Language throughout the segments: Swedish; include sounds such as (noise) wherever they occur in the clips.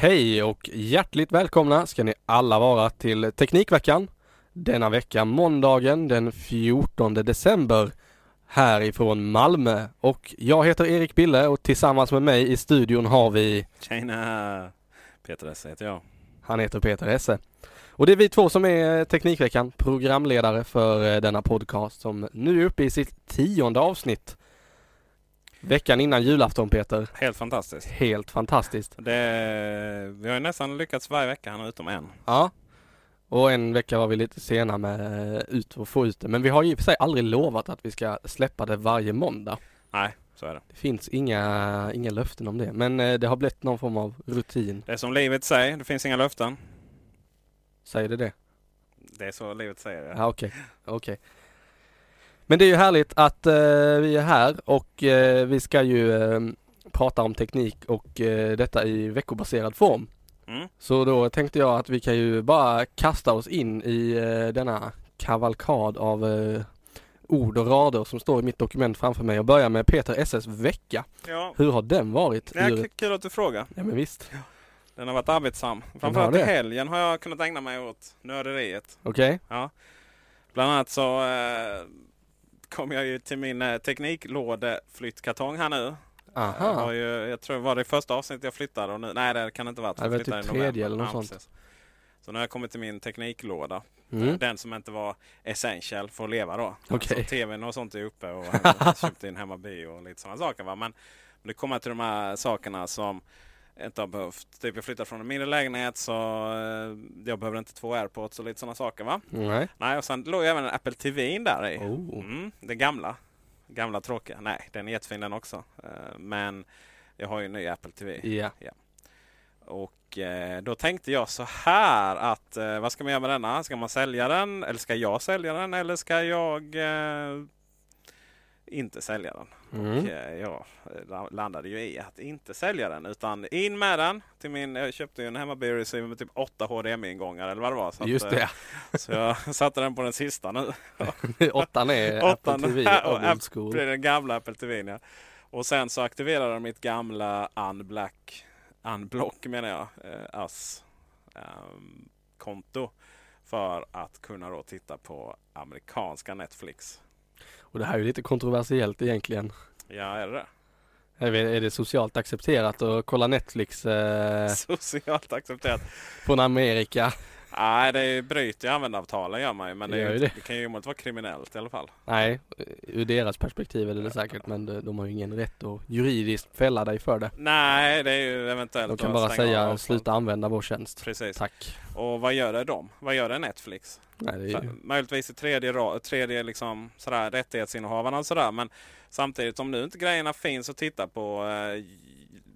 Hej och hjärtligt välkomna ska ni alla vara till Teknikveckan. Denna vecka måndagen den 14 december härifrån Malmö. Och jag heter Erik Bille och tillsammans med mig i studion har vi Tjena! Peter Esse heter jag. Han heter Peter Esse. Och det är vi två som är Teknikveckan, programledare för eh, denna podcast som nu är uppe i sitt tionde avsnitt. Veckan innan julafton Peter. Helt fantastiskt. Helt fantastiskt. Det, vi har ju nästan lyckats varje vecka här utom en. Ja. Och en vecka var vi lite sena med eh, ut och få ut det. Men vi har ju i och för sig aldrig lovat att vi ska släppa det varje måndag. Nej, så är det. Det finns inga, inga löften om det. Men eh, det har blivit någon form av rutin. Det är som livet säger, det finns inga löften. Säger det det? Det är så livet säger. Ja, okej. okej. Men det är ju härligt att eh, vi är här och eh, vi ska ju eh, prata om teknik och eh, detta i veckobaserad form. Mm. Så då tänkte jag att vi kan ju bara kasta oss in i eh, denna kavalkad av eh, ord och rader som står i mitt dokument framför mig och börja med Peter SS vecka. Ja, Hur har den varit? det är kul att du frågar. Ja men visst. Den har varit arbetsam. Framförallt i helgen har jag kunnat ägna mig åt nörderiet. Okej. Ja. Bland annat så kom jag ju till min eh, tekniklådeflyttkartong här nu. Jag, Aha. ju, jag tror det var det första avsnittet jag flyttade. Och nu, nej det kan det inte vara. Ja, det var Jag typ november. tredje eller något sånt. precis. Så nu har jag kommit till min tekniklåda. Mm. Den som inte var essential för att leva då. Okej. Alltså, TVn och sånt är uppe och (laughs) hem- köpt in hemma bio och lite sådana saker. Va? Men, det kommer till de här sakerna som inte har behövt. Typ jag flyttade från en mindre lägenhet så eh, jag behöver inte två airpods och lite sådana saker. va? Nej. Nej, och sen låg även en Apple TV där i. Oh. Mm, den gamla. Gamla tråkiga. Nej, den är jättefin den också. Eh, Men jag har ju en ny Apple TV. Ja. Och eh, då tänkte jag så här att vad ska man göra med denna? Ska man sälja den? Eller ska jag sälja den? Eller ska jag inte sälja den? Mm. Och eh, jag la- landade ju i att inte sälja den utan in med den. Till min, jag köpte ju en hemmabio med typ 8 HDMI-ingångar eller vad det var. Så, Just att, eh, det. så jag (laughs) satte den på den sista nu. (laughs) Åttan är Apple TV och (laughs) old school. Är den gamla Apple TVn ja. Och sen så aktiverade de mitt gamla Unblack, Unblock menar jag, eh, AS ehm, konto. För att kunna då titta på amerikanska Netflix. Och det här är ju lite kontroversiellt egentligen. Ja, är det? Jag vet, är det socialt accepterat att kolla Netflix eh, (laughs) Socialt accepterat. från Amerika? Nej, det bryter ju användaravtalen gör man ju. Men det, ju, det. det. kan ju omöjligt vara kriminellt i alla fall. Nej, ur deras perspektiv är det det säkert men de, har ju ingen rätt att juridiskt fälla dig för det. Nej, det är ju eventuellt De kan bara säga sluta använda vår tjänst. Precis. Tack. Och vad gör det de? Vad gör det Netflix? Nej, det är ju, möjligtvis i tredje, tredje liksom, sådär, rättighetsinnehavarna och sådär. Men samtidigt om nu inte grejerna finns att titta på. Eh,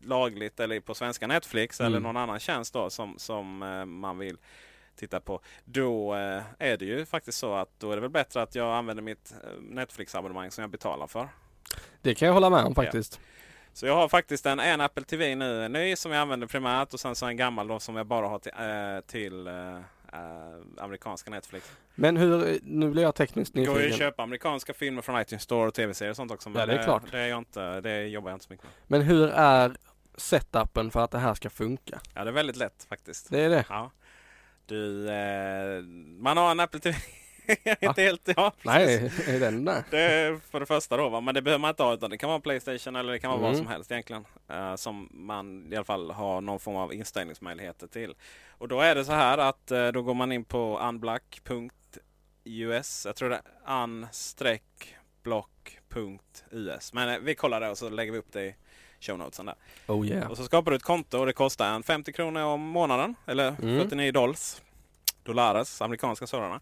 lagligt eller på svenska Netflix Mm. eller någon annan tjänst då som, som eh, man vill titta på. Då eh, är det ju faktiskt så att då är det väl bättre att jag använder mitt eh, Netflix-abonnemang som jag betalar för. Det kan jag hålla med om faktiskt. Så jag har faktiskt en, en Apple TV nu, en ny som jag använder primärt och sen så en gammal då som jag bara har till, eh, till eh, amerikanska Netflix. Men hur, nu blir jag tekniskt Det går ju att nyfiken. köpa amerikanska filmer från iTunes Store och tv-serier och sånt också. Men Ja, det är klart. Det, är jag inte, det jobbar jag inte så mycket med. Men hur är setupen för att det här ska funka? Ja, det är väldigt lätt faktiskt. Det är det? Ja. Du, eh, man har en Apple TV. (laughs) inte helt, ja, Nej, är den där? Det för det första då. Va? Men det behöver man inte ha. Utan det kan vara Playstation eller det kan vara vad Mm. som helst egentligen. Eh, som man i alla fall har någon form av inställningsmöjligheter till. Och då är det så här att eh, då går man in på unblock.us. Jag tror det är un-block.us. Men eh, vi kollar det och så lägger vi upp det i show notesen där. Oh yeah. Och så skapar du ett konto och det kostar en 50 kronor om månaden. Eller Mm. 49 dollars. Dollares, amerikanska sådana.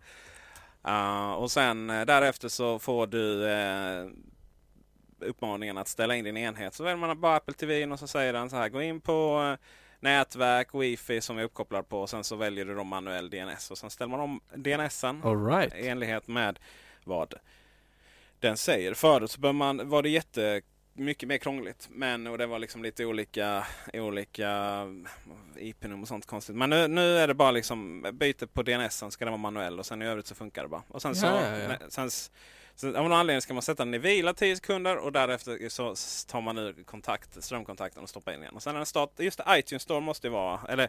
Uh, och sen uh, därefter så får du uh, uppmaningen att ställa in din enhet. Så väljer man bara Apple TV och så säger den så här. Gå in på uh, nätverk, wifi som är uppkopplad på. Och sen så väljer du då manuell DNS. Och sen ställer man om DNSen All right. i enlighet med vad den säger. Förut så bör man, var det jätte mycket mer krångligt. Men och det var liksom lite olika, olika IP-nummer och sånt konstigt. Men nu, nu är det bara liksom byte på DNS ska det vara manuell och sen i övrigt så funkar det bara. Och sen så, Ja, ja, ja. Sen, s- så av någon anledning ska man sätta den i vila 10 sekunder och därefter så tar man ur kontakt, strömkontakten och stoppar in igen. Och sen är den start, just det, iTunes Store måste ju vara, eller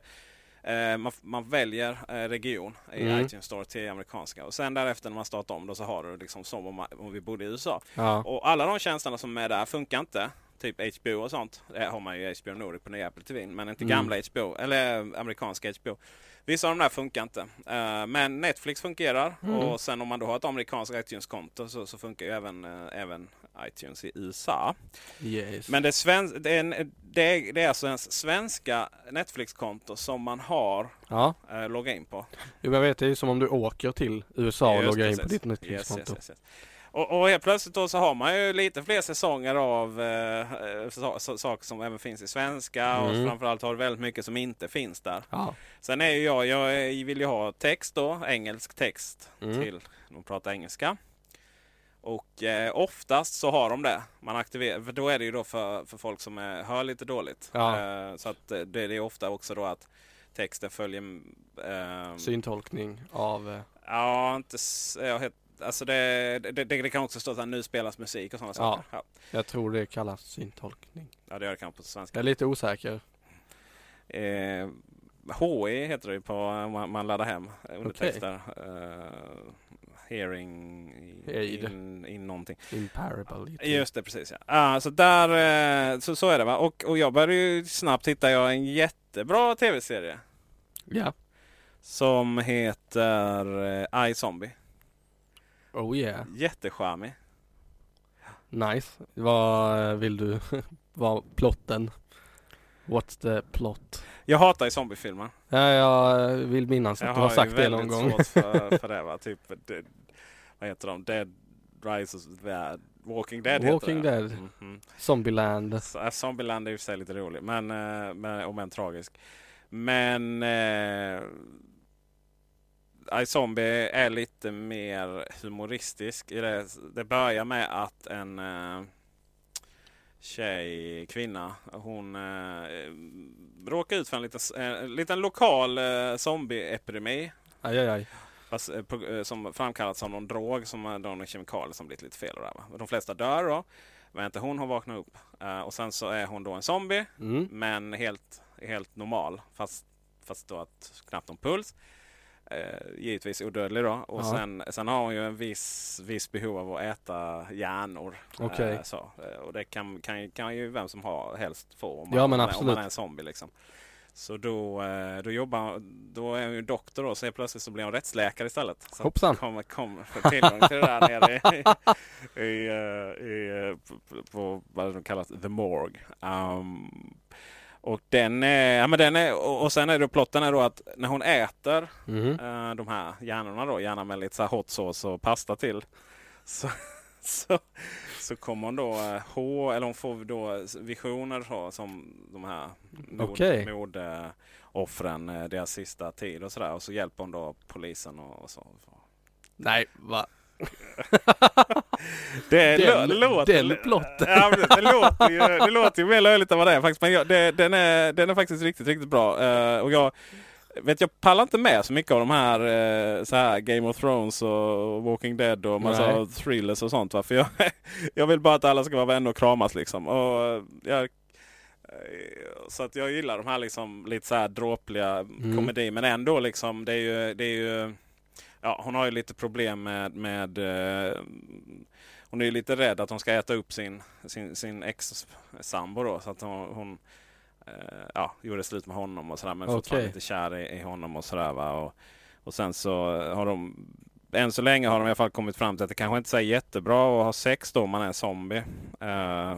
eh, man, man väljer eh, region i Mm. iTunes Store till amerikanska. Och sen därefter när man startar om då så har du liksom som om, man- om vi bodde i USA. Ja. Och alla de tjänsterna som är där funkar inte. Typ HBO och sånt. Det har man ju HBO Nordic på nya Apple TV. Men inte Mm. gamla HBO. Eller eh, amerikanska HBO. Vissa av de där funkar inte. Eh, men Netflix fungerar. Mm. Och sen om man då har ett amerikanskt iTunes-konto så, så funkar ju även, eh, även iTunes i USA. Yes. Men det är, sven- det är, en, det det är alltså ens svenska Netflix-konto som man har Ja, eh, logga in på. Jo, jag vet det är ju som om du åker till USA och loggar in på ditt Netflix-konto. yes, yes, yes. Och, och helt plötsligt då så har man ju lite fler säsonger av eh, eh, sa- sa- saker som även finns i svenska. Mm. Och framförallt har du väldigt mycket som inte finns där. Ja. Sen är ju jag, jag vill ju ha text då, engelsk text Mm. till de pratar engelska. Och eh, oftast så har de det. Man aktiverar, för då är det ju då för, för folk som är, hör lite dåligt. Ja. Eh, så att eh, det, det är ofta också då att texten följer eh, Syntolkning av... eh, Ja, inte... Jag het, alltså det, det, det, kan också stå att nu spelas musik och sådana Ja. saker. Ja. Jag tror det kallas syntolkning. ja, det gör det kanske på Jag svenska. är lite osäker. Eh, HE heter det på om man, man laddar hem undertexter. Eh, hearing Aid. in, in någonting. Imparable. Just det, precis ja. Ah, så där, eh, så, så är det va. Och, och jag började ju snabbt hitta jag en jättebra tv-serie. Ja. Som heter eh, iZombie. Oh yeah. Jättecharmig. Nice. Vad vill du? (laughs) Vad plotten? What's the plot? Jag hatar ju zombiefilmer. Ja, jag vill minnas att Jag du har sagt det någon väldigt gång. svårt för, (laughs) för det va. Typ, det, vad heter de? Dead Rises Dead. Walking Dead Walking heter det. Dead. Mhm. Zombieland. Så, äh, Zombieland är ju för sig lite rolig. Men, eh, men, om än tragisk. Men eh, iZombie är lite mer humoristisk. I det, det börjar med att en eh, tjej, kvinna, hon eh, råkar ut för en liten, en liten lokal eh, zombieepidemi. Aj, aj, aj. Fast, eh, på, eh, som framkallats av någon drog, som är någon kemikalie som blivit lite fel. Där, va? De flesta dör då. Men inte hon har vaknat upp. Eh, och sen så är hon då en zombie. Mm. Men helt, helt normal. Fast, fast då att knappt någon puls. Eh, givetvis odödlig då. Och Ja. sen, sen har hon ju en viss, viss behov av att äta hjärnor. Okej. Eh, så. Eh, och det kan, kan, kan ju vem som har helst få. Om Ja, man, men om man- Om absolut. man är en zombie liksom. Så då, eh, då jobbar då är hon ju doktor då, så helt plötsligt så blir hon rättsläkare istället. Så Hoppsan. kommer kom, får tillgång till det där (laughs) nere i, i, eh, i, på, på vad de kallar the morgue. Um, och den är, ja, men den är, och, och sen är det plotten är då att när hon äter Mhm. eh, de här hjärnorna då, gärna med lite så hot sauce och pasta till. Så, (laughs) så, så kommer hon då eh, H, eller hon får då visioner så, som de här mord, Okej. mordoffren, eh, deras sista tid och sådär. Och så hjälper hon då polisen och, och så. Nej, va? (laughs) Det, Den- låter, den plotten. Ja, det, låter ju, det låter ju mer löjligt än vad det är faktiskt. Men jag, det, den, är, den är faktiskt riktigt, riktigt bra. Eh, och jag, vet, jag pallar inte med så mycket av de här, eh, så här Game of Thrones och Walking Dead och massa Nej. thrillers och sånt. Va? För jag, (laughs) jag vill bara att alla ska vara vänner och kramas liksom. Och eh, jag, så att jag gillar de här liksom lite så här dråpliga Mm. komedi. Men ändå liksom, det är ju, det är ju Ja, hon har ju lite problem med, med eh, hon är ju lite rädd att hon ska äta upp sin, sin, sin ex-sambo då. Så att hon, hon eh, ja, gjorde slut med honom och sådär. Men Okej. fortfarande lite kär i, i honom och sådär. Va? Och, och sen så har de än så länge har de i alla fall kommit fram till att det kanske inte är jättebra att ha sex då om man är zombie. Eh,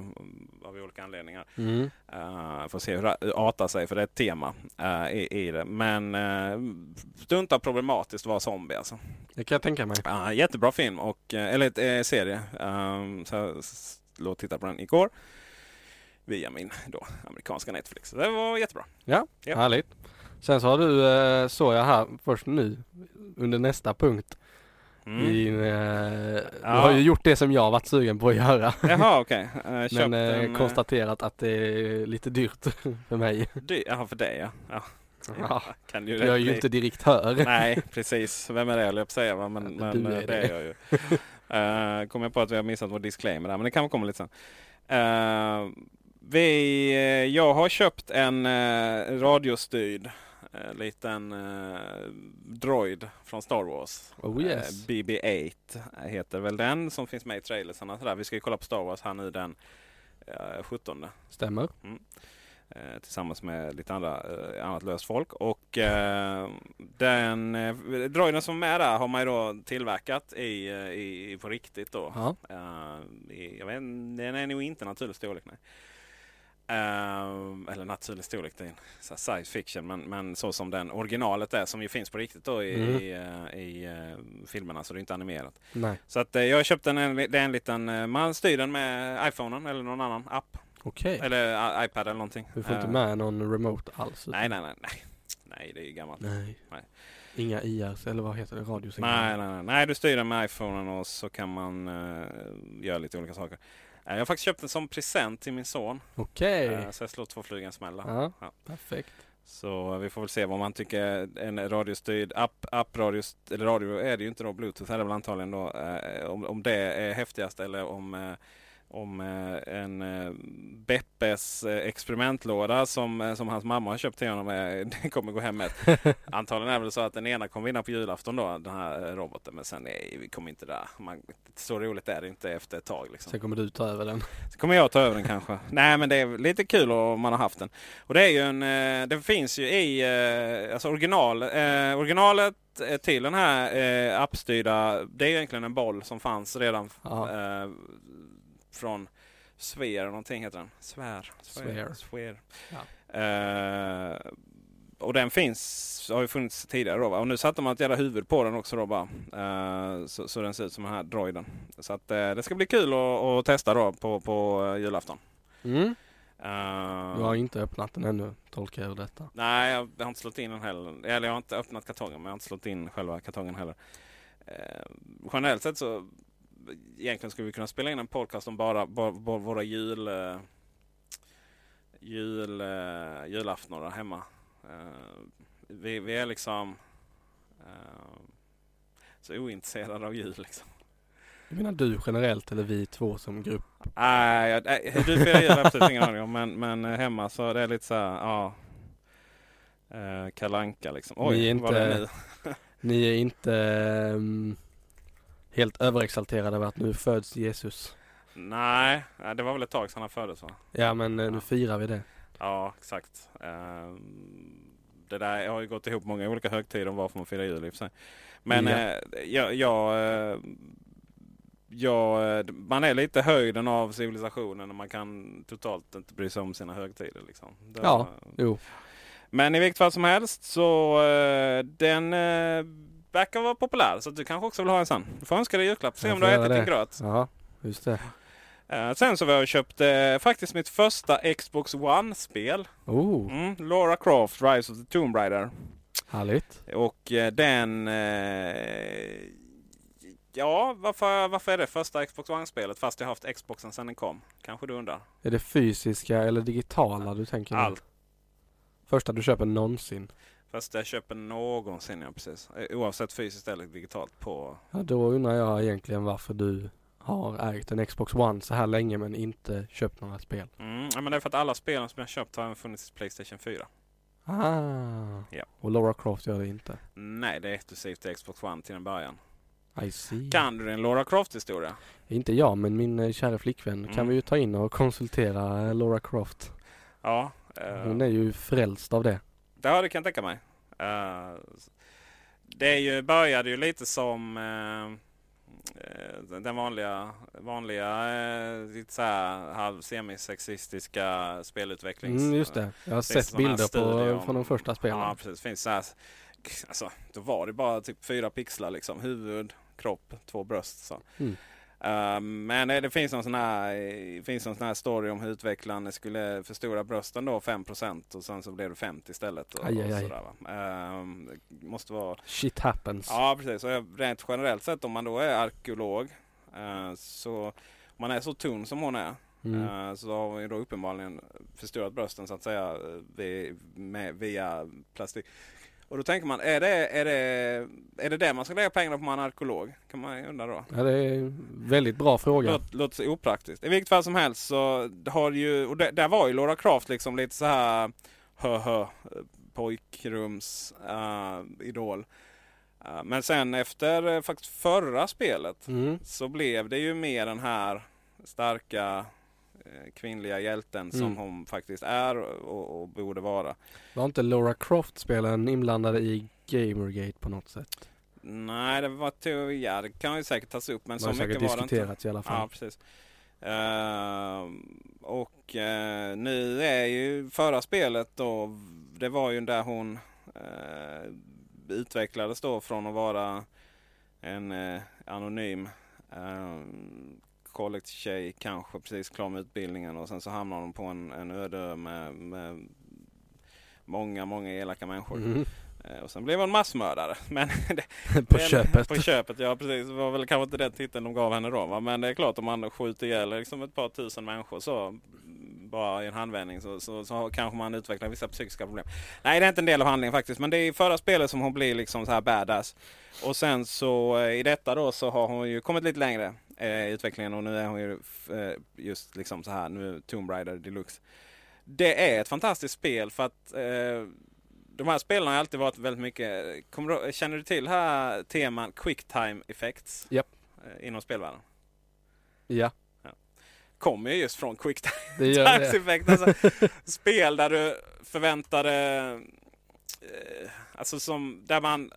av olika anledningar. Mm. Uh, får se hur det artar sig för det är ett tema eh, i, i det. Men uh, stundtals problematiskt att vara zombie alltså. Det kan jag tänka mig. Uh, jättebra film och, eller uh, serie. Um, så och tittade på den igår. Via min då, amerikanska Netflix. Så det var jättebra. Ja, Ja. härligt. Sen så har du, såg jag här först nu under nästa punkt. Mm. I, eh, Du Ja. har ju gjort det som jag varit sugen på att göra. Jaha okej. (laughs) Okay. Uh, Men eh, konstaterat att det är lite dyrt (laughs) för mig. Dy- Jaha för dig ja. ja. Ja, Kan ju jag är ju inte direktör. Nej (laughs) precis. Vem är det jag på säga. Men, men du eh, är det är jag ju. Uh, kom jag på att vi har missat vår disclaimer där. Men det kan komma lite sen. Eh, vi, eh, jag har köpt en uh, radiostyrd uh, liten uh, droid från Star Wars. Oh yes. Eh, BB-8 heter väl den som finns med i trailersarna. sådär. Vi ska ju kolla på Star Wars här nu den eh, 17. Stämmer. Eh, tillsammans med lite andra, eh, annat löst folk. Och eh, den eh, droiden som är där har man ju då tillverkat i, eh, i, på riktigt då. Ja. Eh, i, jag vet, den är nog inte naturlig storlek. Nej. Eh, eller naturlig storlek, det är en science fiction. Men, men så som den originalet är som ju finns på riktigt då i, Mm. i, eh, i eh, filmerna. Så det är inte animerat. Nej. Så att, eh, jag har köpt den, en, det är en liten, man styr den med iPhonen eller någon annan app. Okej. Eller eh, iPad eller någonting. Du får inte med någon remote alls? Nej, nej, nej, nej. Nej, det är ju gammalt. Nej. Nej. Inga IRs eller vad heter det? Radiosignaler? Nej, nej, nej. nej, du styr den med iPhonen och så kan man uh, göra lite olika saker. Eh, jag har faktiskt köpt den som present till min son. Okej. Eh, så jag slår två flugor i en smäll. Ja, Ja. perfekt. Så vi får väl se vad man tycker. En radiostyrd app, app radio, eller radio är det ju inte då. Bluetooth är det väl antagligen då. eh, om, om det är häftigast eller om eh, om eh, en eh, Beppes eh, experimentlåda som, som hans mamma har köpt till honom. (laughs) Det kommer gå hem med. (laughs) Antagligen är det så att den ena kommer vinna på julafton då, den här roboten. Men sen nej, vi kommer inte där. Man, så roligt är det inte efter ett tag. Liksom. Sen kommer du ta över den. (laughs) Så kommer jag ta över den kanske. Nej men det är lite kul om man har haft den. Och det är ju en, det finns ju i, alltså original, eh, originalet till den här eh, appstyrda, det är egentligen en boll som fanns redan eh, från Sver någonting heter den. Svär. Sver. Sver. Ja. Eh, och den finns, har ju funnits tidigare då va? Och nu satte man ett jävla huvud på den också då bara. Eh, så, så den ser ut som den här droiden. Så att eh, det ska bli kul att, testa då på, på julafton. Mm. Eh, Du har inte öppnat den ännu, tolkar jag detta. Nej, jag har inte slått in den heller. Eller jag har inte öppnat kartongen men jag har inte slått in själva kartongen heller. Eh, generellt sett så egentligen skulle vi kunna spela in en podcast om bara, bara, bara våra jul, eh, jul, eh, julaftnar där hemma. Eh, vi, vi är liksom så ointresserade av jul. Liksom. Jag menar du generellt eller vi två som grupp? Nej, jag- nej, du firar jul absolut ingen aning om. Men, men hemma så det är lite så här, ja. Eh, kalanka liksom. Oj, Ni är vad det är inte- nu. Ni är inte ehm, helt överexalterade över att nu föds Jesus? Nej, det var väl ett tag sedan han föddes va? Ja men eh, nu Ja. firar vi det. Ja, exakt. Ehm, det där har ju gått ihop många olika högtider om varför man firar jul i och för sig. Men Ja. eh, jag, jag, eh, eh, man är lite höjden av civilisationen och man kan totalt inte bry sig om sina högtider. Liksom. Det- Ja. Jo. Men i vilket fall som helst så den verkar vara populär. Så du kanske också vill ha en sån. Du får önska dig julklapp. Se om du har ätit din det. gröt. Ja, Just det. Eh, sen så var jag och köpte faktiskt mitt första Xbox One-spel. Oh, Mm, Lara Croft, Rise of the Tomb Raider. härligt. Och eh, den... Ja, varför, varför är det första Xbox One-spelet fast jag haft Xboxen sedan den kom? Kanske du undrar? Är det fysiska eller digitala du tänker? Allt. Första du köper någonsin? Fast jag köper någonsin, ja precis. Eh, Oavsett fysiskt eller digitalt på... Ja, då undrar jag egentligen varför du har ägt en Xbox One så här länge men inte köpt några spel. Mm, ja, men det är för att alla spelen som jag köpt har även funnits i Playstation 4. Ah, Ja. och Lara Croft gör det inte. Nej, det är exklusivt till Xbox One till en början. I see. Kan du din Lara Croft-historia? Inte jag men min eh, kära flickvän kan Mm. vi ju ta in och konsultera eh, Lara Croft. Ja. eh, Hon är ju frälst av det. Ja, det kan jag tänka mig. Eh, det är ju, började ju lite som eh, eh, den vanliga, vanliga lite så här halv semisexistiska spelutvecklings... Mm, just det. Jag har sett bilder på, från de första spelen. Ja, precis. Finns så här, alltså, då var det bara typ fyra pixlar liksom. Huvud, kropp, två bröst. Så. Mm. Eh, men det, det finns någon sån här, det finns någon sån här story om hur utvecklaren skulle förstora brösten då 5% och sen så blev det 50 istället. Och, Aj, och aj. sådär, det måste vara... Shit happens. Ja precis. Och rent generellt sett om man då är arkeolog eh, så om man är så tunn som hon är Mm. eh, så har ju då uppenbarligen förstorat brösten så att säga eh, vi- via plastik. Och då tänker man, är det, är, det, är det det man ska lägga pengarna på om man är arkeolog? Kan man undra då. Ja, det är en väldigt bra fråga. Låt, låter så opraktiskt. I vilket fall som helst så har ju, och det, där var ju Laura Croft liksom lite så här hö hö pojkrums uh, idol. Eh, men sen efter uh, faktiskt förra spelet Mm. så blev det ju mer den här starka kvinnliga hjälten som Mm. hon faktiskt är och, och borde vara. Var inte Laura Croft-spelen inblandade i Gamergate på något sätt? Nej, det var to- ja, det kan ju säkert tas upp men så mycket var det inte. diskuterats i alla fall. Ja, precis. Ehm, och eh, nu är ju förra spelet då, det var ju där hon uh, utvecklades då från att vara en eh, anonym college-tjej, kanske precis klar med utbildningen och sen så hamnar hon på en, en öde med, med många, många elaka människor. Mm. Eh, och sen blev hon massmördare. (laughs) Men det, (laughs) på men- köpet. På köpet, ja precis. Det var väl kanske inte den titeln de gav henne då. Va? Men det är klart om man skjuter ihjäl liksom ett par tusen människor så bara i en handvändning så, så, så kanske man utvecklar vissa psykiska problem. Nej, det är inte en del av handlingen faktiskt. Men det är i förra spelet som hon blir liksom så här badass. Och sen så eh, i detta då så har hon ju kommit lite längre eh, utvecklingen och nu är hon ju eh, just liksom så här nu Tomb Raider Deluxe. Det är ett fantastiskt spel för att eh, de här spelen har alltid varit väldigt mycket... Du, känner du till här teman Quicktime Effects? Japp. Eh, Inom spelvärlden. Ja, Kommer ju just från gör det. Effects. Alltså, spel där du förväntade... Eh, alltså som... Där man...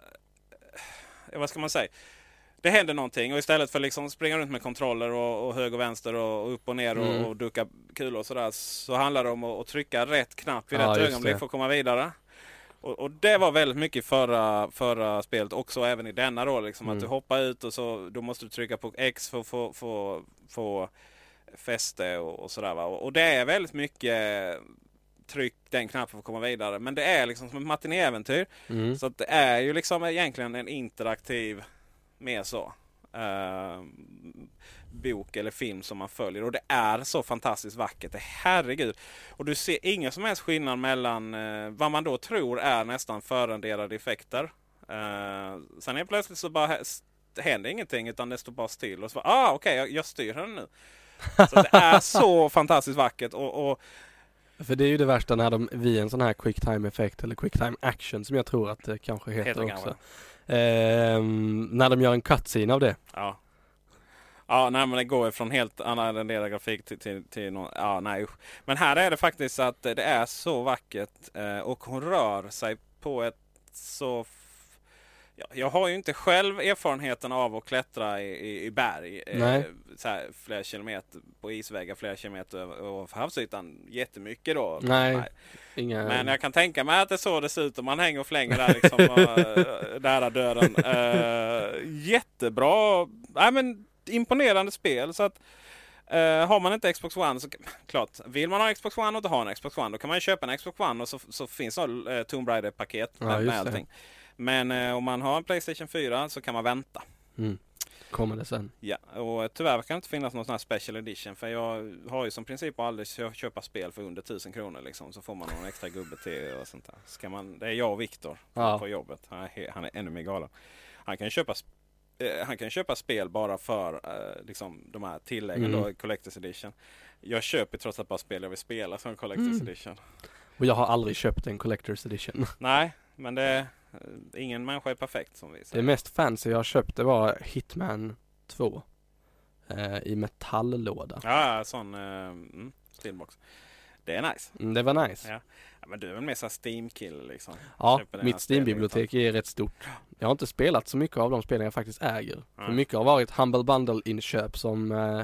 Eh, vad ska man säga? Det händer någonting och istället för liksom springa runt med kontroller och, och höger och vänster och, och upp och ner Mm. och, och ducka kulor och sådär. Så handlar det om att, att trycka rätt knapp vid Ja, rätt ögonblick det. för att komma vidare. Och, och det var väldigt mycket i förra, förra spelet också även i denna då. Liksom, Mm. Att du hoppar ut och så då måste du trycka på X för att få, få, få fäste och, och sådär. Va? Och, och det är väldigt mycket tryck den knappen för att komma vidare. Men det är liksom som ett matinéäventyr. Mm. Så att det är ju liksom egentligen en interaktiv, mer så, eh, bok eller film som man följer. Och det är så fantastiskt vackert. Det, herregud. Och du ser ingen som helst skillnad mellan eh, vad man då tror är nästan förrenderade effekter. Eh, sen är plötsligt så bara händer ingenting utan det står bara still. Och så bara, ah okej, jag, jag styr den nu. Så det är (laughs) så fantastiskt vackert. Och, och För det är ju det värsta när de vid en sån här quick time effekt eller quick time action som jag tror att det kanske heter, Heter också. Eh, när de gör en cutscene av det. Ja. Ja, nej, men det går ju från helt annan renderad grafik till, till, till någon, ja, nej usch. Men här är det faktiskt att det är så vackert eh, och hon rör sig på ett så jag har ju inte själv erfarenheten av att klättra i, i, i berg. eh, Nej. Så här, flera kilometer på isvägar, flera kilometer över havsytan. Jättemycket då. Nej. Inga... Men jag kan tänka mig att det är så det ser ut om man hänger och flänger där liksom uh, nära döden. (laughs) Eh, jättebra, nej men imponerande spel. Så att Eh, har man inte Xbox One så klart, vill man ha Xbox One och inte ha en Xbox One då kan man ju köpa en Xbox One och så, så finns det uh, Tomb Raider-paket Ja, med, med det. Men eh, om man har en Playstation 4 så kan man vänta. Mm. Kommer det sen. Ja, och tyvärr kan det inte finnas någon sån här special edition för jag har ju som princip aldrig kö- köpa spel för under 1000 kronor liksom. Så får man någon extra gubbe till och sånt där. Ska man, det är jag och Viktor Ja. på jobbet. Han är, han är ännu mer galen. Han kan köpa eh, han kan köpa spel bara för eh, liksom, de här tilläggen Mm. då, Collector's Edition. Jag köper trots allt bara spel jag vill spela som Collector's Mm. Edition. Och jag har aldrig köpt en Collector's Edition. Nej, men det ingen människa är perfekt som vi Det säger. mest fancy jag köpte var Hitman 2. Eh, I metalllåda. Ja, ja, sån eh, mm, Steelbox. Det är nice. Mm, det var nice. Ja. Ja, men du är väl mer såhär Steam-kille liksom? Ja, mitt Steam-bibliotek är rätt stort. Jag har inte spelat så mycket av de spelen jag faktiskt äger. För Nej. mycket har varit Humble Bundle-inköp som eh,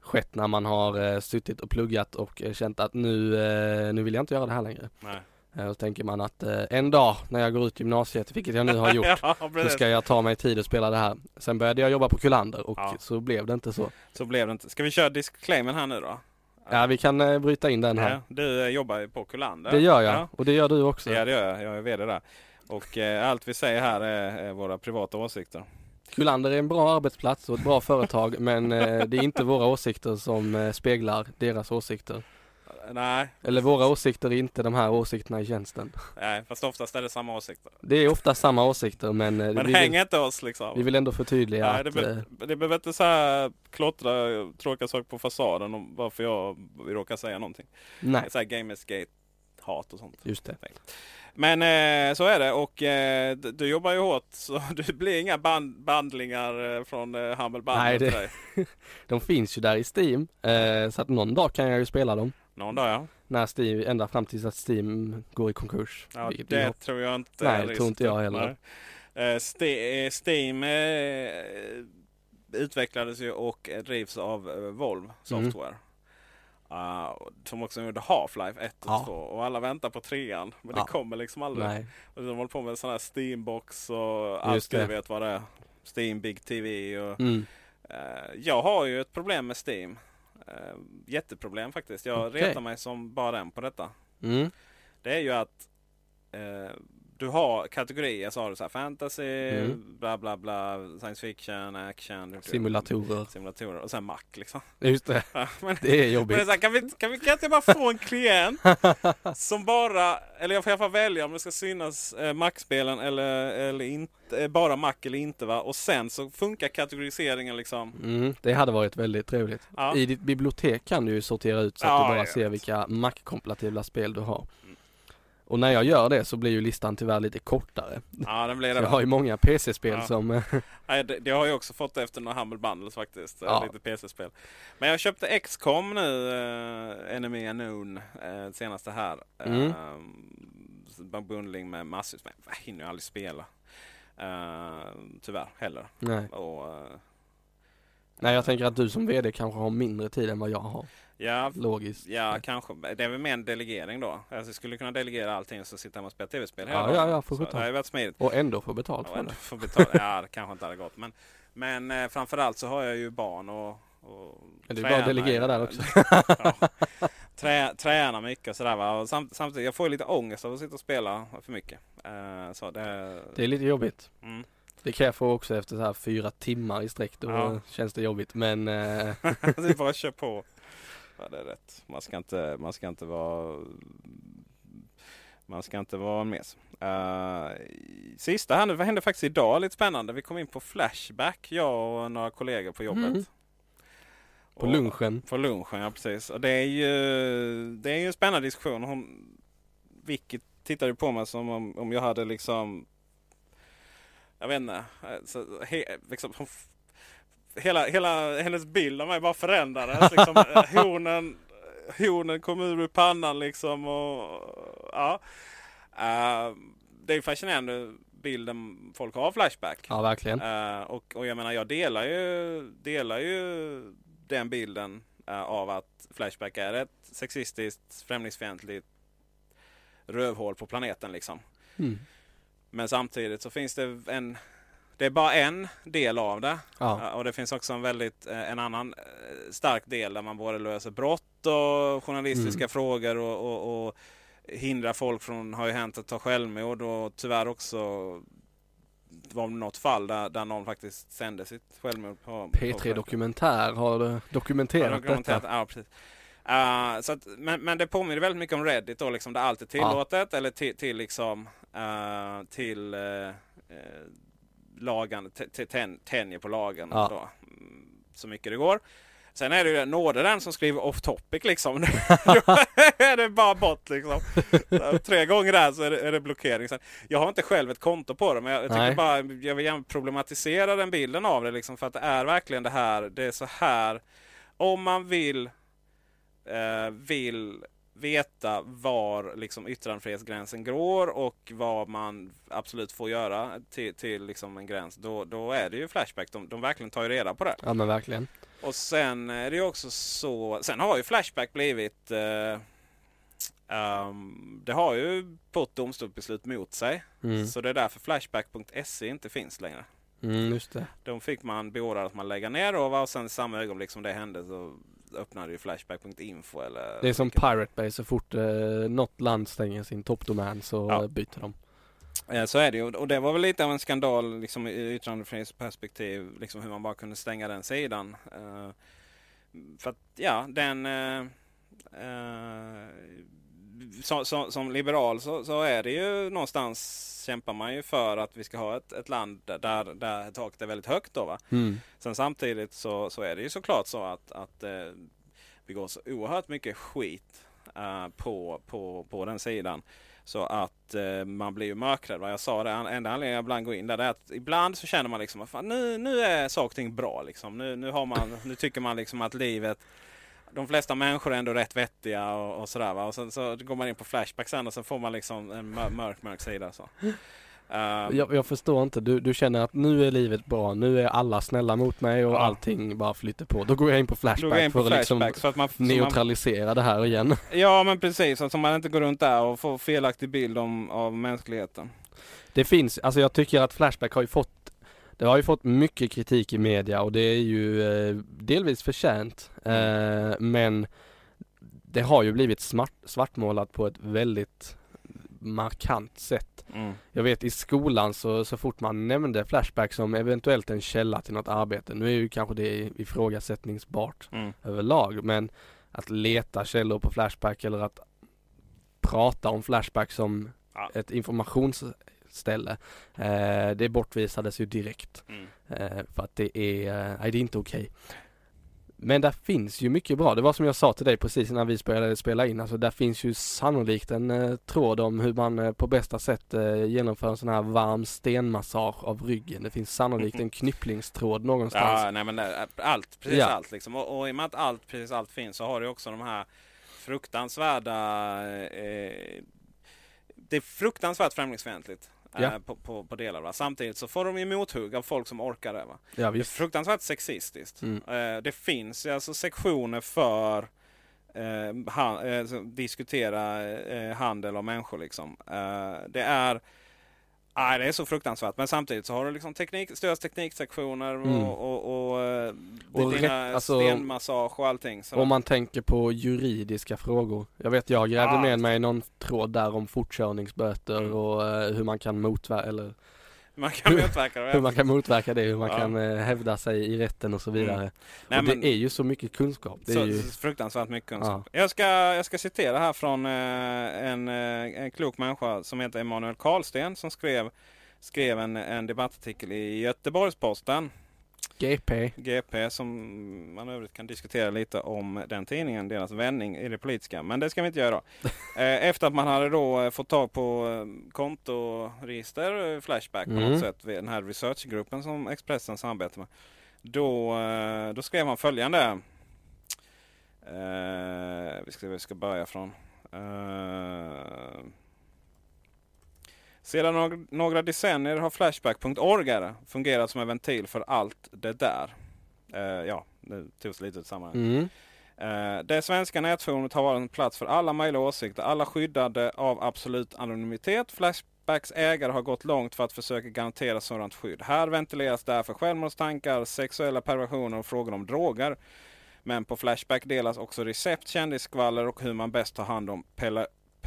skett när man har eh, suttit och pluggat och eh, känt att nu, eh, nu vill jag inte göra det här längre. Nej. Eh, och så tänker man att eh, en dag när jag går ut gymnasiet, vilket jag nu har (laughs) gjort, ja, så ska jag ta mig tid att spela det här. Sen började jag jobba på Kullander och Ja. så blev det inte så. Så blev det inte. Ska vi köra disclaimen här nu då? Ja, vi kan eh, bryta in den här. Ja, du eh, jobbar ju på Kullander. Det gör jag Ja. och det gör du också. Ja, det gör jag. Jag är VD där. Och eh, allt vi säger här är, är våra privata åsikter. Kullander är en bra arbetsplats och ett bra företag men eh, det är inte våra åsikter som eh, speglar deras åsikter. Nej, Eller våra åsikter är inte de här åsikterna i tjänsten. nej, fast oftast är det samma åsikter. Det är ofta samma åsikter men, eh, Men vi, häng vill, inte oss liksom. vi vill ändå förtydliga Nej, det, att be, eh, det behöver inte så här klottra tråkiga saker på fasaden om varför jag råkar säga någonting. nej, Så här Gamersgate hat och sånt. just det. Men eh, så är det och eh, du, du jobbar ju hårt så (laughs) det blir inga band, bandlingar eh, från eh, Humble Bundle Nej, det- dig. (laughs) De finns ju där i Steam eh, så att någon dag kan jag ju spela dem. Någon dag ja. När Steam, ända fram tills att Steam går i konkurs. ja det hoppas. tror jag inte Nej, det tror inte jag heller. Ste- eh, Steam eh, utvecklades ju och drivs av eh, Volvo Software. Uh, som också gjorde Half-Life 1 och Ja. 2 och alla väntar på trean. Men Ja. det kommer liksom aldrig. Nej, Och de håller på med sån här Steambox och allt du vet vad det är. Steam Big TV och mm. Jag har ju ett problem med Steam. Eh, jätteproblem faktiskt. Jag Okej. retar mig som bara den på detta. Mm. Det är ju att eh, du har kategorier. Så har du så här fantasy, Mm. bla bla bla, science fiction, action, Simulatorer. simulatorer och sen Mac liksom. Just det, Ja, men, det är men det är jobbigt. här, kan, vi, kan, vi, kan inte bara få en klient (laughs) som bara, eller jag får i alla fall välja om det ska synas eh, Mac-spelen eller, eller inte, eh, bara Mac eller inte va. Och sen så funkar kategoriseringen liksom. Mm, det hade varit väldigt trevligt. Ja. I ditt bibliotek kan du ju sortera ut så att Ja, du bara ser vilka Mac-kompatibla spel du har. Och när jag gör det så blir ju listan tyvärr lite kortare. Ja, den blir Så det. jag har ju många PC-spel Ja. som... eh, (laughs) Nej, det, det har jag också fått efter några Humble Bundles faktiskt. Ja. Lite PC-spel. Men jag köpte XCOM nu, uh, Enemy Unknown, uh, senaste här. Mm. Uh, bundling med massvis med. Jag hinner ju aldrig spela. Uh, tyvärr heller. nej. Och, eh, nej, jag tänker att du som VD kanske har mindre tid än vad jag har. Ja, Logiskt. ja, kanske. Det är väl mer en delegering då. Alltså, jag skulle kunna delegera allting och så sitta hemma och spela tv-spel hela Ja, ja, ja, för Så sjutton. Det ju varit smidigt. Och ändå få betalt Ja, för det. få betala. Ja, (laughs) det kanske inte hade gått. Men, men eh, framförallt så har jag ju barn och, och det är bara att delegera där också. ja. (laughs) Trä, tränar mycket och sådär va. Och samt, samtidigt, jag får ju lite ångest av att sitta och spala för mycket. Eh, så det, Det är lite jobbigt. mm. Det kan jag få också efter så här fyra timmar i sträck. Då Ja. känns det jobbigt. Men eh, (laughs) det är bara att köra på. Ja, det är rätt. Man ska inte, man ska inte vara man ska inte vara mes. Uh, sista här nu, vad hände faktiskt idag? Lite spännande. Vi kom in på Flashback, jag och några kollegor på jobbet. Mm. på Och- lunchen. På lunchen, ja precis. Och det är ju, det är ju en spännande diskussion. Hon, Vicky tittade på mig som om, om jag hade liksom... Jag vet inte. Så, he, liksom, hon, hela, hela hennes bild av mig bara förändrades. Liksom, (laughs) hornen, hornen kom ur pannan liksom. Och, ja. Eh, det är fascinerande bilden folk har av Flashback. Ja, verkligen. Eh, och, och jag menar jag delar ju, delar ju den bilden eh, av att Flashback är ett sexistiskt, främlingsfientligt rövhål på planeten liksom. Mm. Men samtidigt så finns det en det är bara en del av det. Ja. Ja, Och det finns också en väldigt eh, en annan eh, stark del där man både löser brott och journalistiska Mm. frågor och, och, och hindrar folk från, har ju hänt att ta självmord och tyvärr också var det något fall där, där någon faktiskt sände sitt självmord på på P3 Dokumentär har eh, dokumenterat dokumenterat, detta. ja, precis. Uh, så att, men, men det påminner väldigt mycket om Reddit då, liksom, där allt är tillåtet eller till, till liksom uh, till uh, ten- tänjer på lagen Ja. då, mm, så mycket det går. Sen är det ju nåde den som skriver off topic liksom. (laughs) Är det bara bort liksom. Så Tre gånger där så är det, är det blockering. Sen, jag har inte själv ett konto på det men jag, jag tycker bara jag vill problematisera den bilden av det liksom. För att det är verkligen det här. Det är så här. Om man vill eh, vill veta var liksom yttrandefrihetsgränsen går och vad man absolut får göra till, till liksom en gräns. Då, då är det ju Flashback. De, de verkligen tar ju reda på det. Ja men verkligen. Och sen är det ju också så. Sen har ju Flashback blivit. Eh, ehm, det har ju fått domstolsbeslut mot sig. Mm. Så det är därför Flashback.se inte finns längre. Mm, just det. De fick man beordrat att man lägga ner och, och sen i samma ögonblick som det hände så öppnade ju Flashback.info. Eller Det är som Pirate Bay, så fort eh, något land stänger sin toppdomän så Ja. byter de. Eh, Så är det ju. Och det var väl lite av en skandal liksom, i yttrandefrihetsperspektiv. Liksom hur man bara kunde stänga den sidan. Eh, för att ja, den... eh, eh, så, så, som liberal så, så är det ju någonstans kämpar man ju för att vi ska ha ett, ett land där, där, taket är väldigt högt. Då, va? Mm. Sen samtidigt så, så är det ju såklart så att, att eh, vi går så oerhört mycket skit eh, på, på, på den sidan. Så att eh, man blir ju mörkrädd. Vad jag sa, det enda anledningen jag ibland går in där det är att ibland så känner man liksom att nu, nu är saker och ting bra. Liksom. Nu, nu, har man, nu tycker man liksom att livet de flesta människor är ändå rätt vettiga och, och sådär. Va? Och sen så går man in på Flashback sen och så får man liksom en mör- mörk, mörk sida. Så. Eh, Jag, jag förstår inte, du, du känner att nu är livet bra, nu är alla snälla mot mig och Ja. allting bara flyter på. Då går jag in på Flashback in på för att liksom Flashback. att man, så man, neutralisera det här igen. (laughs) Ja men precis, så att man inte går runt där och får felaktig bild om, av mänskligheten. Det finns, alltså jag tycker att Flashback har ju fått det har ju fått mycket kritik i media och det är ju eh, delvis förtjänt. Eh, men det har ju blivit smart, svartmålat på ett väldigt markant sätt. Jag vet i skolan så, så fort man nämnde Flashback som eventuellt en källa till något arbete, nu är ju kanske det ifrågasättningsbart Mm. överlag, men att leta källor på Flashback eller att prata om Flashback som Ja. ett informationsställe, eh, det bortvisades ju direkt. Mm. Eh, för att det är, eh, nej det är inte okej. Men där finns ju mycket bra. Det var som jag sa till dig precis innan vi började spela in. Alltså där finns ju sannolikt en eh, tråd om hur man eh, på bästa sätt eh, genomför en sån här varm stenmassage av ryggen. Det finns sannolikt en knypplingstråd någonstans. Ja, nej men det- allt, precis Ja. allt liksom. Och, och i och med att allt, precis allt finns så har du också de här fruktansvärda eh, det är fruktansvärt främlingsfientligt eh, Ja. på, på, på delar. Va? Samtidigt så får de ju mothugg av folk som orkar det. Va? Ja, Det är fruktansvärt sexistiskt. Mm. Eh, det finns ju alltså sektioner för eh, han, eh, diskutera eh, handel och människor. Liksom. Eh, det är Nej, det är så fruktansvärt. Men samtidigt så har du liksom teknik, stöds tekniksektioner och, Mm. och, och, eh, Och dina alltså- stenmassage och allting. Så Om man tänker på juridiska frågor. Jag vet jag grävde Ja. med mig någon tråd där om fortkörningsböter Mm. och eh, hur man kan motverka, eller man kan hur- motverka det. hur man kan motverka det, hur man Ja. kan eh, hävda sig i rätten och så vidare. Mm. Nej, och men- det är ju så mycket kunskap. Det är så, ju, Fruktansvärt mycket kunskap. Jag, ska, jag ska citera här från eh, en, eh, en klok människa som heter Emanuel Karlsten som skrev, skrev en, en debattartikel i Göteborgs-Posten. GP. GP som man övrigt kan diskutera lite om den tidningen, deras vändning i det politiska. Men det ska vi inte göra. (laughs) Eh, Efter att man hade då eh, fått tag på eh, kontoregister, Flashback på Mm. något sätt, den här researchgruppen som Expressen samarbetar med. Då, då skrev han följande. Vi ska se vi ska börja från. Sedan någ- några decennier har Flashback.org fungerat som en ventil för allt det där. Eh, ja, det togs lite ut sammanhang. Mm. Eh, det svenska nätforumet har varit en plats för alla möjliga åsikter. Alla skyddade av absolut anonymitet. Flashback Flashbacks ägare har gått långt för att försöka garantera sådant skydd. Här ventileras därför självmordstankar, sexuella perversioner och frågor om droger. Men på Flashback delas också recept, kändisskvaller och hur man bäst tar hand om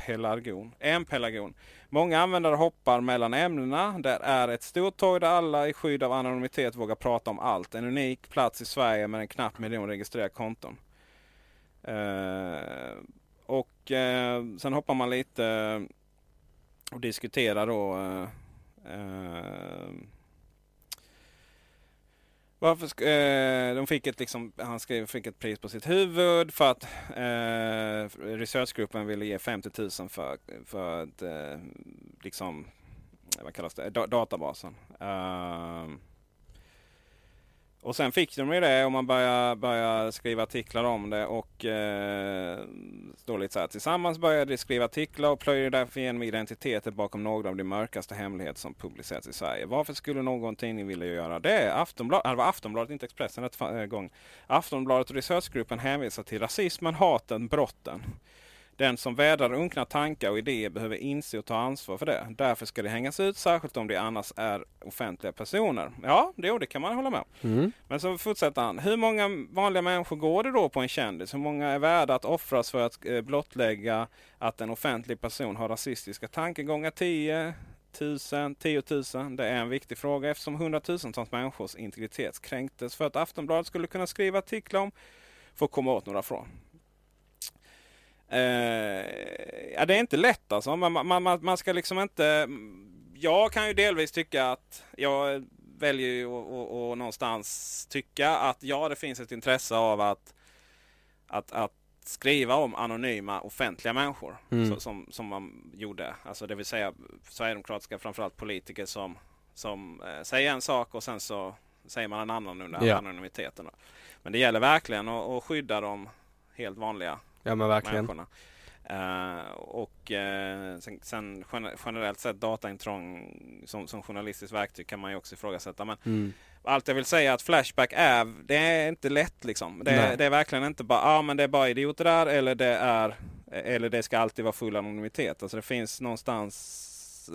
pelargon. En pelargon. Många användare hoppar mellan ämnena. Det är ett stort torg där alla i skydd av anonymitet vågar prata om allt. En unik plats i Sverige med en knapp miljon registrerade konton. Eh, och eh, sen hoppar man lite och diskuterar då eh, eh varför, eh, de fick ett, liksom, han skrev, fick ett pris på sitt huvud för att eh, researchgruppen ville ge 50 000 för, för att, eh, liksom, vad kallas det, databasen. Uh, och sen fick de ju det och man började, började skriva artiklar om det och eh, står lite så här. Tillsammans började de skriva artiklar och plöjde därför igenom identiteter bakom några av de mörkaste hemligheter som publicerats i Sverige. Varför skulle någon tidning vilja göra det? Aftonbladet, det var Aftonbladet, inte Expressen ett eh, gång. Aftonbladet och researchgruppen hänvisar till rasismen, haten, brotten. Den som vädrar unkna tankar och idéer behöver inse och ta ansvar för det. Därför ska det hängas ut, särskilt om de annars är offentliga personer. Ja, det, det kan man hålla med. Mm. Men så fortsätter han. Hur många vanliga människor går det då på en kändis? Hur många är värda att offras för att eh, blottlägga att en offentlig person har rasistiska tankegångar? 10 000, 10 000. Det är en viktig fråga eftersom hundratusentals människors integritet kränktes för att Aftonbladet skulle kunna skriva artiklar om för att komma åt några från. Eh, ja, det är inte lätt alltså. Man, man, man, man, ska liksom inte... Jag kan ju delvis tycka att jag väljer ju att någonstans tycka att ja, det finns ett intresse av att, att, att skriva om anonyma offentliga människor. Mm. Så, som, som man gjorde. Alltså det vill säga Sverigedemokratiska framförallt politiker som, som eh, säger en sak och sen så säger man en annan under ja. anonymiteten. Men det gäller verkligen att, att skydda de helt vanliga Ja men verkligen. Uh, och uh, sen, sen, generellt sett dataintrång som, som journalistiskt verktyg kan man ju också ifrågasätta. Men mm. allt jag vill säga är att Flashback är, det är inte lätt liksom. Det, det är verkligen inte bara, ja ah, men det är bara idioter där eller det är, eller det ska alltid vara full anonymitet. Alltså det finns någonstans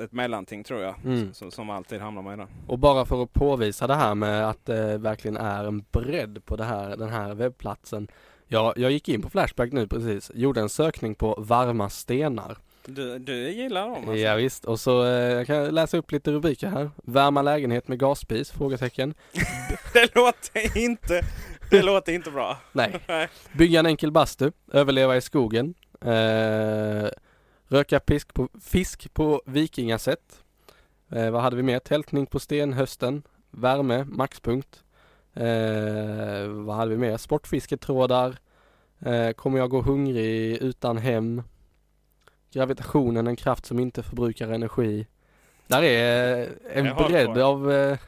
ett mellanting tror jag. Mm. Som, som, alltid hamnar man i den. Och bara för att påvisa det här med att det verkligen är en bredd på det här, den här webbplatsen Ja, jag gick in på Flashback nu precis, gjorde en sökning på varma stenar. Du, du gillar dem alltså? Ja, visst. och så eh, jag kan läsa upp lite rubriker här. Värma lägenhet med gaspis? Frågetecken. (laughs) det låter inte, det låter inte bra. (laughs) Nej. Bygga en enkel bastu, överleva i skogen, eh, röka pisk på, fisk på vikingasätt. Eh, vad hade vi mer? Tältning på stenhösten, värme, maxpunkt, Eh, vad hade vi mer? Sportfisketrådar. Eh, kommer jag gå hungrig utan hem? Gravitationen, en kraft som inte förbrukar energi. Där är en bredd av eh,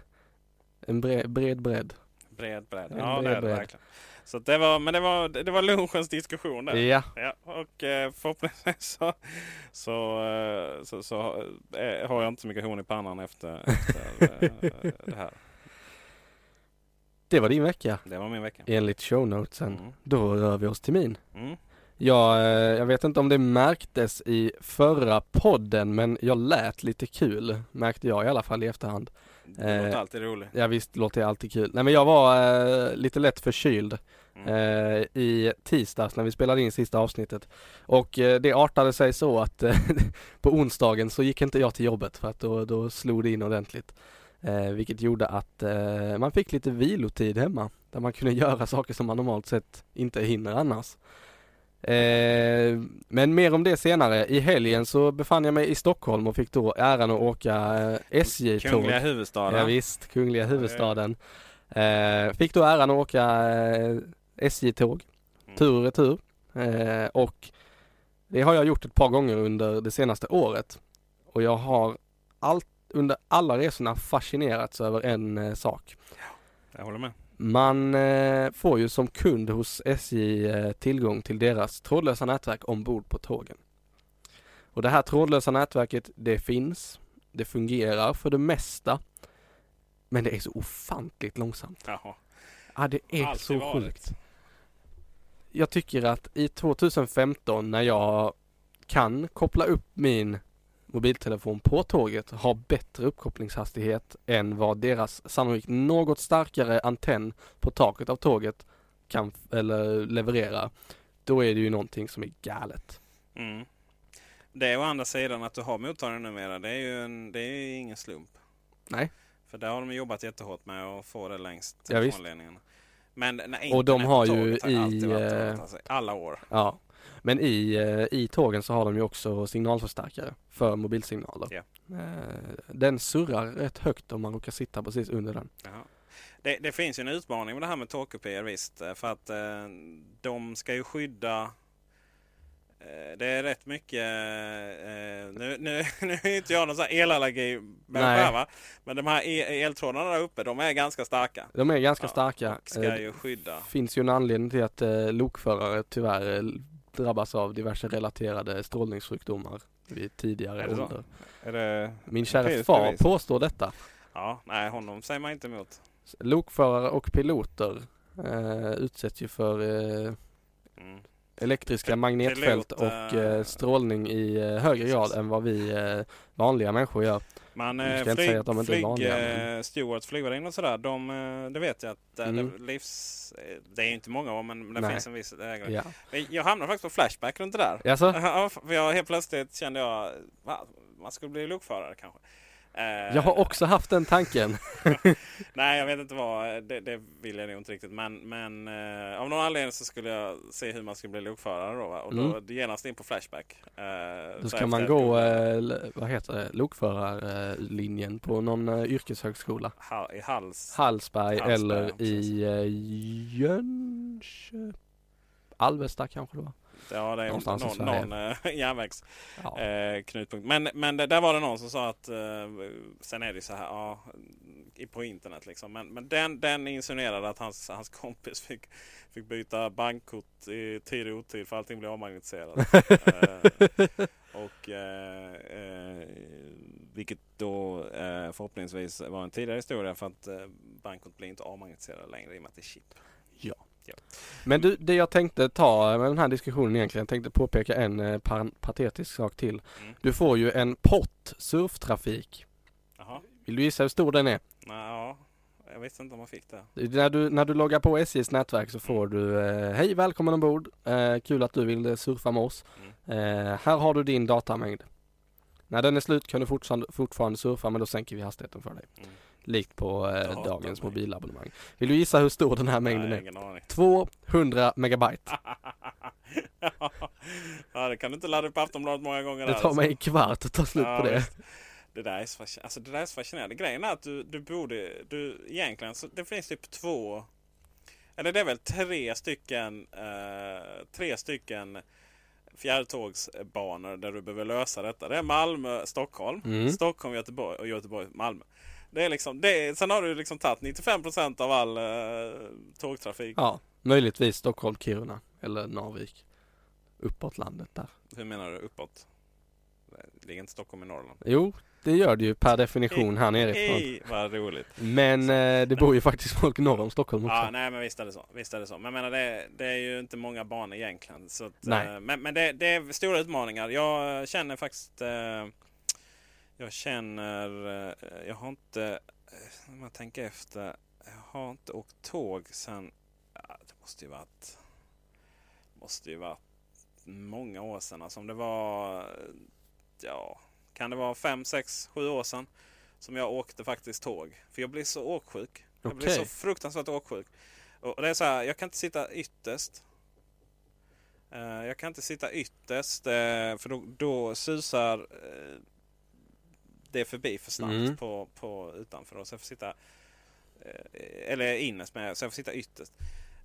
en bred, bred bredd. Bred bredd, ja bred, det är det verkligen. Så det var, men det var, det var lunchens diskussion där. Ja. ja och eh, förhoppningsvis så, så, eh, så, så eh, har jag inte så mycket horn i pannan efter, efter eh, det här. Det var din vecka. Det var min vecka. Enligt shownotesen. Mm. Då rör vi oss till min. Mm. Ja, eh, jag vet inte om det märktes i förra podden men jag lät lite kul märkte jag i alla fall i efterhand. Det låter eh, alltid roligt. Ja visst låter jag alltid kul. Nej men jag var eh, lite lätt förkyld mm. eh, i tisdags när vi spelade in sista avsnittet. Och eh, det artade sig så att (laughs) på onsdagen så gick inte jag till jobbet för att då, då slog det in ordentligt. Eh, vilket gjorde att eh, man fick lite vilotid hemma där man kunde (laughs) göra saker som man normalt sett inte hinner annars. Eh, men mer om det senare. I helgen så befann jag mig i Stockholm och fick då äran att åka eh, SJ-tåg. Kungliga huvudstaden. Ja, visst, Kungliga huvudstaden. Eh, fick då äran att åka eh, SJ-tåg, mm. tur och retur. Och det har jag gjort ett par gånger under det senaste året. Och jag har allt under alla resorna fascinerats över en eh, sak. Jag håller med. Man eh, får ju som kund hos SJ eh, tillgång till deras trådlösa nätverk ombord på tågen. Och det här trådlösa nätverket, det finns, det fungerar för det mesta, men det är så ofantligt långsamt. Jaha. Ja, det är Alltid så varit. sjukt. Jag tycker att i 2015 när jag kan koppla upp min mobiltelefon på tåget har bättre uppkopplingshastighet än vad deras sannolikt något starkare antenn på taket av tåget kan eller leverera. Då är det ju någonting som är galet. Mm. Det är å andra sidan att du har mottagaren numera. Det är ju en, det är ingen slump. Nej. För där har de jobbat jättehårt med att få det längst Ja, visst. telefonledningarna. Men när Och de har ju i, eh, alltså, alla år. Ja. Men i, eh, i tågen så har de ju också signalförstärkare för mobilsignaler. Ja. Eh, Den surrar rätt högt om man råkar sitta precis under den. Jaha. Det, det finns ju en utmaning med det här med tågkupéer visst. eh, För att eh, de ska ju skydda eh, det är rätt mycket, eh, nu, nu, (laughs) nu är inte jag någon sån här elallergi va? Men de här e- eltrådarna där uppe, de är ganska starka. De är ganska Ja, starka. ska ju skydda. finns ju en anledning till att lokförare tyvärr drabbas av diverse relaterade strålningssjukdomar vid tidigare Är ålder. Det, Min kära far påstår detta. ja, nej honom säger man inte emot. Lokförare och piloter eh, utsätts ju för eh, Mm. elektriska Pi- magnetfält pilot, och eh, eh, strålning i eh, högre grad än vad vi eh, vanliga människor gör. Man eh, flyg, de flyg, vanliga, men- eh, stewards, flygvärdinnor och sådär, de, eh, det vet jag att eh, Mm. det, livs, det är inte många år men det Nej. finns en viss ägare. Ja. Jag hamnade faktiskt på Flashback runt det där. Jaså? Ja, för jag helt plötsligt kände jag, man skulle bli lokförare kanske. Eh, Jag har också haft den tanken. (laughs) Nej, jag vet inte vad. Det, det vill jag nog inte riktigt. Men, men eh, av någon anledning så skulle jag se hur man skulle bli lokförare då. Va? Och då Mm. genast in på Flashback. Eh, Då ska man gå, eh, vad heter det, lokförarlinjen på någon eh, yrkeshögskola. Ha, I hals. Hallsberg, Hallsberg, eller precis. i eh, Jönköping? Alvesta kanske det var? Ja, det är Någonstans i någon, någon eh, (laughs) järnvägs Ja. eh. Men, men det, där var det någon som sa att eh, sen är det så här ja, på internet liksom. Men, men den, den insinuerade att hans, hans kompis fick, fick byta bankkort i tid och otid för allting blev avmagnetiserat. (laughs) eh, och eh, eh, vilket då eh, förhoppningsvis var en tidigare historia för att eh, bankkort blir inte avmagnetiserade längre i och med att det är chip. Men du, det jag tänkte ta med den här diskussionen egentligen, jag tänkte påpeka en eh, patetisk sak till. Mm. Du får ju en pott surftrafik. Jaha. Vill du gissa hur stor den är? Ja, jag visste inte om man fick det. När du, när du loggar på SJs nätverk så får du eh, Hej välkommen ombord, eh, kul att du vill eh, surfa med oss. Eh, här har du din datamängd. När den är slut kan du fortfarande, fortfarande surfa men då sänker vi hastigheten för dig. Mm. Likt på eh, Datamängd. dagens mobilabonnemang. Vill du gissa hur stor den här mängden Nej, är? ingen aning. 200 megabyte. (laughs) ja, det kan du inte ladda upp Aftonbladet många gånger. Det tar alltså. mig en kvart att ta slut Ja, på det. visst. Det där är så. Alltså, det där är så fascinerande. Grejen är att du, du borde... Du, egentligen så det finns typ två... Eller det är väl tre stycken... Eh, tre stycken fjärrtågsbanor där du behöver lösa detta. Det är Malmö, Stockholm, Mm. Stockholm, Göteborg och Göteborg, Malmö. Det är liksom, det är, sen har du liksom tagit 95% av all eh, tågtrafik. Ja, möjligtvis Stockholm, Kiruna eller Narvik. Uppåt landet där. Hur menar du uppåt? Ligger inte Stockholm i Norrland? Jo, det gör det ju per definition här nerifrån. Hej, vad roligt. Men eh, det bor ju faktiskt folk norr om Stockholm också. Ja, nej men visst är det så. Visst är det så. Men jag menar det, det är ju inte många banor egentligen. Så att, Nej. eh, men men det, det är stora utmaningar. Jag känner faktiskt... Eh, jag känner... Eh, jag har inte... eh, Om jag tänker efter. Jag har inte åkt tåg sen... Det måste ju varit... Måste ju varit många år sedan. Alltså om det var... Ja, kan det vara fem, sex, sju år sedan. Som jag åkte faktiskt tåg. För jag blev så åksjuk. Jag Okej. så fruktansvärt åksjuk. Och det är så här, jag kan inte sitta ytterst. Eh, jag kan inte sitta ytterst eh, för då, då susar det förbi för snabbt Mm. på, på utanför. Då. Så jag får sitta, eh, eller innerst med, så jag får sitta ytterst.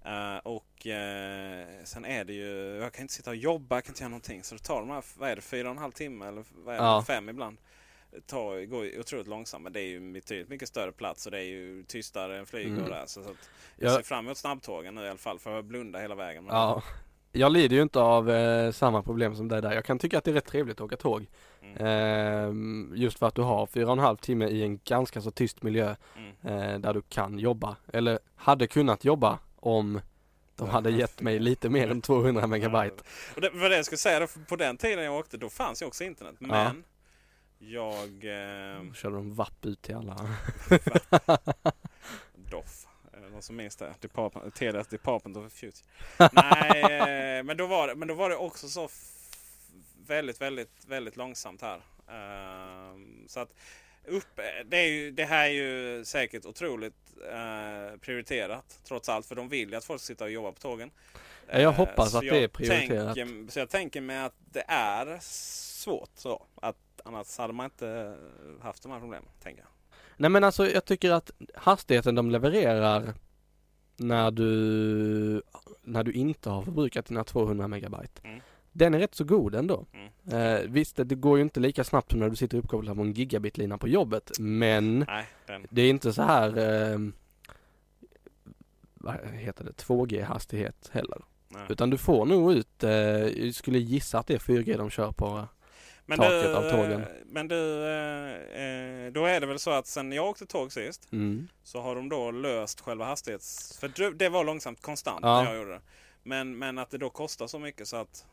Eh, och eh, sen är det ju, jag kan inte sitta och jobba, jag kan inte göra någonting. Så det tar de här, vad är det, fyra och en halv timme eller vad är det, Ja. fem ibland. Det tar, går ju otroligt långsamt men det är ju betydligt mycket större plats och det är ju tystare än flyg Mm. och där. Så, så jag Jag- ser fram emot snabbtågen nu i alla fall för jag blunda hela vägen. Men- Ja. Jag lider ju inte av eh, samma problem som dig där. Jag kan tycka att det är rätt trevligt att åka tåg. Mm. Ehm, just för att du har fyra och en halv timme i en ganska så tyst miljö Mm. eh, där du kan jobba. Eller hade kunnat jobba om de hade gett mig lite mer än 200 megabyte. Och det var det jag skulle säga, då, på den tiden jag åkte då fanns ju också internet. Men Jag... Eh, körde de vapp ut till alla. (laughs) Doff. Någon som minns det? Department, Telias Department of Future. (laughs) Nej, eh, men, då var det, men då var det också så väldigt, väldigt, väldigt långsamt här. Ehm, så att upp, det, är ju, det här är ju säkert otroligt eh, prioriterat trots allt. För de vill ju att folk ska sitta och jobba på tågen. Ja, jag Eh, hoppas så att det är prioriterat. Tänker, så jag tänker mig att det är svårt så. Att annars hade man inte haft de här problemen. Tänker jag. Nej men alltså jag tycker att hastigheten de levererar när du, när du inte har förbrukat dina 200 megabyte. Mm. Den är rätt så god ändå. Mm. Eh, visst, det går ju inte lika snabbt som när du sitter uppkopplad på en gigabitlina på jobbet, men Nej, det är inte så här eh, vad heter det, 2G hastighet heller. nej. Utan du får nog ut, eh, jag skulle gissa att det är 4G de kör på. Men taket du, av tågen. eh, Men du, eh, eh, då är det väl så att sen jag åkte tåg sist Mm. så har de då löst själva hastighets... För det var långsamt konstant Ja. när jag gjorde det. Men, men att det då kostar så mycket så att...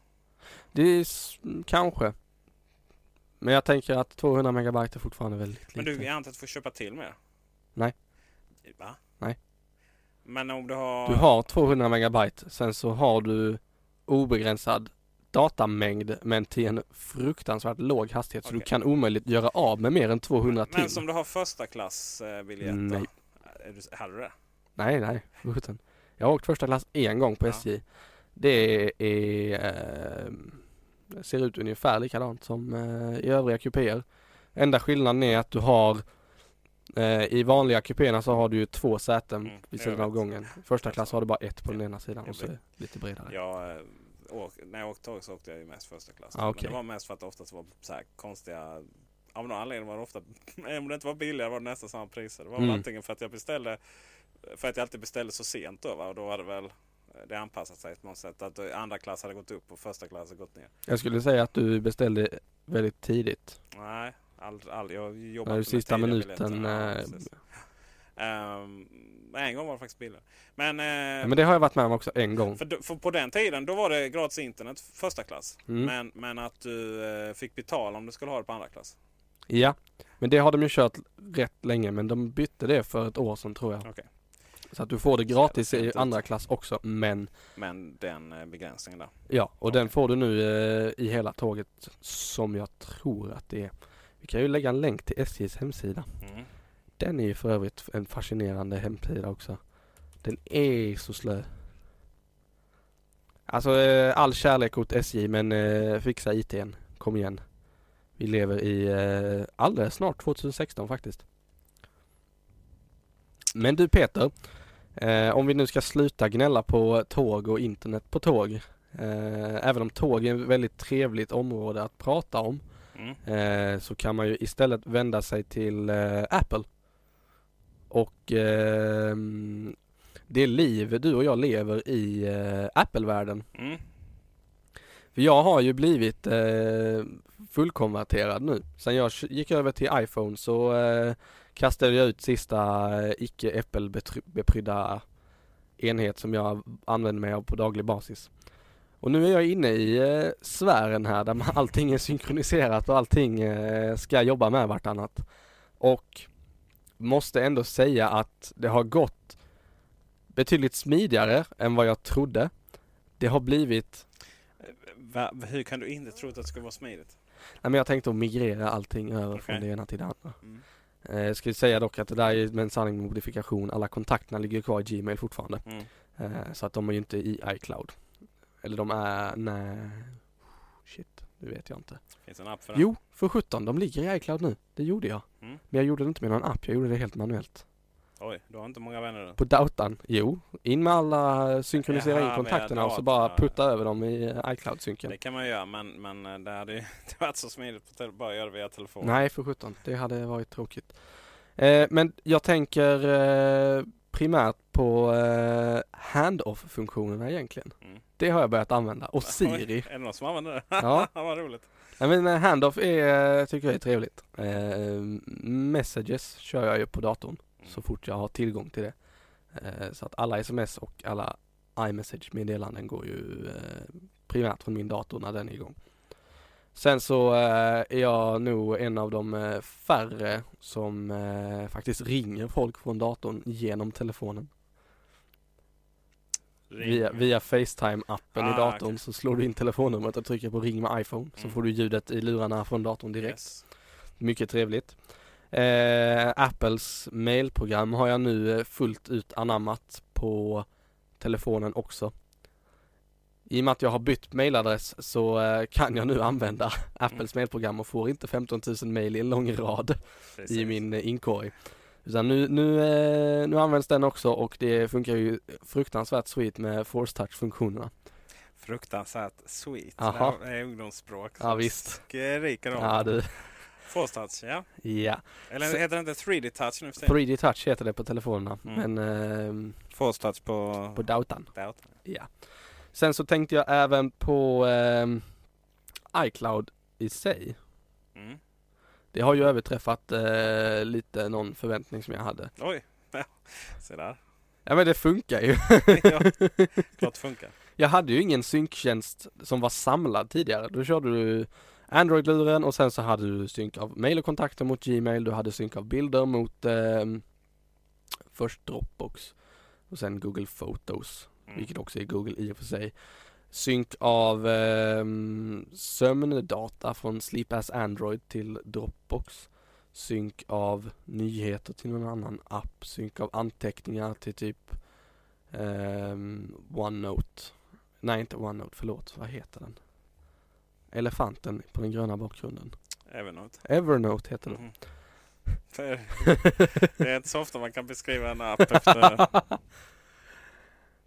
Det är kanske. Men jag tänker att 200 megabyte är fortfarande väldigt Men lite. du, jag antar att du får köpa till mer? Nej. Va? Nej. Men om du har... Du har 200 megabyte, sen så har du obegränsad datamängd men till en fruktansvärt låg hastighet så du kan omöjligt göra av med mer än 200 till. Men som du har första klass eh, biljett då? Nej. Hade du det? Nej, nej, sjutton. Jag har åkt första klass en gång på Ja. SJ. Det är, eh, ser ut ungefär likadant som eh, i övriga kupéer. Enda skillnaden är att du har eh, i vanliga kupéerna så har du ju två säten Mm, vid sidan av gången. Första klass har du bara ett på den Ja. ena sidan och så är det lite bredare. Jag, eh, åk, när jag åkte tåg så åkte jag ju mest första klass. Ah, okej. Men det var mest för att det oftast var så här konstiga... Av någon anledning var det ofta... (laughs) Om det inte var billigare var det nästan samma priser. Det var väl Mm. antingen för att jag beställde... För att jag alltid beställde så sent då va? Och då var det väl... Det anpassat sig på något sätt. Att andra klass hade gått upp och första klass hade gått ner. Jag skulle säga att du beställde väldigt tidigt. Nej, aldrig. aldrig. Jag jobbade du med sista minuten. Ja, eh. Ehm, en gång var det faktiskt billigare. Men, eh, men det har jag varit med om också en gång. för, för på den tiden då var det gratis internet första klass. Mm. Men, men att du eh, fick betala om du skulle ha det på andra klass. Ja, men det har de ju kört rätt länge men de bytte det för ett år sedan tror jag. Okej. Så att du får det gratis i andra klass också men Men den eh, begränsningen där. ja och Okej. den får du nu eh, i hela tåget som jag tror att det är. Vi kan ju lägga en länk till SJs hemsida. Mm. Den är ju för övrigt en fascinerande hemsida också. Den är så slö. Alltså eh, all kärlek åt SJ men eh, fixa ITn. Kom igen. Vi lever i eh, alldeles snart 2016 faktiskt. Men du Peter. Eh, om vi nu ska sluta gnälla på tåg och internet på tåg. Eh, även om tåg är ett väldigt trevligt område att prata om. Mm. Eh, så kan man ju istället vända sig till eh, Apple. Och ehm, det liv du och jag lever i eh, Apple-världen. Mm. För jag har ju blivit eh, fullkonverterad nu. Sen jag gick över till iPhone så eh, kastade jag ut sista eh, icke Apple-beprydda enhet som jag använder mig av på daglig basis. Och nu är jag inne i eh, sfären här där (laughs) allting är synkroniserat och allting eh, ska jobba med vartannat. Och måste ändå säga att det har gått betydligt smidigare än vad jag trodde. Det har blivit, Va, hur kan du inte tro att det ska vara smidigt? nej men jag tänkte att migrera allting över från Okej. det ena till det andra. Mm. Eh, jag ju säga dock att det där är med en sanning med modifikation. Alla kontakterna ligger kvar i Gmail fortfarande. Mm. Eh, så att de är ju inte i iCloud. Eller de är, nej, shit, det vet jag inte. Finns en app för det? Jo, för 17, de ligger i iCloud nu. Det gjorde jag. Mm. Men jag gjorde det inte med någon app, jag gjorde det helt manuellt. Oj, du har inte många vänner du. På datorn, jo. In med alla, synkronisera Jaha, in kontakterna och så bara putta över dem i iCloud-synken. Det kan man göra men, men eh, det hade ju (laughs) inte varit så smidigt på tele- bara göra det via telefon. Nej, för 17. Det hade varit tråkigt. Eh, men jag tänker eh, primärt på eh, hand-off-funktionerna egentligen. Mm. Det har jag börjat använda. Och (laughs) Siri. är det någon som använder det? Ja. (laughs) Vad roligt. Nej, men eh, hand-off är, tycker jag är trevligt. Eh, messages kör jag ju på datorn Mm. så fort jag har tillgång till det. Eh, så att alla sms och alla iMessage-meddelanden går ju eh, primärt från min dator när den är igång. Sen så eh, är jag nog en av de eh, färre som eh, faktiskt ringer folk från datorn genom telefonen. Via, via Facetime-appen i Ah, datorn okej. så slår du in telefonnumret och trycker på ring med iPhone så Mm. får du ljudet i lurarna från datorn direkt. Yes. Mycket trevligt. Eh, Apples mailprogram har jag nu fullt ut anammat på telefonen också. I och med att jag har bytt mailadress så eh, kan jag nu använda (laughs) Apples mailprogram och får inte 15 000 mail i en lång rad i Precis. min eh, inkorg. Utan nu, nu, eh, nu används den också och det funkar ju fruktansvärt sweet med force touch-funktionerna. Fruktansvärt sweet. Aha. Det är ungdomsspråk. Ja, visst. Skriker om. Ja du, Force touch, ja. ja. Eller Så- heter det inte 3D touch nu för tiden? 3D touch heter det på telefonerna Mm. men eh, Force touch på... på dautan. Ja. Sen så tänkte jag även på ehm, iCloud i sig. Mm. Det har ju överträffat eh, lite någon förväntning som jag hade. Oj, ja. (laughs) se där. Ja men det funkar ju. (laughs) ja, klart funkar. Jag hade ju ingen synktjänst som var samlad tidigare. Då körde du Android-luren och sen så hade du synk av mail och kontakter mot Gmail. Du hade synk av bilder mot ehm, först Dropbox och sen Google Photos. Mm. vilket också är Google i och för sig. Synk av ehm, sömndata från Sleep as Android till Dropbox. Synk av nyheter till någon annan app. Synk av anteckningar till typ ehm, OneNote. Nej, inte OneNote, förlåt. Vad heter den? Elefanten på den gröna bakgrunden. Evernote. Evernote heter den. Mhm. För (laughs) det är inte så ofta man kan beskriva en app efter... (laughs)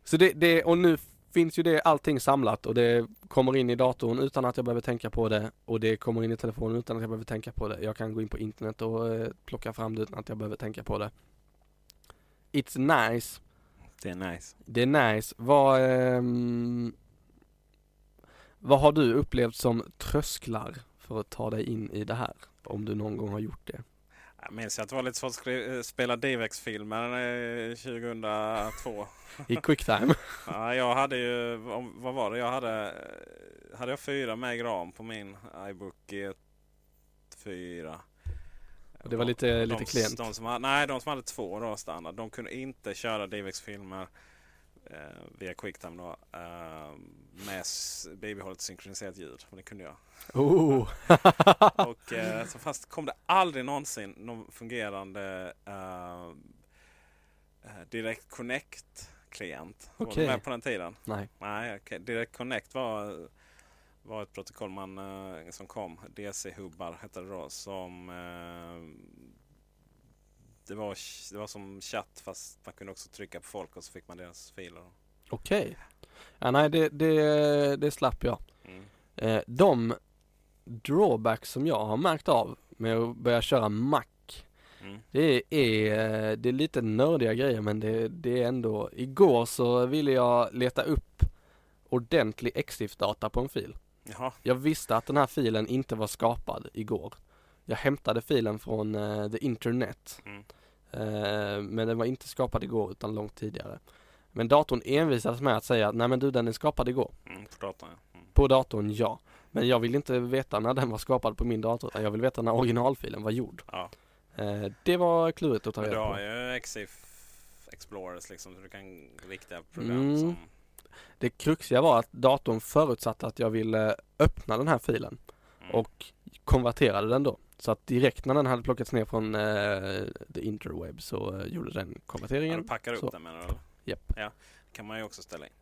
Så det, det, och nu finns ju det allting samlat och det kommer in i datorn utan att jag behöver tänka på det och det kommer in i telefonen utan att jag behöver tänka på det. Jag kan gå in på internet och eh, plocka fram det utan att jag behöver tänka på det. It's nice. Det är nice. Det är nice. Vad, ehm, vad har du upplevt som trösklar för att ta dig in i det här? Om du någon gång har gjort det. Jag minns att det var lite svårt att eh, spela DivX-filmer eh, 2002. (laughs) I quicktime. (laughs) Ja, jag hade ju, vad var det? Jag hade, eh, hade jag fyra meg ram på min iBook G4. Och det var lite- de, lite klent. De som nej, de som hade två då standard. De kunde inte köra DivX-filmer eh, via Quicktime då. Eh, med bibehållet synkroniserat ljud. Och det kunde jag. Oh. Och eh, så fast kom det aldrig någonsin någon fungerande eh, eh, Direct Connect-klient. Var Okej. du med på den tiden? Nej. Nej, okej. Direct Connect var, var ett protokoll man, eh, som kom. DC-hubbar hette det då. Som, eh, det, var, det var som chatt fast man kunde också trycka på folk och så fick man deras filer. Okej. Ja, nej, det, det, det slapp jag. Mm. Eh, de drawbacks som jag har märkt av med att börja köra Mac Mm. det är, eh, det är lite nördiga grejer men det, det är ändå Igår så ville jag leta upp ordentlig EXIF-data på en fil. Jaha, Jag visste att den här filen inte var skapad igår. Jag hämtade filen från eh, the internet. Mm. Eh, men den var inte skapad igår utan långt tidigare. Men datorn envisades med att säga att nej men du den är skapad igår. mm, på datorn ja. Mm. På datorn ja. Men jag vill inte veta när den var skapad på min dator utan jag vill veta när originalfilen var gjord. ja. Eh, det var klurigt att ta Men du reda har på. ju Exif Explorers liksom. Så du kan riktiga program Mm. som... Det kruxiga var att datorn förutsatte att jag ville öppna den här filen Mm. och konverterade den då. Så att direkt när den hade plockats ner från eh, the interweb så eh, gjorde den ja, konverteringen. du packar upp så. den menar du? Japp. Ja, kan man ju också ställa in.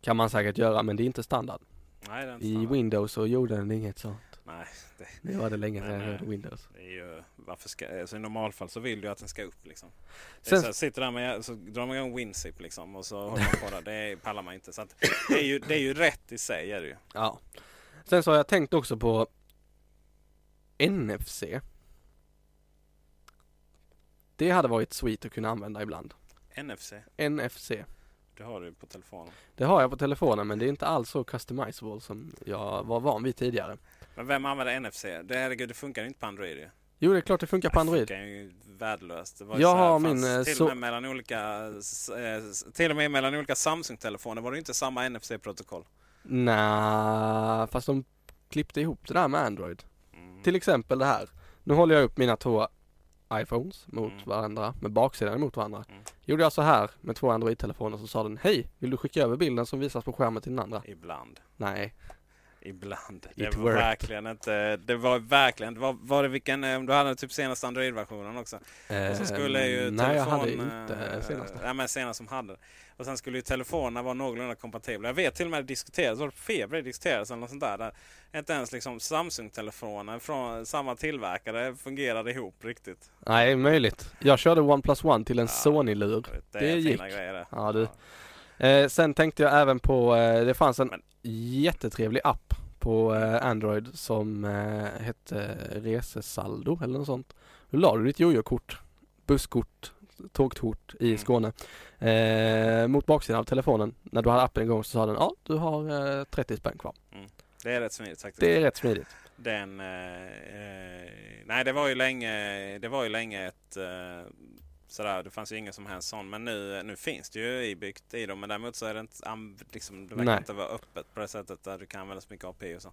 Kan man säkert göra men det är inte standard. Nej, det är inte I standard. Windows så gjorde den inget sånt. Nej, Det var det länge sedan jag hörde. Windows. det är ju... Varför ska, alltså I normalfall så vill du att den ska upp liksom. Det Sen- så sitter där med, så drar man igång WinZip liksom och så håller man på där. Det pallar man inte. Så att, det, är ju, det är ju rätt i sig är det ju. Ja. Sen så har jag tänkt också på NFC. Det hade varit sweet att kunna använda ibland. NFC, NFC. det har du på telefonen. Det har jag på telefonen men det är inte alls så customizable som jag var van vid tidigare. Men vem använder NFC? Det, herregud, det funkar inte på Android ju. Jo det är klart det funkar på Android. Det funkar ju värdelöst. Det var Jag har min, eh, till, och med mellan olika, eh, till och med mellan olika Samsung-telefoner var det inte samma NFC-protokoll. Nej, fast de klippte ihop det där med Android. Mm. Till exempel det här. Nu håller jag upp mina två iPhones mot Mm. varandra med baksidan emot varandra. Mm. Gjorde jag så här med två Android-telefoner så sa den Hej, vill du skicka över bilden som visas på skärmen till den andra? Ibland. Nej. Ibland. It Det var worked. verkligen inte... Det var verkligen... Det var, var det vilken... eh, Du hade typ senaste Android-versionen också. Och så skulle ju Eh, telefon... Nej, jag hade inte eh, senaste. Ja, men senast som hade. Och sen skulle ju telefonerna vara någorlunda kompatibla. Jag vet till och med det diskuterades, var det Feber diskuterades eller något sånt där. där inte ens liksom Samsung-telefoner från samma tillverkare fungerade ihop riktigt. Nej, möjligt. Jag körde OnePlus One till en Ja, Sony-lur. Det, Det är gick. fina grejer det. Ja, du. Eh, sen tänkte jag även på, eh, det fanns en Men- jättetrevlig app på eh, Android som eh, hette Resesaldo eller något sånt. Då la du ditt jojo-kort, busskort, tågkort i Mm. Skåne eh, mot baksidan av telefonen. När du hade appen igång så sa den ja, du har eh, 30 spänn kvar. Det är rätt smidigt faktiskt. Det är rätt smidigt. Den... Eh, eh, nej, det var ju länge, det var ju länge ett... Sådär, det fanns ju ingen som helst sån. Men nu, nu finns det ju ibyggt i dem. Men däremot så är det inte... Liksom, det verkar Nej. inte vara öppet på det sättet där du kan använda så mycket API och så.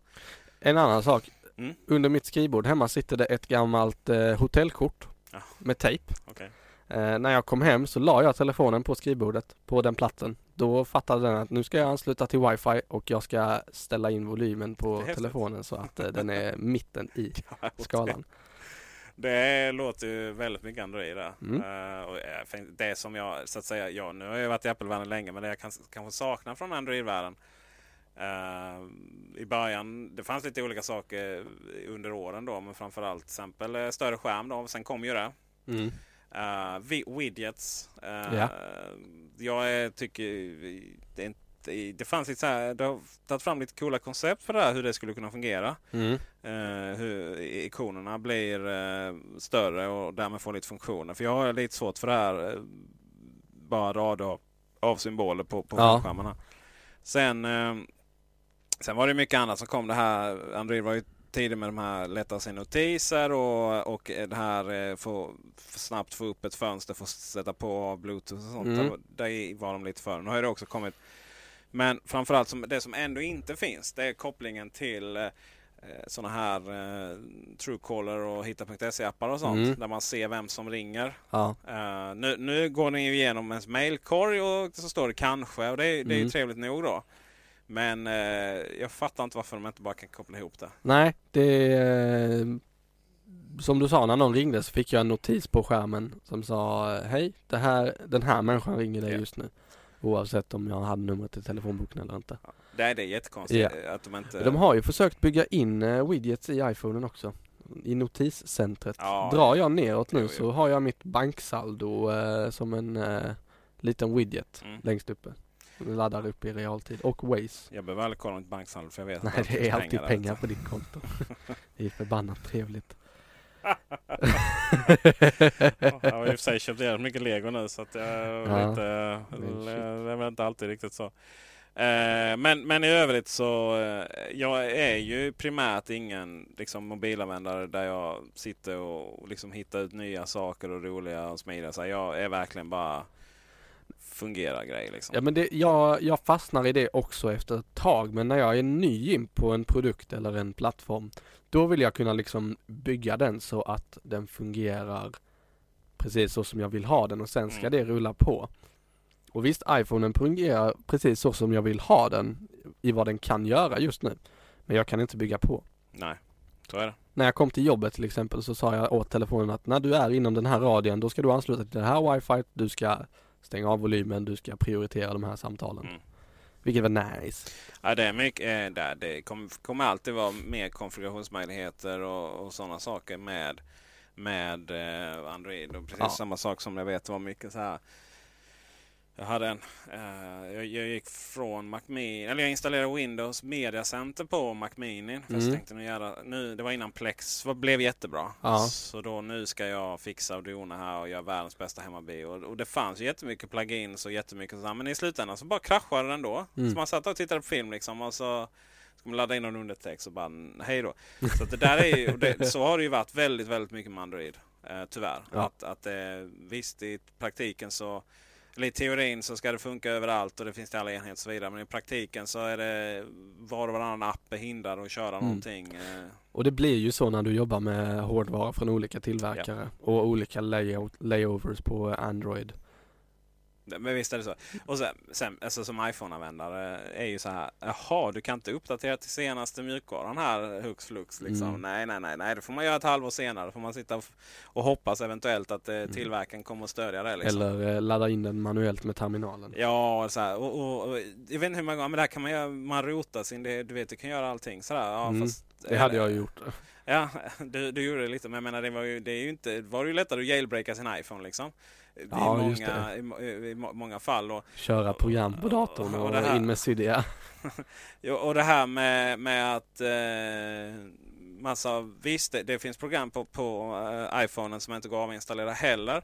En annan sak. Mm. Under mitt skrivbord hemma sitter det ett gammalt eh, hotellkort Ja. med tejp. Okej. Eh, när jag kom hem så la jag telefonen på skrivbordet på den platsen. Då fattade den att nu ska jag ansluta till wifi och jag ska ställa in volymen på telefonen så att eh, den är mitten i (laughs) skalan. Det låter ju väldigt mycket Android där. Mm. Eh, och eh, det som jag, så att säga, ja, nu har jag varit i Apple-världen länge, men det jag kan, kanske saknar från Android-världen. eh, I början, det fanns lite olika saker under åren då, men framförallt till exempel större skärm då. Sen kom ju det. Mm. Uh, widgets. Eh, Ja. Jag tycker det, är det fanns lite så här, det har tagit fram lite coola koncept för det här, hur det skulle kunna fungera. Mm. Eh, hur ikonerna blir eh, större och därmed får lite funktioner. För jag har lite svårt för det här. Eh, bara rader av, av symboler på, på Ja. skärmarna. Sen, eh, sen var det mycket annat som kom. Det här, Android var ju tidig med de här lätta sig notiser och, och det här eh, få få snabbt få upp ett fönster att sätta på bluetooth och sånt. Mm. Där var de lite för. Nu har det också kommit. Men framförallt som, det som ändå inte finns det är kopplingen till eh, sådana här eh, Truecaller och Hitta.se-appar och sånt. Mm. Där man ser vem som ringer. Ja. Eh, nu, nu går den ju igenom ens mailkorg och så står det kanske och det, är- det är ju Mm. trevligt nog då. Men eh, jag fattar inte varför de inte bara kan koppla ihop det. Nej, det är, som du sa när någon ringde så fick jag en notis på skärmen som sa hej, det här, den här människan ringer dig Ja. just nu. Oavsett om jag hade numret i telefonboken eller inte. Är, det är jättekonstigt att de inte... De har ju försökt bygga in eh, widgets i iPhonen också. I notiscentret. Ja, Drar jag neråt nu Jo, jo. så har jag mitt banksaldo eh, som en eh, liten widget Mm. längst uppe. Laddar upp i realtid. Och Waze. Jag behöver aldrig kolla mitt banksaldo för jag vet Nej att det är alltid där. pengar på ditt konto. (laughs) det är förbannat trevligt. Jag har i och för sig köpt jävligt mycket lego nu så att jag Ja. shit. det är väl inte alltid riktigt så. Eh, men, men i övrigt så eh, jag är ju primärt ingen liksom, mobilanvändare där jag sitter och liksom hittar ut nya saker och roliga och smidiga. Så jag är verkligen bara fungerar grej liksom. Ja men det, jag, jag fastnar i det också efter ett tag men när jag är ny in på en produkt eller en plattform då vill jag kunna liksom bygga den så att den fungerar precis så som jag vill ha den och sen ska Mm. det rulla på. Och visst, iPhonen fungerar precis så som jag vill ha den i vad den kan göra just nu. Men jag kan inte bygga på. Nej, så är det. När jag kom till jobbet till exempel så sa jag åt telefonen att när du är inom den här radien då ska du ansluta till det här wifi, du ska stänga av volymen, du ska prioritera de här samtalen. Mm. Vilket var nice. Ja, det är mycket, eh. Det kommer, kommer alltid vara mer konfigurationsmöjligheter och, och sådana saker med, med eh, Android. Och precis Ja. samma sak som jag vet var mycket så här. Jag hade en, eh, jag, jag gick från Mac Mini, eller jag installerade Windows Media Center på Mac Mini. För Mm. jag tänkte nu, göra, nu, det var innan Plex var, blev jättebra. Ja. Så då nu ska jag fixa och dona här och göra världens bästa hemmabio. Och, och det fanns ju jättemycket plugins och jättemycket sådär. Men i slutändan så bara kraschade den då. Mm. Så man satt och tittade på film liksom och så ska man ladda in någon undertext och bara hej då. Så det där är ju, det, så har det ju varit väldigt, väldigt mycket med Android. Eh, tyvärr. Ja. Att, att eh, visst i praktiken så eller i teorin så ska det funka överallt och det finns till alla enheter och så vidare. Men i praktiken så är det var och varannan app är hindrad att köra Mm. någonting. eh. Och det blir ju så när du jobbar med hårdvara från olika tillverkare och olika layout, layovers på Android. Men visst är det så. Och sen, sen alltså som iPhone-användare är ju så här. Jaha, du kan inte uppdatera till senaste mjukvaran här hux flux. Liksom. Mm. Nej, nej, nej, nej. Det får man göra ett halvår senare. får man sitta och, hoppas eventuellt att eh, tillverkaren kommer att stödja det. Liksom. Eller eh, ladda in den manuellt med terminalen. Ja, så här, och, och, och, jag vet inte hur många gånger, men där kan man göra, man rotar sin, det, du vet, du kan göra allting sådär. Ja, Mm, fast, Det hade jag gjort. (laughs) Ja, du, du gjorde det lite, men jag menar det var ju, det är ju inte, var det ju lättare att jailbreaka sin iPhone liksom. I, Ja, många, i, i, må- många fall. Och, Köra program på datorn Och och här- in med Cydia. (laughs) Och det här med, med att eh, massa, visst det, det finns program på, på eh, iPhonen som inte går att avinstallera heller.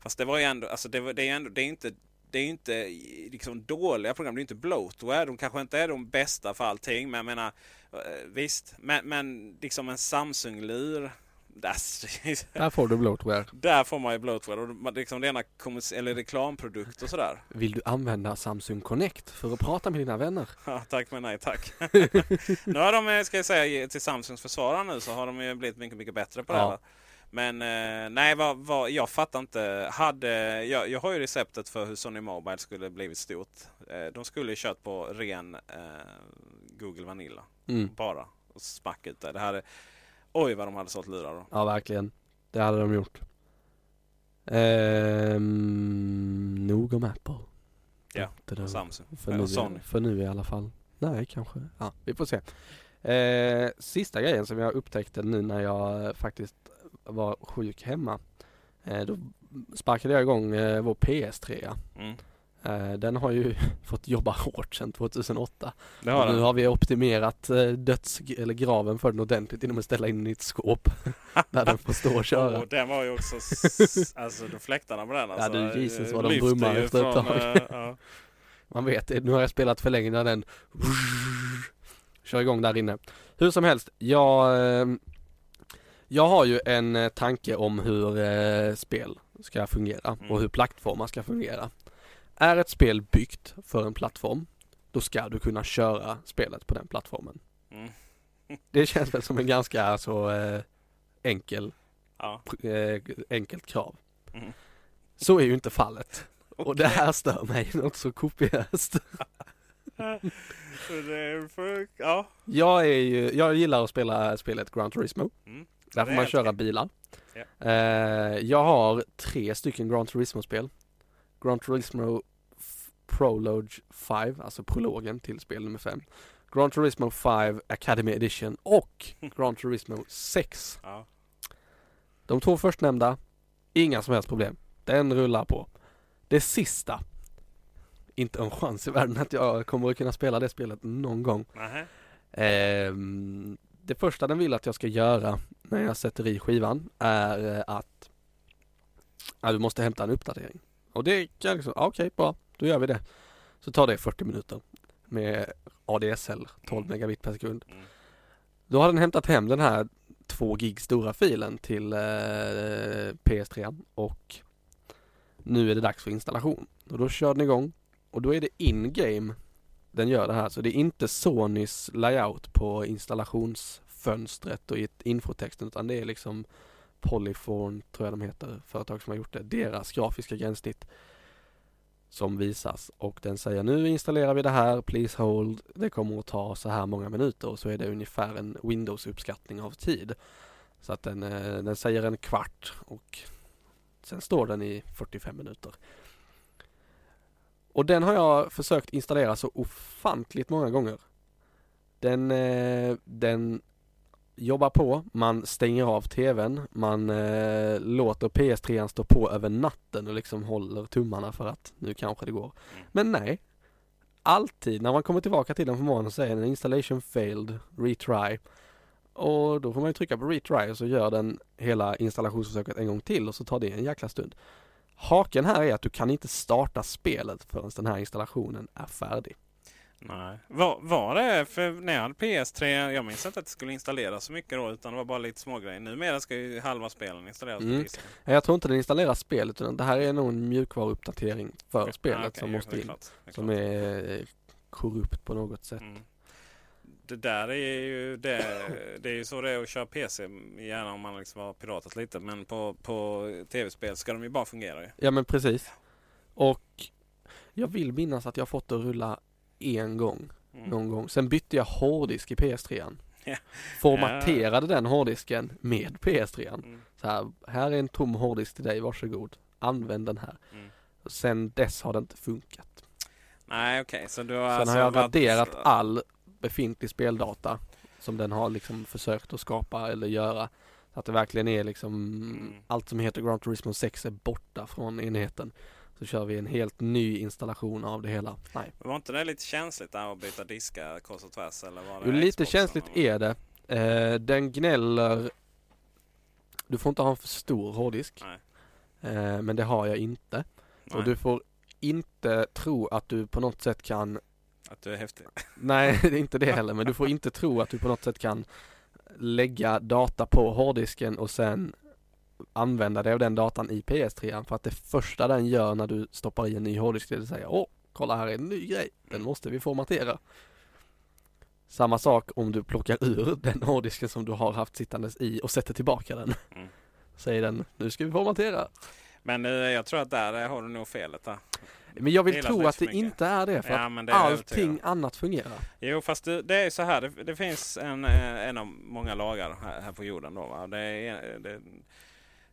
Fast det var ju ändå, alltså det, var, det är ändå, det är inte det är inte liksom dåliga program, det är inte bloatware. De kanske inte är de bästa för allting. Men jag menar, eh, visst. Men, men liksom en Samsung-lur. Där, får du bloatware. där får man ju bloatware. Och liksom det ena kommersi- eller reklamprodukt och sådär. Vill du använda Samsung Connect för att prata med dina vänner? (laughs) Ja, tack men nej tack. nu har de, eh, ska jag säga till Samsungs försvarare nu, så har de ju blivit mycket, mycket bättre på det Ja. här. Men eh, nej, vad, vad, jag fattar inte. Hade, jag, jag har ju receptet för hur Sony Mobile skulle blivit stort. Eh, de skulle ju kört på ren eh, Google Vanilla. Mm. Bara. Och smack ut det. det här är, oj vad de hade sålt lurar då. Ja, verkligen. Det hade de gjort. Ehm, nog om Apple. Ja. Och Samsung. För Eller nu, Sony. för nu i alla fall. Nej, kanske. Ja, vi får se. Eh, sista grejen som jag upptäckte nu när jag faktiskt var sjuk hemma. Eh, då sparkade jag igång eh, vår PS3. Mm. Eh, den har ju (laughs) fått jobba hårt sedan 2008. Det har Och nu den. har vi optimerat eh, döds eller graven för den ordentligt genom att ställa in den i ett skåp. (laughs) där den får stå och köra. Och den var ju också, alltså de fläktarna på den alltså, du, Jesus, vad de brummar efter ett tag. eh, ja. Man vet nu har jag spelat för länge när den (laughs) kör igång där inne. Hur som helst, jag, eh, jag har ju en tanke om hur spel ska fungera Mm. och hur plattformar ska fungera. Är ett spel byggt för en plattform, då ska du kunna köra spelet på den plattformen. Mm. (laughs) Det känns väl som en ganska så eh, enkel, Ja. eh, enkelt krav. Mm. Så är ju inte fallet. Och det här stör mig något så kopiöst. (laughs) Ja. Jag, är ju, jag gillar att spela spelet Gran Turismo. Mm. Där får man köra bilar. Ja. Eh, jag har tre stycken Gran Turismo-spel. Gran Turismo Prologue 5, alltså prologen till spel nummer 5. Gran Turismo 5 Academy Edition och (laughs) Gran Turismo 6. Ja. De två förstnämnda, inga som helst problem. Den rullar på. Det sista, inte en chans i världen att jag kommer att kunna spela det spelet någon gång. Ehm, det första den vill att jag ska göra när jag sätter i skivan är eh, att ja, du måste hämta en uppdatering. Och det kan liksom, okej bra, då gör vi det. Så tar det 40 minuter med ADSL 12 megabit per sekund. Mm. Då har den hämtat hem den här 2 gig stora filen till eh, PS3 och nu är det dags för installation. Och då kör den igång och då är det in-game den gör det här. Så det är inte Sonys layout på installationsfönstret och i infotexten utan det är liksom Polyphone tror jag de heter, företag som har gjort det. Deras grafiska gränssnitt som visas och den säger nu installerar vi det här, please hold. Det kommer att ta så här många minuter och så är det ungefär en Windows-uppskattning av tid. Så att den, eh, den säger en kvart och sen står den i 45 minuter. Och den har jag försökt installera så ofantligt många gånger. Den, eh, den jobbar på, man stänger av tvn, man eh, låter PS3 stå på över natten och liksom håller tummarna för att nu kanske det går. Mm. Men nej. Alltid när man kommer tillbaka till den på morgonen så säger den installation failed, retry. Och då får man ju trycka på retry och så gör den hela installationsförsöket en gång till och så tar det en jäkla stund. Haken här är att du kan inte starta spelet förrän den här installationen är färdig. Nej. Var, var det, för när jag hade PS3, jag minns inte att det skulle installeras så mycket då utan det var bara lite smågrejer. Numera ska ju halva spelen installeras Mm. på disken. Jag tror inte den installerar spelet utan det här är nog en mjukvaruuppdatering för Ja, spelet okej, som jo, måste in. klart, är Som är eh, korrupt på något sätt. Mm. Det där är ju det, det är ju så det är att köra PC, gärna om man liksom har piratat lite. Men på, på tv-spel ska de ju bara fungera ju. Ja men precis. Och jag vill minnas att jag fått det att rulla en gång. Mm. Någon gång. Sen bytte jag hårddisk i PS3. (laughs) Ja. Formaterade den hårddisken med PS3. Mm. Så här, här är en tom hårddisk till dig, varsågod. Använd den här. Mm. Sen dess har det inte funkat. Nej okej, så du har Sen alltså har jag varit- raderat all befintlig speldata som den har liksom försökt att skapa eller göra. Så att det verkligen är liksom Mm. allt som heter Gran Turismo 6 är borta från enheten. Så kör vi en helt ny installation av det hela. Nej. Var inte det lite känsligt där att byta diskar kors och tvärs? Eller var det Jo, lite känsligt eller? är det. Eh, den gnäller Du får inte ha en för stor hårddisk. Nej. Eh, men det har jag inte. Nej, Och du får inte tro att du på något sätt kan Att du är häftig. (laughs) Nej, det är inte det heller. Men du får inte tro att du på något sätt kan lägga data på hårddisken och sen använda dig av den datan i PS3. För att det första den gör när du stoppar i en ny hårddisk är att säga Åh, kolla här är en ny grej. Den måste vi formatera. Samma sak om du plockar ur den hårddisken som du har haft sittandes i och sätter tillbaka den. Mm. Säger den, nu ska vi formatera. Men eh, jag tror att där har du nog felet där. Men jag vill tro att det inte är det för Ja, att det allting annat fungerar. Jo fast det, det är så här. Det, det finns en, eh, en av många lagar här, här på jorden. Då, va? Det, är, det,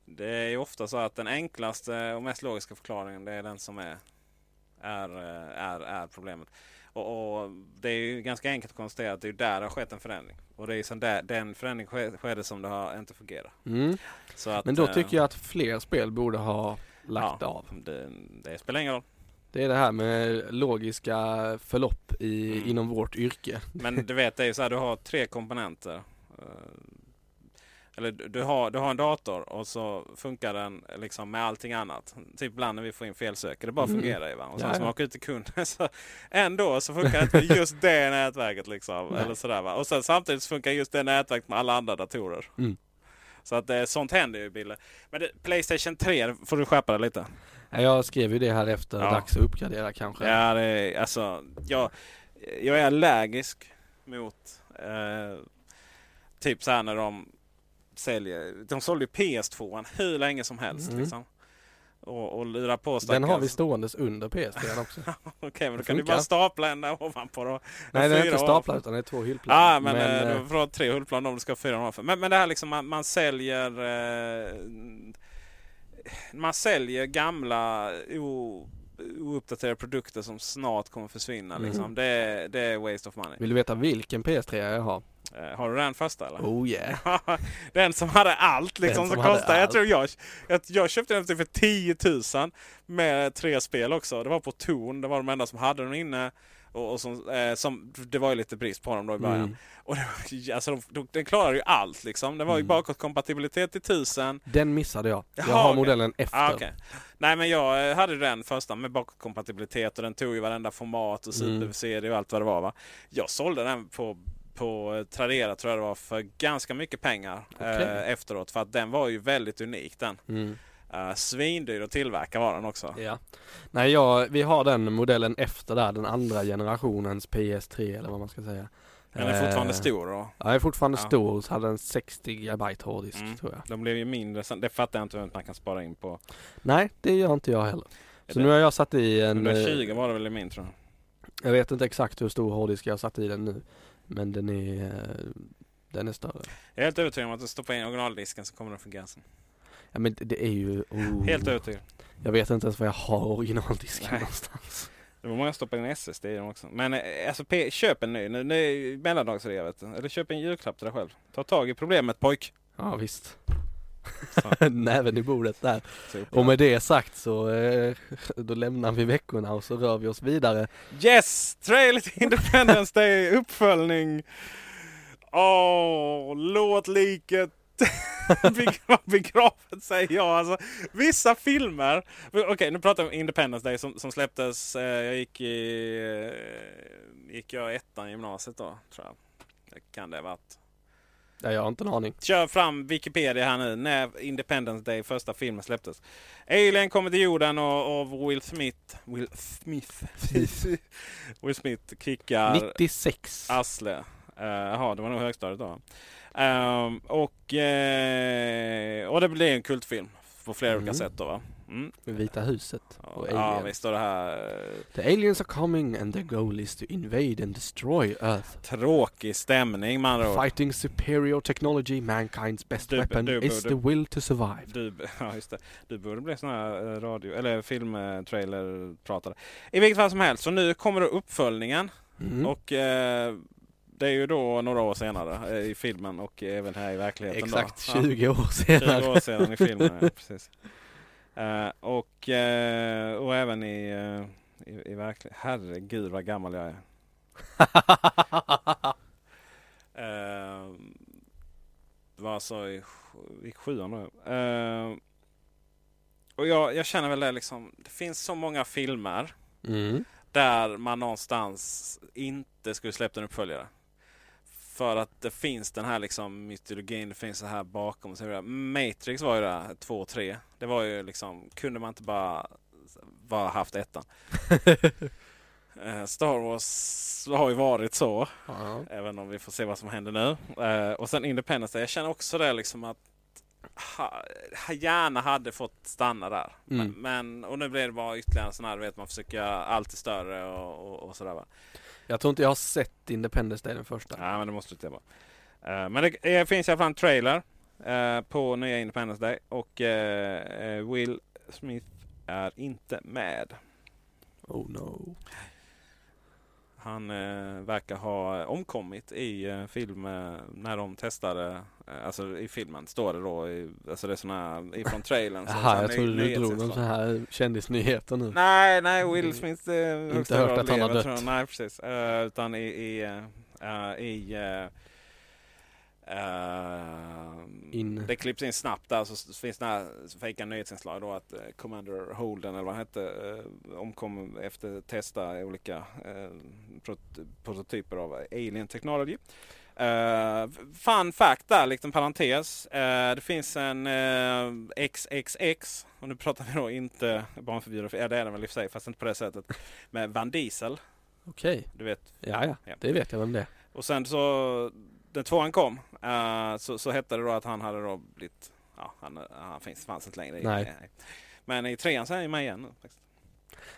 det är ju ofta så att den enklaste och mest logiska förklaringen det är den som är, är, eh, är, är problemet. Och, och Det är ju ganska enkelt att konstatera att det är där det har skett en förändring. Och det är ju där, den förändringen ske- skedde som det har inte fungerat. Mm. Så att, Men då eh, tycker jag att fler spel borde ha lagt ja, av. Det, det spelar ingen roll. Det är det här med logiska förlopp i, Mm. inom vårt yrke. Men du vet, det är ju så här, du har tre komponenter. Eller du har, du har en dator och så funkar den liksom med allting annat. Typ ibland när vi får in felsökare, det bara Mm. fungerar ju. Va? Och sen så man åker ut till kunden (laughs) så ändå så funkar inte just det nätverket. Liksom, Nej. eller sådär, va? Och sen samtidigt så funkar just det nätverket med alla andra datorer. Mm. Så att eh, sånt händer ju Bille. Men det, Playstation 3 får du skärpa dig lite. Ja, Jag skrev ju det här efter, Ja. dags att uppgradera kanske. Ja, det är, alltså, jag, jag är allergisk mot eh, typ så här när de säljer. De sålde ju PS2 hur länge som helst. Mm. Liksom. Och, och lurar på Den har vi stackars- ståendes under PS3 också. (laughs) Okej, men då kan du bara stapla en där ovanpå. Då. Nej den är inte staplad utan det är två hyllplan. Ja, ah, men, men eh, får ha tre hullplan om du ska ha fyra ovanför. Men, men det här liksom man, man säljer eh, man säljer gamla o, ouppdaterade produkter som snart kommer försvinna. Mm. Liksom. Det, är- det är waste of money. Vill du veta vilken PS3 jag har? Eh, har du den första eller? Oh yeah. (laughs) den som hade allt liksom som, som kostade. Jag tror jag, jag, jag köpte den för 10 000 med tre spel också. Det var på Torn. Det var de enda som hade den inne. Och, och som, eh, som, det var ju lite brist på dem då i början. Mm. Och det alltså, de, de, den klarade ju allt liksom. Det var ju Mm. bakåtkompatibilitet till 1000. Den missade jag. Jag Jaha, har modellen efter. Ah, okej. Nej men jag eh, hade den första med bakåtkompatibilitet och den tog ju varenda format och Mm. super-CD och allt vad det var. Va? Jag sålde den på, på eh, Tradera tror jag det var för ganska mycket pengar Okej. eh, efteråt. För att den var ju väldigt unik den. Mm. Uh, svindyr att tillverka var den också. Ja. Nej, jag, vi har den modellen efter där, den andra generationens PS3 eller vad man ska säga. Den är fortfarande Eh, stor då. Ja, den är fortfarande Ja. stor, så hade den 60 GB hårddisk Mm. tror jag. De blev ju mindre. sen- Det fattar jag inte hur man kan spara in på. Nej, det gör inte jag heller. Så det- nu har jag satt i en... eh, 120 var det väl i min tror jag. Jag vet inte exakt hur stor hårddisk jag har satt i den nu. Men den är, eh, den är större. Jag är helt övertygad om att du stoppar in originaldisken så kommer den fungera sen. Ja men det är ju... Oh, Helt övertygad. Jag vet inte ens var jag har originaldisken Nej. någonstans. Det var många som stoppade in SSD i dem också. Men eh, alltså, P- köp en ny. Nu, nu är mellandagsrea vet du. Eller köp en julklapp till dig själv. Ta tag i problemet pojk. Ja visst. (laughs) Näven i bordet där. Så Och med det sagt så eh, då lämnar vi veckorna och så rör vi oss vidare. Yes! Trailer till Independence Day uppföljning. Åh, låt liket. (laughs) (laughs) begra- begravet säger jag. Alltså, vissa filmer. Okej, nu pratar vi om Independence Day som, som släpptes. Eh, jag gick i... Eh, gick jag ettan i gymnasiet då, tror jag. Det kan det ha varit. Ja, jag har inte en aning. Kör fram Wikipedia här nu. När Independence Day, första filmen släpptes. Alien kommer till jorden och, och Will Smith... Will Smith? (laughs) Will Smith kickar 96. arsle. Eh, Jaha, det var nog högstadiet då. Ehm, och, eh, och det blir en kultfilm på flera olika Mm. sätt då va? Mm. Vita huset och Ja, Alien. visst står det här. eh, The aliens are coming and their goal is to invade and destroy Earth. Tråkig stämning med andra. Fighting superior technology, mankind's best Du- weapon du is borde- the will to survive. Du, (laughs) ja, just det. du borde bli sån här eh, radio eller filmtrailer-pratare. I vilket fall som helst, så nu kommer då uppföljningen. Mm. Och eh, det är ju då några år senare eh, i filmen och även här i verkligheten. Exakt då. Ja. 20 år 20 senare. år sedan i filmen. ja, (laughs) precis. Eh, och, eh, och även i, uh, i, i verkligheten. Herregud vad gammal jag är. Uh, var alltså i, i sjuan nu. Och jag, jag känner väl det liksom. Det finns så många filmer mm. där man någonstans inte skulle släppt en uppföljare. För att det finns den här liksom mytologin, det finns det här bakom. och Så vidare. Matrix var ju där, 2 och 3. Det var ju liksom, kunde man inte bara, bara haft ettan. (laughs) Eh, Star Wars har ju varit så. Ja. Även om vi får se vad som händer nu. Eh, och sen Independence. Jag känner också det liksom att ha, gärna hade fått stanna där. Mm. Men, men, och nu blir det bara ytterligare en sån här, vet man försöker göra alltid större och, och, och sådär va. Jag tror inte jag har sett Independence Day den första. Ja men det måste inte vara. Eh, men det, eh, finns i alla fall en trailer eh, på nya Independence Day och eh, Will Smith är inte med. Oh no. Han eh, verkar ha omkommit i eh, film eh, när de testade, eh, alltså i filmen står det då, i, alltså det är såna ifrån trailern. Jaha, jag trodde du drog någon sån här kändisnyheter nu. Nej, nej, Will Smith eh, högsta hört att han har dött. Nej, precis. Eh, utan i, i, eh, i In. Det klipps in snabbt där så finns det här fejka nyhetsinslag då att eh, Commander Holden eller vad han hette eh, omkom efter att testa olika prot- prototyper av Alien Technology. Uh, fun fact där, liksom parentes. Det finns en XXX, och nu pratar vi då inte barnförbjuden, ja det är den väl i och för sig, fast inte på det sättet. Med Van Diesel, Okej. du vet. Ja. Ja. Det vet jag vem det är. Och sen så, den tvåan kom, eh, så, så hette det då att han hade då blivit, ja han, han finns, fanns inte längre. i- Nej. Men i trean så är han ju med igen nu. Faktiskt.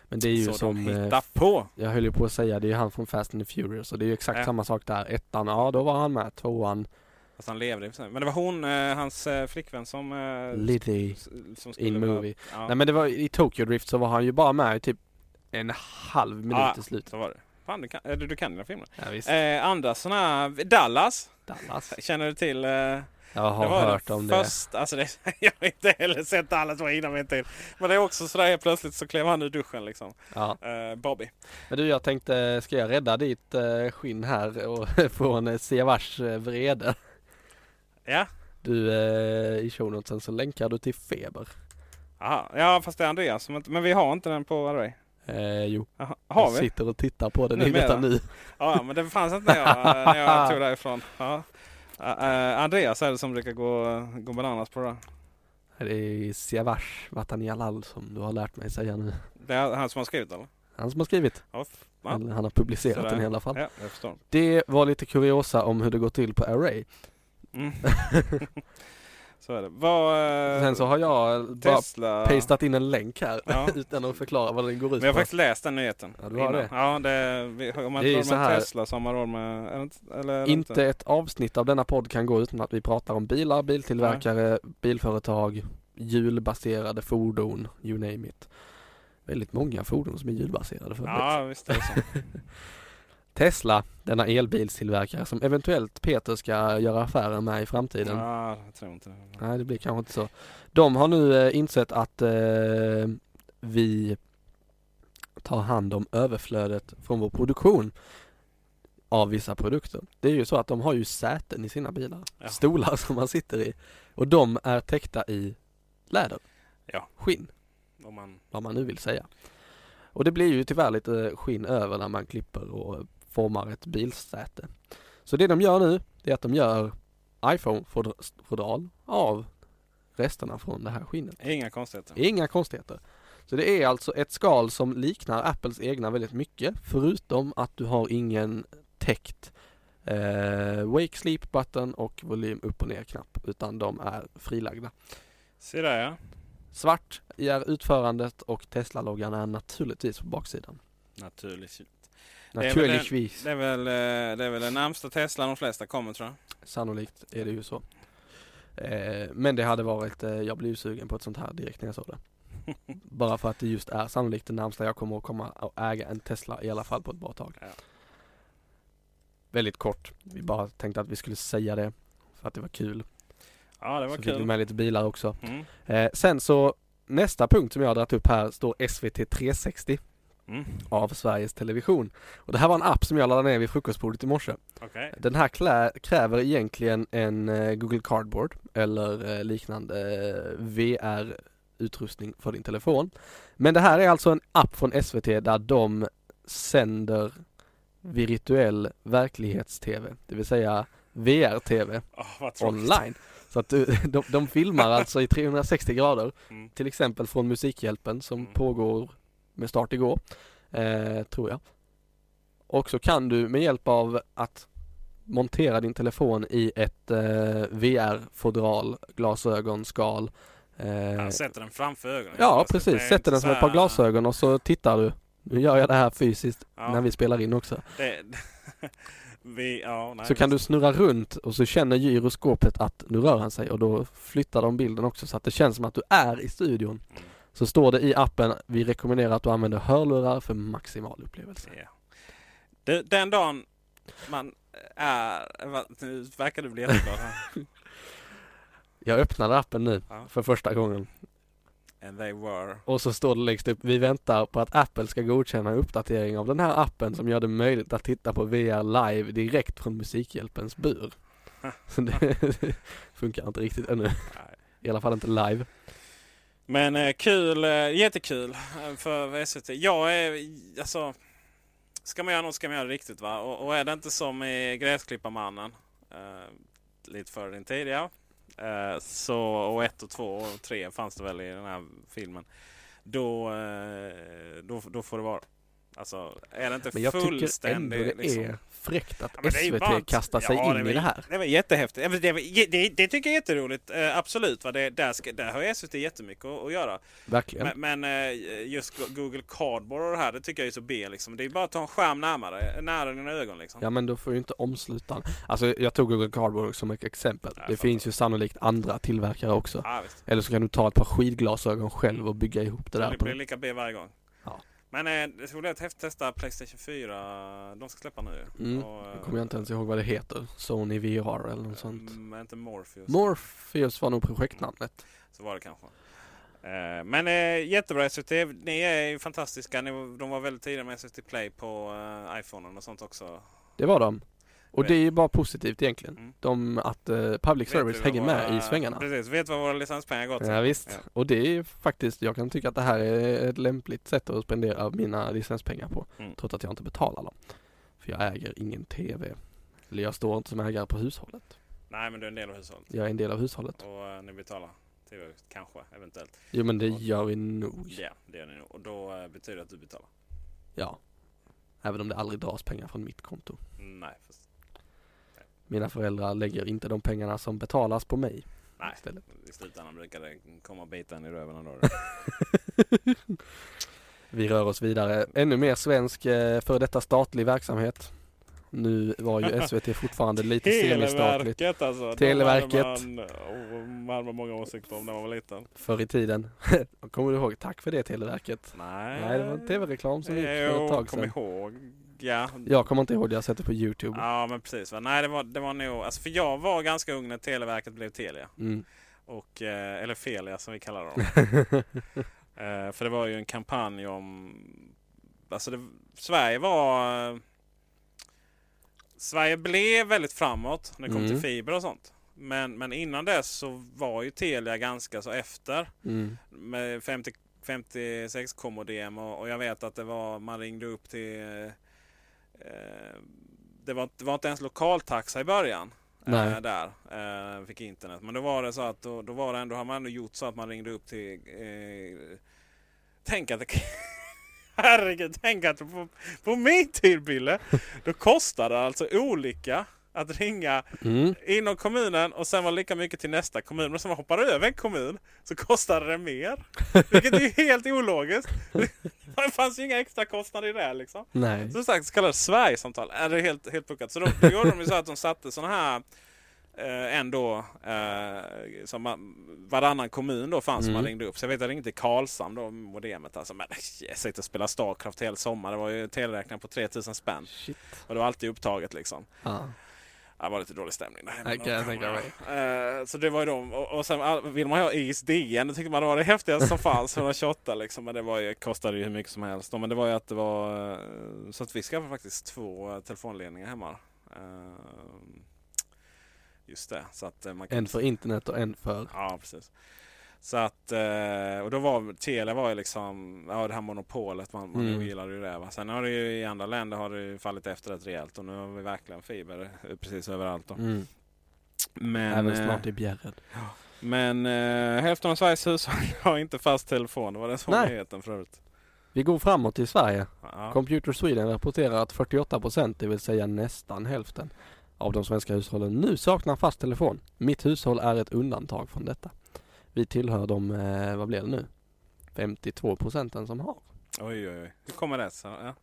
Men det är ju så som... eh, på. Jag höll ju på att säga, det är ju han från Fast and the Furious och det är ju exakt Ja. samma sak där. Ettan, ja då var han med. Tvåan, Fast han levde i. Men det var hon, eh, hans eh, flickvän som... Eh, Liddy som skulle in vara- movie. Ja, Nej men det var i Tokyo Drift så var han ju bara med i typ en halv minut Ja. till slut. så var det. Fan, du kan, du, du kan dina filmer. Ja. Eh, andra sådana, Dallas. Dallas. Känner du till? Eh, Jag har det hört om det. första, Alltså det. (laughs) Jag har inte heller sett Dallas, var innan min tid. Men det är också sådär helt plötsligt så klev han ur duschen liksom. Ja. Eh, Bobby. Men du jag tänkte, ska jag rädda ditt eh, skinn här och (laughs) från eh, Siavars eh, vrede? Ja. Du i show notesen så länkar du till Feber. Aha. Ja fast det är Andreas som inte, men vi har inte den på Array. Eh, jo, Aha. Jag sitter och tittar på den i detta nu. Ja men det fanns inte när jag, när jag (laughs) tog därifrån. Ja. Eh, Andreas är det som brukar gå, gå bananas på det där. Det är Siavash Vatanialal som du har lärt mig säga nu. Det är han som har skrivit eller? Han som har skrivit. Ja. Eller han har publicerat Sådär. den i alla fall. Ja. Det var lite kuriosa om hur det går till på Array. Mm. (laughs) (laughs) så är det. Vad... eh, Sen så har jag bara Tesla... pastat in en länk här Ja. (laughs) utan att förklara vad den går ut Men jag har på. faktiskt läst den nyheten. Ja, du har innan. det. Ja, det, vi, om man Det inte råd med Tesla så har man råd med... Eller, inte- eller det Inte ett avsnitt av denna podd kan gå utan att vi pratar om bilar, biltillverkare, bilföretag, hjulbaserade fordon, you name it. Väldigt många fordon som är hjulbaserade för. Ja, visst är det så. (laughs) Tesla, denna elbilstillverkare som eventuellt Peter ska göra affärer med i framtiden. ja, jag tror inte. Nej, det blir kanske inte så. De har nu eh, insett att eh, vi tar hand om överflödet från vår produktion av vissa produkter. Det är ju så att de har ju säten i sina bilar. Ja. Stolar (laughs) som man sitter i. Och de är täckta i läder. Ja. Skinn, Om man... vad man nu vill säga. Och det blir ju tyvärr lite skinn över när man klipper och formar ett bilsäte. Så det de gör nu, det är att de gör iPhone-fodral av resterna från det här skinnet. Inga konstigheter. Inga konstigheter. Så det är alltså ett skal som liknar Apples egna väldigt mycket förutom att du har ingen täckt eh, Wake Sleep button och volym upp och ner knapp utan de är frilagda. Se där ja. Svart är utförandet och Tesla-loggan är naturligtvis på baksidan. Naturligtvis. Det är väl Naturligtvis. Det är väl, eh, det är väl den närmsta Tesla de flesta kommer tror jag. Sannolikt är det ju så. Eh, men det hade varit, eh, jag blir ju sugen på ett sånt här direkt när jag såg det. (laughs) Bara för att det just är sannolikt det närmsta jag kommer att komma att äga en Tesla i alla fall på ett bra tag. Ja. Väldigt kort. Vi bara tänkte att vi skulle säga det för att det var kul. Ja, det var så fick vi kul. med lite bilar också. Mm. Eh, sen så nästa punkt som jag har dragit upp här står SVT 360 Mm. av Sveriges Television. Och det här var en app som jag laddade ner vid frukostbordet i morse. Okej. Den här klä, kräver egentligen en eh, Google Cardboard eller eh, liknande eh, VR-utrustning för din telefon. Men det här är alltså en app från SVT där de sänder virtuell verklighets-TV, det vill säga VR-TV vad tråkigt. online. Så att de, de filmar alltså i 360 grader, Mm. till exempel från Musikhjälpen som Mm. pågår med start igår, eh, tror jag. Och så kan du med hjälp av att montera din telefon i ett eh, VR-fodral, glasögon, skal. Eh, sätter den framför ögonen. ja Alltså, precis, sätter den som ett par glasögon och så tittar du. Nu gör jag det här fysiskt Ja, när vi spelar in också. det, (laughs) vi, ja, nej, Så kan du snurra runt och så känner gyroskopet att nu rör han sig och då flyttar de bilden också så att det känns som att du är i studion. Mm. Så står det i appen, vi rekommenderar att du använder hörlurar för maximal upplevelse. Ja. Du, den dagen man är... va- Nu verkar du bli jätteglad här. (laughs) Jag öppnade appen nu Ja. för första gången And they were. och så står det längst upp, vi väntar på att Apple ska godkänna en uppdatering av den här appen som gör det möjligt att titta på VR live direkt från Musikhjälpens bur. Så det (laughs) funkar inte riktigt ännu, i alla fall inte live. Men eh, kul, eh, jättekul eh, för SVT. Jag är, alltså... Ska man göra något ska man göra det riktigt va? Och, och är det inte som i Gräsklipparmannen, eh, lite före din tid ja. Eh, så, och ett och två och tre fanns det väl i den här filmen. Då, eh, då, då får det vara. Alltså är det inte Men jag tycker ändå fullständigt... liksom, fräckt att Ja, SVT bara- kastar sig Ja, in var- i det här. Det var jättehäftigt. Det, det, det tycker jag är jätteroligt. Eh, absolut. Va? Det, där, ska, där har SVT jättemycket att, att göra. Verkligen. Men, men eh, just Go- Google Cardboard och det här, det tycker jag är så B. Liksom. Det är bara att ta en skärm närmare, nära dina ögon. Liksom. Ja men då får ju inte omslutaren. Alltså jag tog Google Cardboard som ett exempel. Ja, Det finns ju sannolikt andra tillverkare också. Ja, visst. Eller så kan du ta ett par skidglasögon själv och bygga ihop det där. Det blir lika B varje gång. Men eh, det skulle vara häftigt att testa Playstation 4. De ska släppa nu. Mm, Och, eh, kommer jag inte ens ihåg vad det heter. Sony VR eller något sånt. Mm, inte Morpheus. Morpheus var nog projektnamnet. Så var det kanske. Eh, Men eh, jättebra SVT. Ni är ju fantastiska. Ni, de var väldigt tidiga med SVT Play på eh, iPhonen och sånt också. Det var de. Och det är ju bara positivt egentligen. Mm. De, att eh, public service hänger vad med våra- i svängarna. Precis, vet vad våra licenspengar går till. Ja, visst. Ja. Och det är faktiskt, jag kan tycka att det här är ett lämpligt sätt att spendera mina licenspengar på. Mm. Trots att jag inte betalar dem. För jag äger ingen TV. Eller jag står inte som ägare på hushållet. Nej, men du är en del av hushållet. Jag är en del av hushållet. Och eh, ni betalar tv kanske, eventuellt. Jo men det gör vi nog. Ja, det gör ni nog. Och då eh, betyder det att du betalar. Ja. Även om det aldrig dras pengar från mitt konto. Nej, fast, Mina föräldrar lägger inte de pengarna som betalas på mig nej. istället. I slutändan brukar det komma och bita en i röven ändå. (laughs) Vi rör oss vidare. Ännu mer svensk eh, för detta statlig verksamhet. Nu var ju SVT (laughs) fortfarande lite semistatligt Televerket alltså. Televerket. Man, oh, man hade många åsikter om när man var liten. förr i tiden. (laughs) Kommer du ihåg? Tack för det Televerket. Nej, Nej, det var en tv-reklam som gick för ett tag sedan. ihåg. Ja. Jag kommer inte ihåg jag har sett det på Youtube. Ja men precis. Va? Nej det var, det var nog, alltså för jag var ganska ung när Televerket blev Telia. Mm. Och, eh, eller Felia som vi kallar dem. (laughs) eh, för det var ju en kampanj om... Alltså det, Sverige var... Sverige blev väldigt framåt när det kom Mm. till fiber och sånt. Men, men innan dess så var ju Telia ganska så efter. Mm. Med 50, 56 modem och, och jag vet att det var man ringde upp till det, var, det var inte ens lokaltaxa i början. Nej. Eh, där eh, fick internet. Men då var det så att då, då var det ändå, har man ändå gjort så att man ringde upp till eh, Tänk att det (laughs) Herregud, tänk att på, på min tid Bille, då kostade det alltså olika att ringa Mm. inom kommunen och sen var det lika mycket till nästa kommun. Men som man hoppar över en kommun så kostade det mer. Vilket är helt ologiskt. (laughs) Det fanns ju inga extra kostnader i det liksom. Nej. Som sagt så kallade Sverigesamtal. Är det helt, helt puckat. Så då, då gjorde de ju så att de satte sådana här eh, ändå eh, som man, varannan kommun då fanns som Mm. man ringde upp. Så jag vet att jag ringde till Karlshamn då modemet. Alltså, men jag sitter och spelar Starcraft hela sommar. Det var ju teleräkningar på 3000 spänn. Shit. Och det var alltid upptaget liksom. Ja. Det var lite dålig stämning där kan jag tänka mig. Eh, Så det var ju de. Och, sen vill man ha ISDN, det tyckte man var det häftigaste som fanns. 128 liksom. Men det var ju, kostade ju hur mycket som helst. Men det var ju att det var... eh, Så att vi skaffade faktiskt två eh, telefonledningar hemma. Just det. Så att man kan... En för internet och en för... Ja, precis. Så att, eh, och då var Telia var ju liksom, ja det här monopolet, man, man Mm. gillade ju det. Va? Sen har det ju i andra länder har det fallit efter rätt rejält och nu har vi verkligen fiber eh, precis överallt. Då. Mm. Men, Även eh, snart i Bjärred. men eh, hälften av Sveriges hushåll (laughs) har inte fast telefon. Det var den som Nej. nyheten förut. Vi går framåt i Sverige. Ja. Computer Sweden rapporterar att 48 procent, det vill säga nästan hälften, av de svenska hushållen nu saknar fast telefon. Mitt hushåll är ett undantag från detta. Vi tillhör de, eh, vad blir det nu? 52 procenten som har. Oj, oj, oj. Hur kommer det sig? Ja.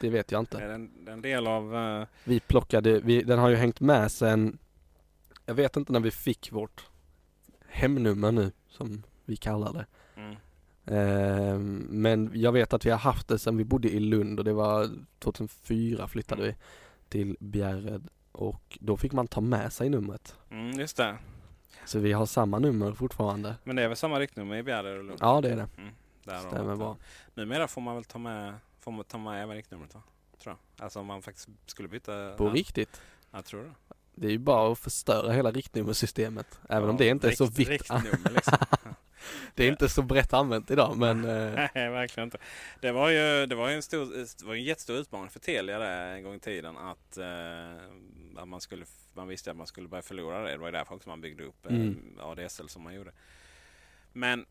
Det vet jag inte. Är det en, en del av... eh, Vi plockade, vi, den har ju hängt med sen, jag vet inte när vi fick vårt hemnummer nu, som vi kallar det. mm. Eh, men jag vet att vi har haft det sen vi bodde i Lund och det var 2004 flyttade vi till Bjärred och då fick man ta med sig numret. Mm, just det. Så vi har samma nummer fortfarande. Men det är väl samma riktnummer i Bjärred och Lund? Ja det är det. Mm, där Stämmer bra. Numera får man väl ta med, får man ta med även riktnumret va? Tror jag. Alltså om man faktiskt skulle byta. På ja, riktigt. Jag tror det. Det är ju bara att förstöra hela riktnummersystemet. Även om Ja, det inte är så rikt- vitt. Riktnummer liksom. (laughs) (laughs) det är inte så brett använt idag men eh, (laughs) Nej, verkligen inte. Det var ju, det var ju en, stor, det var en jättestor utmaning för Telia där en gång i tiden att, eh, att man, skulle, man visste att man skulle börja förlora det. Det var ju därför också man byggde upp eh, Mm. ADSL som man gjorde. Men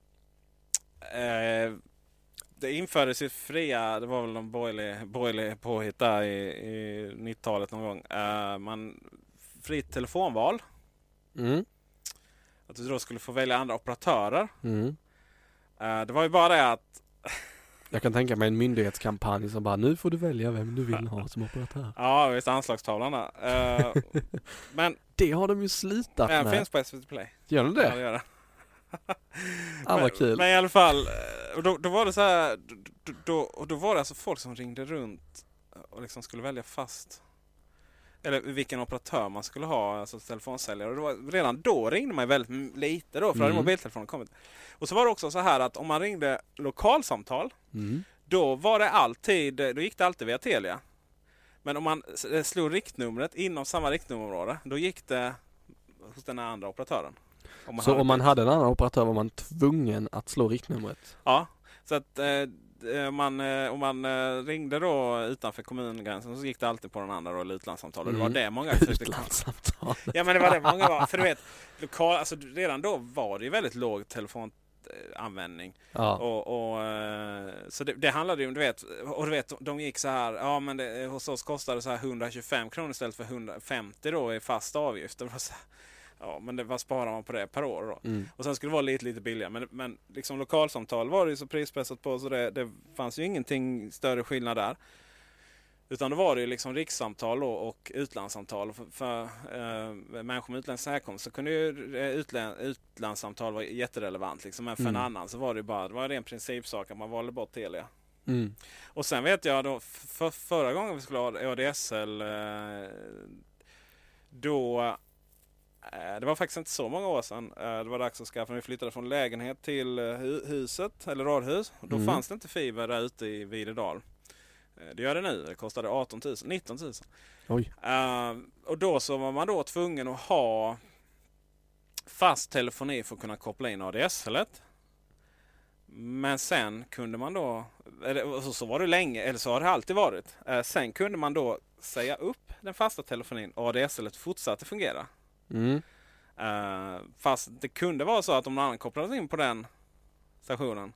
eh, det infördes ju fria, det var väl någon borgerlig, borgerlig påhitt där i, i 90-talet någon gång. Eh, man, fritt telefonval. mm, Att du då skulle få välja andra operatörer. mm. Eh, det var ju bara det att (laughs) Jag kan tänka mig en myndighetskampanj som bara nu får du välja vem du vill ha som operatör. (laughs) Ja, visst anslagstavlan där. Eh, (laughs) men Det har de ju slutat den med. finns på SVT Play. Gör de Ja, det? det gör det. Ah, men, kul. men i alla fall, eh, och då, då var det så här, då, då, då var det alltså folk som ringde runt och liksom skulle välja fast eller vilken operatör man skulle ha, alltså telefonsäljare. Och var, redan då ringde man väldigt lite då, för då hade Mm. mobiltelefonen kommit. Och så var det också så här att om man ringde lokalsamtal Mm. Då var det alltid, då gick det alltid via Telia. Men om man s- slog riktnumret inom samma riktnummerområde, då gick det hos den andra operatören. Om Så om man hade en annan operatör var man tvungen att slå riktnumret? Ja, så att eh, eh, man, eh, om man eh, ringde då utanför kommungränsen så gick det alltid på den andra då, eller utlandssamtal. Och Det var Mm. det många försökte Utlandssamtal. Ja men det var det många var. För du vet, lokal, alltså, redan då var det ju väldigt låg telefonanvändning. Ja. Och, och, eh, så det, det handlade ju om, du vet, och du vet, de gick så här, ja men det, hos oss kostade det så här 125 kronor istället för 150 då i fast avgift. Det var så här, ja men det, vad sparar man på det per år då? Mm. Och sen skulle det vara lite, lite billigare. Men, men liksom lokalsamtal var det ju så prispressat på så det, det fanns ju ingenting större skillnad där. Utan då var det ju liksom rikssamtal och utlandssamtal. För, för eh, människor med utländsk härkomst så kunde ju eh, utlän, utlandssamtal vara jätterelevant. Liksom. Men för Mm. en annan så var det ju bara det var en principsak att man valde bort Telia. Mm. Och sen vet jag då för, förra gången vi skulle ha ADSL eh, då det var faktiskt inte så många år sedan. Eh, Det var dags att skaffa. Vi flyttade från lägenhet till eh, hu- huset, eller radhus. Då Mm. fanns det inte fiber där ute i Videdal. Eh, Det gör det nu. Det kostade 18 000, 19 000. Oj. Eh, och då så var man då tvungen att ha fast telefoni för att kunna koppla in ADSL. Men sen kunde man då, eller så, var det länge, eller så har det alltid varit. Eh, sen kunde man då säga upp den fasta telefonin och ADSL fortsatte fungera. Mm. Eh, fast det kunde vara så att om någon annan kopplades in på den stationen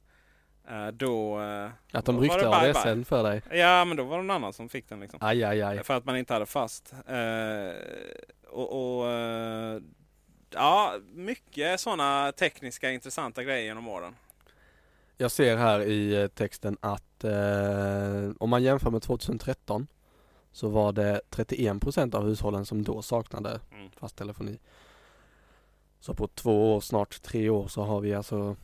eh, då... eh, Att de ryckte det bye ADSL för dig. Ja, men då var det någon annan som fick den. Liksom. Aj, aj, aj. För att man inte hade fast. Och, och Ja, mycket sådana tekniska intressanta grejer genom åren. Jag ser här i texten att eh, om man jämför med 2013 så var det 31% av hushållen som då saknade Mm. fast telefoni. Så på två år, snart tre år så har vi alltså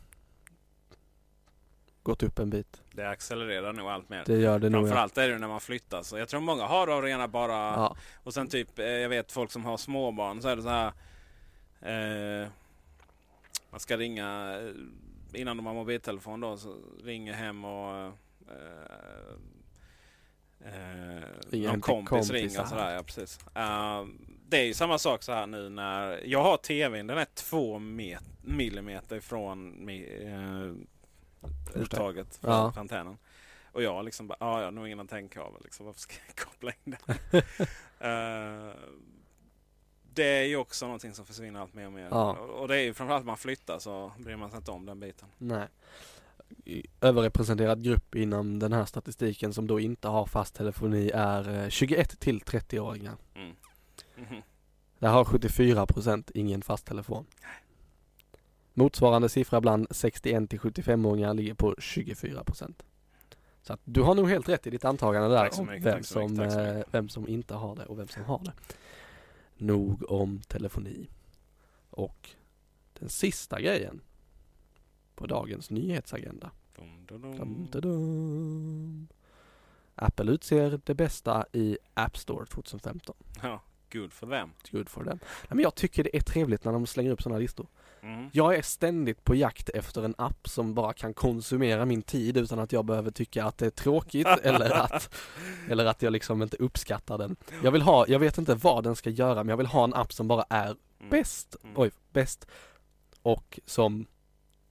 gått upp en bit. Det accelererar nog allt mer. Det gör det nog. Ja. Framförallt är det när man flyttar. Så jag tror många har av rena bara... Ja. Och sen typ, eh, jag vet folk som har småbarn så är det så här... Eh, man ska ringa eh, innan de har mobiltelefon då. Så ringer hem och... Eh, eh, någon kompis ringer och sådär. Ja, precis. Eh, det är ju samma sak så här nu när... Jag har tvn, den är två met, millimeter ifrån mi, eh, uttaget från Ja. antennen. Och jag liksom bara, ah, jag har nog ingen antennkabel. Liksom, varför ska jag (laughs) koppla in den? (laughs) Eh, det är ju också någonting som försvinner allt mer och mer. Ja. Och och det är ju framförallt när man flyttar så bryr man sig inte om den biten. Nej. Överrepresenterad grupp inom den här statistiken som då inte har fast telefoni är eh, 21 till 30-åringar. Mm. Mhm. (laughs) Där har 74% ingen fast telefon. Motsvarande siffra bland 61 till 75-åringar ligger på 24%. Så att du har nog helt rätt i ditt antagande där om mycket, vem som, eh, mycket. vem som inte har det och vem som har det. Nog om telefoni. Och den sista grejen på dagens nyhetsagenda. Dum, dum, dum. Apple utser det bästa i App Store 2015. Ja, good for them. Good for them. Nej, men jag tycker det är trevligt när de slänger upp sådana listor. Mm. Jag är ständigt på jakt efter en app som bara kan konsumera min tid utan att jag behöver tycka att det är tråkigt (laughs) eller att, eller att jag liksom inte uppskattar den. Jag vill ha, jag vet inte vad den ska göra men jag vill ha en app som bara är Mm. bäst, Mm. oj, bäst och som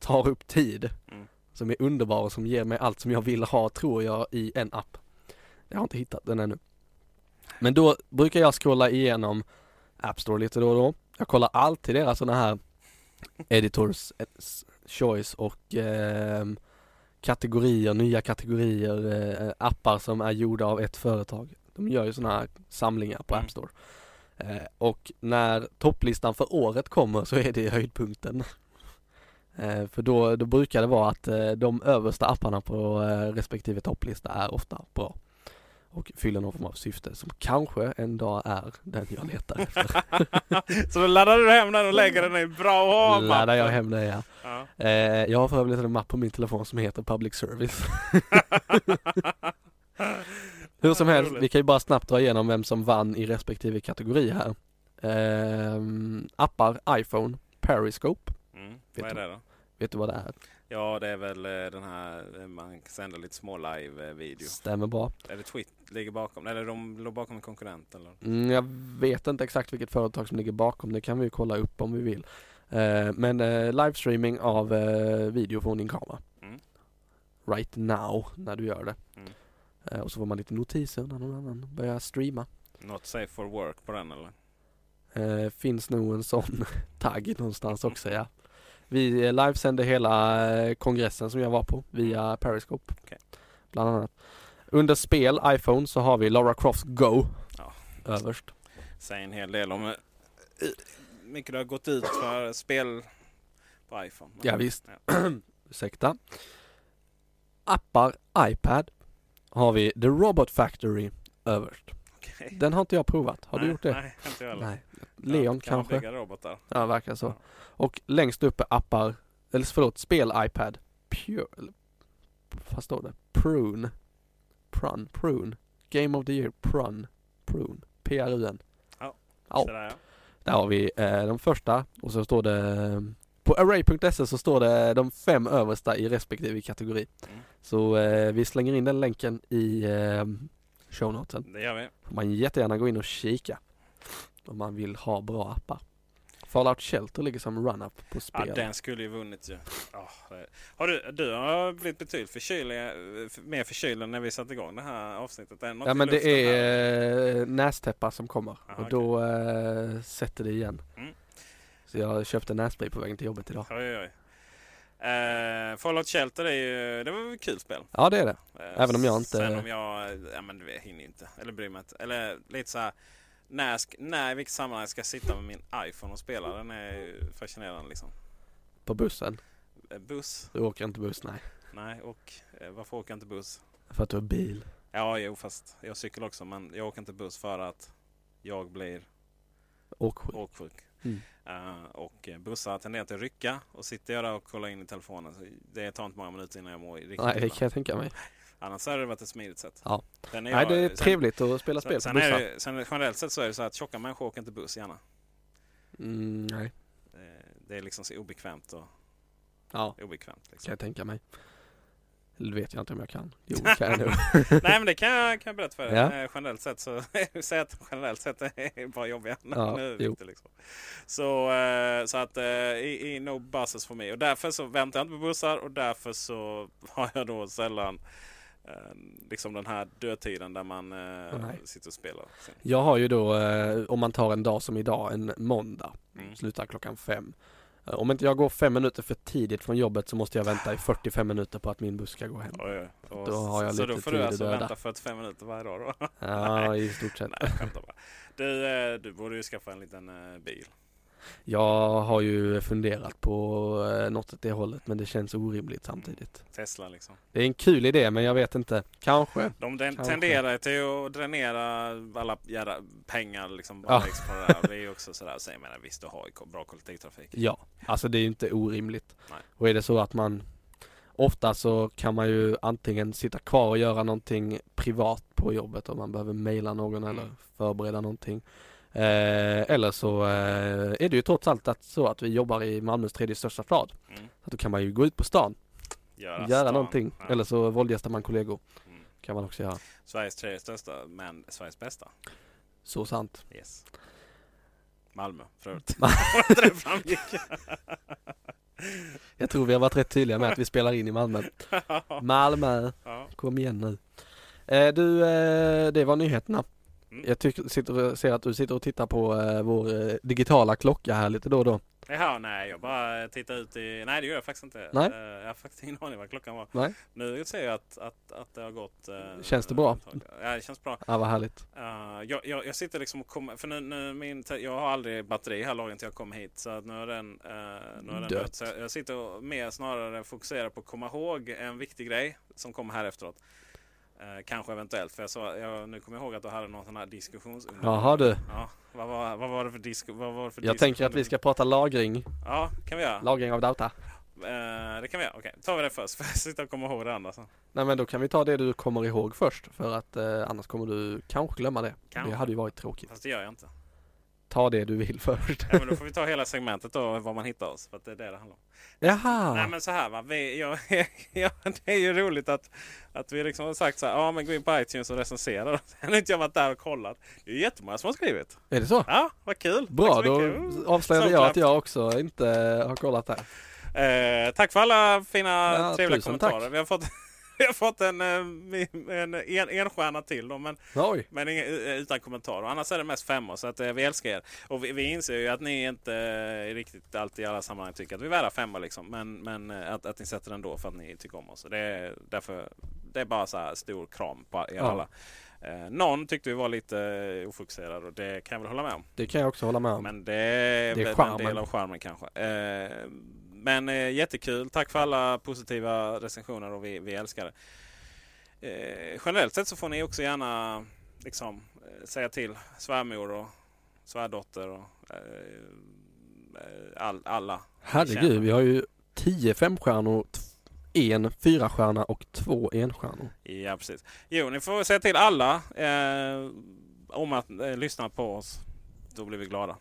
tar upp tid. Mm. Som är underbar och som ger mig allt som jag vill ha tror jag i en app. Jag har inte hittat den ännu. Men då brukar jag scrolla igenom App Store lite då och då. Jag kollar alltid deras sådana här Editors eh, Choice och ehm, kategorier, nya kategorier, eh, appar som är gjorda av ett företag. De gör ju sådana här samlingar på Mm. App Store. Eh, och när topplistan för året kommer så är det höjdpunkten. Eh, för då, då brukar det vara att eh, de översta apparna på eh, respektive topplista är ofta bra. Och fyller någon form av syfte som kanske en dag är den jag letar efter. (laughs) så då laddar du hem den och lägger den i bra att Laddar jag hem det ja. Ja. Eh, jag har för övrigt en mapp på min telefon som heter Public Service. (laughs) Hur som helst, vi kan ju bara snabbt dra igenom vem som vann i respektive kategori här. Ehm, appar, iPhone, Periscope. Mm. Vet Vad är det då? Vet du vad det är? Ja, det är väl eh, den här, eh, man sänder lite små live-video. Stämmer bra. Är det Twit ligger bakom? Eller de låg bakom en konkurrent eller? Mm, jag vet inte exakt vilket företag som ligger bakom, det kan vi ju kolla upp om vi vill. Eh, men eh, livestreaming av eh, video från din kamera. Mm. Right now, när du gör det. Mm. Och så får man lite notiser när någon annan börjar streama. Not safe for work på den eller? Finns nog en sån (laughs) tagg någonstans också ja. Vi eh, livesände hela eh, kongressen som jag var på via Periscope. Okej. Bland annat. Under spel, iPhone, så har vi Lara Croft Go Ja. överst. Säger en hel del om hur mycket det har gått ut för spel på iPhone. Ja, visst. Ja. (clears throat) Ursäkta. Appar, iPad, har vi The Robot Factory överst. Okej. Den har inte jag provat. Har du Nej, gjort det? Nej, inte jag heller. Nej. Leon kan man kanske? bygga robotar? Ja, verkar så. Ja. Och längst upp är appar, eller förlåt, spel iPad. Pure, vad står det? Prune. Prun, Prune. Game of the year, Prun. Prune. P-R-U-N. Ja. Ja, ja. där har vi eh, de första och så står det på array.se så står det de fem översta i respektive kategori. Mm. Så eh, vi slänger in den länken i eh, shownotesen. Det gör vi. Får man jättegärna gå in och kika om man vill ha bra appar. Fallout Shelter ligger som run-up på Ja, spel. den skulle ju vunnit ju. Ja, det- har du, du har blivit betydligt förkyld, mer förkyld än när vi satte igång det här avsnittet. Är Ja men det luften här? är eh, nästäppar som kommer Aha, och då eh, sätter det igen. Mm. Så jag köpte nässpray på vägen till jobbet idag. Oj, oj, oj. Eh, Fallout Shelter är ju, det var ett kul spel. Ja det är det. Eh, Även om jag inte- Sen om jag, ja men du hinner ju inte. Eller bryr mig inte. Eller lite så här. När, när i vilket sammanhang ska jag sitta med min iPhone och spela? Den är ju fascinerande liksom. På bussen. Eh, Buss? Du åker inte buss nej. Nej, och varför åker jag inte buss? För att du har bil. Ja, jo fast jag cyklar också men jag åker inte buss för att jag blir Åksjuk. åksjuk. Mm. Eh, och bussar tenderar att rycka och sitter jag där och kollar in i telefonen så det tar inte många minuter innan jag mår riktigt Nej det kan jag tänka mig. Annars hade det varit ett smidigt sätt. Ja. Är Nej jag- det är sen- trevligt att spela spel på sen, är bussar. det, sen generellt sett så är det så att tjocka människor åker inte buss gärna. Mm, nej. Eh, Det är liksom så obekvämt och Ja, obekvämt. kan Liksom. jag tänka mig. Eller vet jag inte om jag kan. Jo det kan jag nog. Nej men det kan jag, kan jag berätta för dig. Ja. Eh, Generellt sett så (laughs) säg att generellt sett är bara jobbiga. Ja, nu det viktigt, liksom. Så, eh, så att eh, i, i no buses för mig. Och därför så väntar jag inte på bussar och därför så (laughs) har jag då sällan liksom den här dödtiden där man nej. sitter och spelar. Sen. Jag har ju då, om man tar en dag som idag, en måndag, Mm. slutar klockan fem. Eh, Om inte jag går fem minuter för tidigt från jobbet så måste jag vänta i 45 minuter på att min buss ska gå hem. Oj. Och Då har jag så lite då får tid du alltså döda. vänta 45 minuter varje dag då? Ja, (laughs) i stort sett. Nej, jag bara. Du, eh, du borde ju skaffa en liten eh, bil. Jag har ju funderat på eh, något åt det hållet men det känns orimligt samtidigt. Tesla liksom. Det är en kul idé men jag vet inte. Kanske. De Kanske. tenderar till att dränera alla jävla pengar liksom bara Ja. på det där. Det är ju också sådär. Så jag menar visst du har bra kollektivtrafik. Ja, alltså det är ju inte orimligt. Nej. Och är det så att man Ofta så kan man ju antingen sitta kvar och göra någonting privat på jobbet om man behöver mejla någon eller Mm. förbereda någonting. Eh, eller så eh, är det ju trots allt att, så att vi jobbar i Malmös tredje största stad. Mm. Så då kan man ju gå ut på stan, Göra, göra stan. någonting. Ja. Eller så våldgästar man kollegor. Mm. Kan man också göra. Sveriges tredje största men Sveriges bästa. Så sant. Yes. Malmö för övrigt. (laughs) (laughs) (laughs) Jag tror vi har varit rätt tydliga med att vi spelar in i Malmö. Malmö, kom igen nu. Eh, du, eh, det var nyheterna. Mm. Jag tycker, sitter, ser att du sitter och tittar på eh, vår eh, digitala klocka här lite då och då. Jaha, nej jag bara tittar ut i... Nej det gör jag faktiskt inte. Nej. Eh, jag har faktiskt ingen aning vad klockan var. Nej. Nu ser jag att, att, att det har gått... eh, Känns det bra? Ja det känns bra. Ja, vad härligt. Uh, jag, jag, jag sitter liksom och kommer, för nu, nu min, jag har aldrig batteri här lagren till jag kom hit så att nu är den, uh, nu är den dött. Så jag, jag sitter och mer snarare fokuserar på att komma ihåg en viktig grej som kommer här efteråt. Eh, kanske eventuellt, för jag sa, jag, nu kommer jag ihåg att du hade någon sån här diskussionsunderlag. Jaha du. Ja, vad, var, vad var det för, disk, vad var det för Jag tänker att vi ska prata lagring, Ja, kan vi göra. lagring av data. Eh, det kan vi göra. Okej, tar vi det först. (laughs) För jag sitter och kommer ihåg det andra sen. Nej men då kan vi ta det du kommer ihåg först för att eh, annars kommer du kanske glömma det. Kanske. Det hade ju varit tråkigt. Fast det gör jag inte. Ta det du vill först. Ja, men då får vi ta hela segmentet då, var man hittar oss. För att det är det det handlar om. Jaha! Nej men så här va. Vi, ja, (laughs) ja, det är ju roligt att, att vi liksom har sagt så här. Ja men gå in på iTunes och recensera. Sen (laughs) har inte jag varit där och kollat. Det är ju jättemånga som har skrivit. Är det så? Ja, vad kul. Bra, då mycket. avslöjade jag att jag också inte har kollat där. Eh, tack för alla fina Ja, trevliga kommentarer. tack. Vi har fått, (laughs) vi har fått en, eh, en, en, en stjärna till då, men, Oj! men ingen, utan kommentarer. Annars är det mest femmor så att, eh, vi älskar er. Och vi, vi inser ju att ni inte eh, riktigt alltid i alla sammanhang tycker att vi är värda femmor. Liksom. Men, men eh, att, att ni sätter den då för att ni tycker om oss. Det är, därför, det är bara så här stor kram på er Ja. alla. Eh, någon tyckte vi var lite eh, ofokuserad och det kan jag väl hålla med om. Det kan jag också hålla med om. Men det är, Det är väl en del av charmen kanske. Eh, men eh, jättekul. Tack för alla positiva recensioner och vi, vi älskar det. Eh, generellt sett så får ni också gärna liksom, eh, säga till svärmor och svärdotter och eh, eh, all, alla. Herregud, vi har ju 10 femstjärnor, en fyrastjärna och två enstjärnor. Ja, precis. Jo, ni får säga till alla eh, om att eh, lyssna på oss. Då blir vi glada.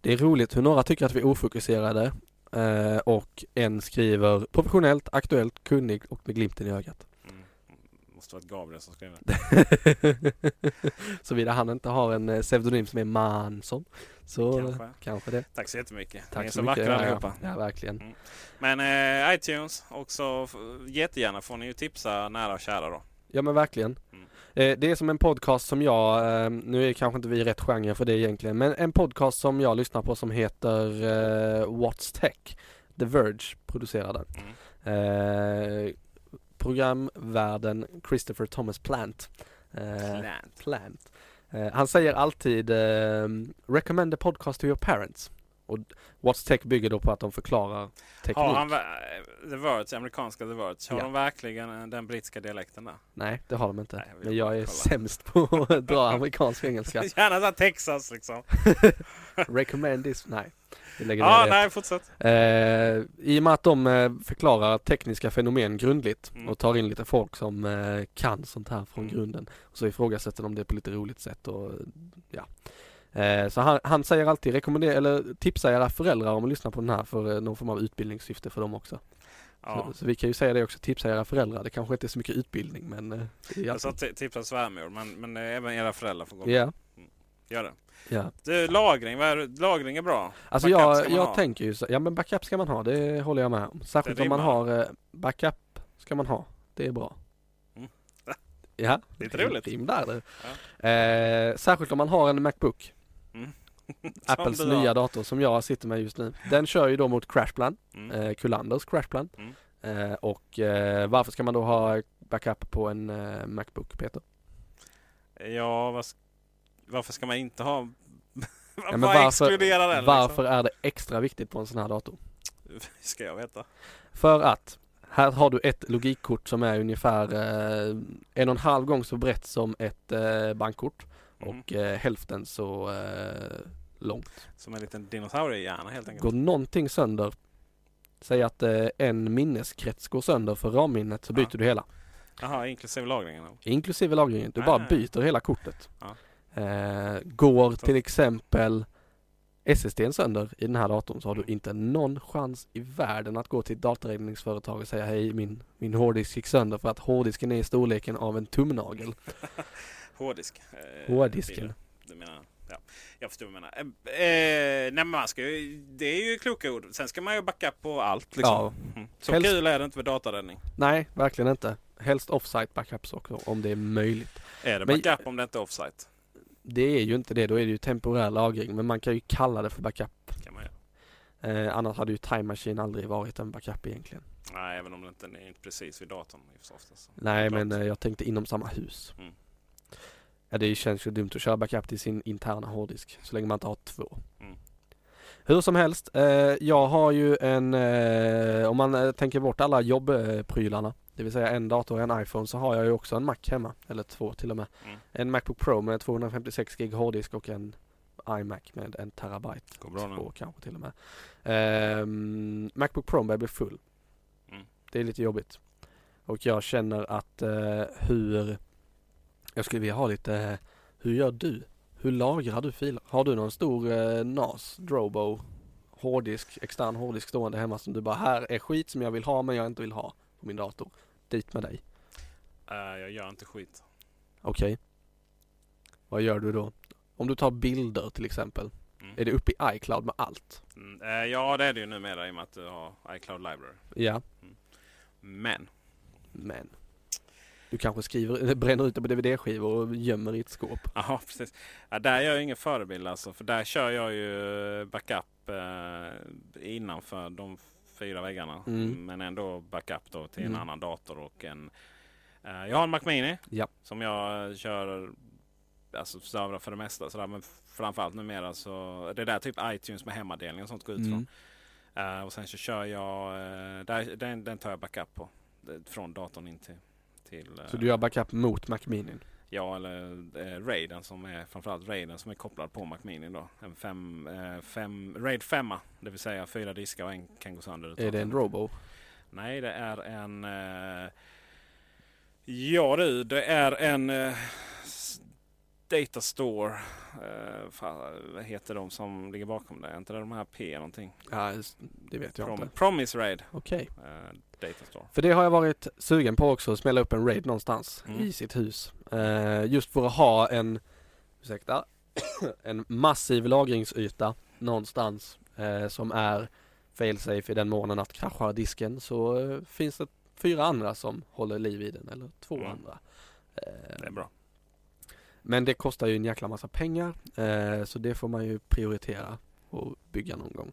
Det är roligt hur några tycker att vi är ofokuserade eh, och en skriver professionellt, aktuellt, kunnig och med glimten i ögat. Mm. Måste vara Gabriel som skrev det. (laughs) Såvida han inte har en eh, pseudonym som är Mansson. Så Kanske. kanske, det. Tack så jättemycket. Tack Ni är så så mycket. vackra Ja, allihopa. Ja, verkligen. Mm. Men eh, iTunes också jättegärna får ni ju tipsa nära och kära då. Ja men verkligen. Mm. Eh, det är som en podcast som jag, eh, nu är kanske inte vi rätt genre för det egentligen, men en podcast som jag lyssnar på som heter eh, What's Tech. The Verge producerar den. Mm. Programvärden Christopher Thomas Plant. Plant. Plant. Han säger alltid Recommend a podcast to your parents. Och What's Tech bygger då på att de förklarar teknik. Har han The Verge, amerikanska The Verge, har Ja. de verkligen eh, den brittiska dialekten där? Nej, det har de inte. Nej, jag Men jag är kolla. sämst på att (laughs) dra amerikansk engelska. (laughs) Gärna såhär Texas liksom. (laughs) Recommend this. Nej, Ja, ner det. nej fortsätt. Eh, I och med att de eh, förklarar tekniska fenomen grundligt Mm. och tar in lite folk som eh, kan sånt här från Mm. grunden. Och så ifrågasätter de det på lite roligt sätt och ja. Eh, så han, han säger alltid rekommendera eller tipsa era föräldrar om att lyssna på den här för eh, någon form av utbildningssyfte för dem också. Ja. Så, så vi kan ju säga det också, tipsa era föräldrar. Det kanske inte är så mycket utbildning men eh, det är Jag sa tipsa svärmor, men, men eh, även era föräldrar får gå med. Ja, Gör det. ja. Du, lagring, är, det? lagring är bra. Alltså Backup jag, jag ha. tänker ju så, ja men backup ska man ha, det håller jag med om. Särskilt Det om man har eh, backup ska man ha. Det är bra. Mm. (laughs) Ja, Lite roligt. Rim där du. Eh, särskilt om man har en Macbook. Mm. (laughs) Apples nya dator som jag sitter med just nu. Den kör ju då mot Crashplan, Mm. eh, Kulanders Crashplan. Mm. Eh, och eh, varför ska man då ha backup på en eh, Macbook Peter? Ja, sk- varför ska man inte ha... (laughs) Ja, men varför- den? Varför är det extra viktigt på en sån här dator? Liksom? (laughs) Ska jag veta. För att här har du ett logikkort som är ungefär eh, en och en halv gång så brett som ett eh, bankkort Mm. och eh, hälften så eh, långt. Som en liten dinosauriehjärna helt enkelt. Går någonting sönder, säg att eh, en minneskrets går sönder för ramminnet så Ja. byter du hela. Jaha, inklusive lagringen. Inklusive lagringen. Du Ah. bara byter hela kortet. Ja. Eh, går till exempel SSDn sönder i den här datorn så har du Mm. inte någon chans i världen att gå till ett dataräddningsföretag och säga hej min, min hårddisk gick sönder för att hårddisken är i storleken av en tumnagel. (laughs) Hårddisk. Eh, Hårddisken. Du menar, ja. Jag förstår vad du menar. Eh, eh, nej, man ska ju, det är ju kloka ord. Sen ska man ju backa på allt. Liksom. Ja. Mm. Så Helst- kul är det inte med dataräddning. Nej, verkligen inte. Helst offsite backups också om det är möjligt. Är det Men- backup om det inte är offsite? Det är ju inte det, då är det ju temporär lagring men man kan ju kalla det för backup. Kan man göra. Eh, annars hade ju Time Machine aldrig varit en backup egentligen. Nej, även om det inte är precis vid datorn. oftast. Nej men eh, jag tänkte inom samma hus. Mm. Ja det känns ju dumt att köra backup till sin interna hårddisk så länge man inte har två. Mm. Hur som helst, eh, jag har ju en, eh, om man eh, tänker bort alla jobbprylarna, det vill säga en dator och en iPhone, så har jag ju också en Mac hemma, eller två till och med. Mm. En Macbook Pro med 256 gig hårddisk och en iMac med en terabyte. Går bra nu. Två kanske till och med. Ehm, Macbook Pro börjar bli full. Mm. Det är lite jobbigt. Och jag känner att eh, hur, jag skulle vilja ha lite, eh, hur gör du? Hur lagrar du filer? Har du någon stor eh, NAS, Drobo, hårddisk, extern hårddisk stående hemma som du bara, här är skit som jag vill ha men jag inte vill ha på min dator. Dit med dig. Eh, jag gör inte skit. Okej. Vad gör du då? Om du tar bilder till exempel. Mm. Är det uppe i iCloud med allt? Mm, eh, ja, det är det ju numera i och med att du har iCloud Library. Ja. Men Men du kanske skriver, (laughs) bränner ut det på DVD-skivor och gömmer i ett skåp. Ja, precis. Ja, där är jag ingen förebild alltså. För där kör jag ju backup eh, innanför de fyra väggarna. Mm. Men ändå backup då till en Mm. annan dator och en... Eh, jag har en Mac Mini Ja. som jag kör alltså servrar för det mesta. Sådär. Men framförallt numera så det är där typ iTunes med hemmadelning och sånt går ut Mm. från. Eh, och sen så kör jag, eh, där, den, den tar jag backup på. Det- Från datorn in till... till Så eh, du gör backup mot Mac Mini? Ja, eller eh, Raiden som är framförallt Raiden som är kopplad på Mac Mini då. En fem, eh, fem, Raid 5, det vill säga fyra diskar och en kan gå sönder. Är det en Robo? Nej, det är en... Eh, ja du, det är en... Eh, s- Datastore. Uh, fan, vad heter de som ligger bakom det? Är inte det de här P någonting? Ja, det vet jag Prom- inte. Promise Raid. Okej. Uh, Datastore. För det har jag varit sugen på också, att smälla upp en raid någonstans Mm. i sitt hus. Eh, just för att ha en, ursäkta, (coughs) en massiv lagringsyta någonstans eh, som är failsafe i den månen att kraschar disken så eh, finns det fyra andra som håller liv i den, eller två Mm. andra. Eh, Det är bra. Men det kostar ju en jäkla massa pengar eh, så det får man ju prioritera och bygga någon gång.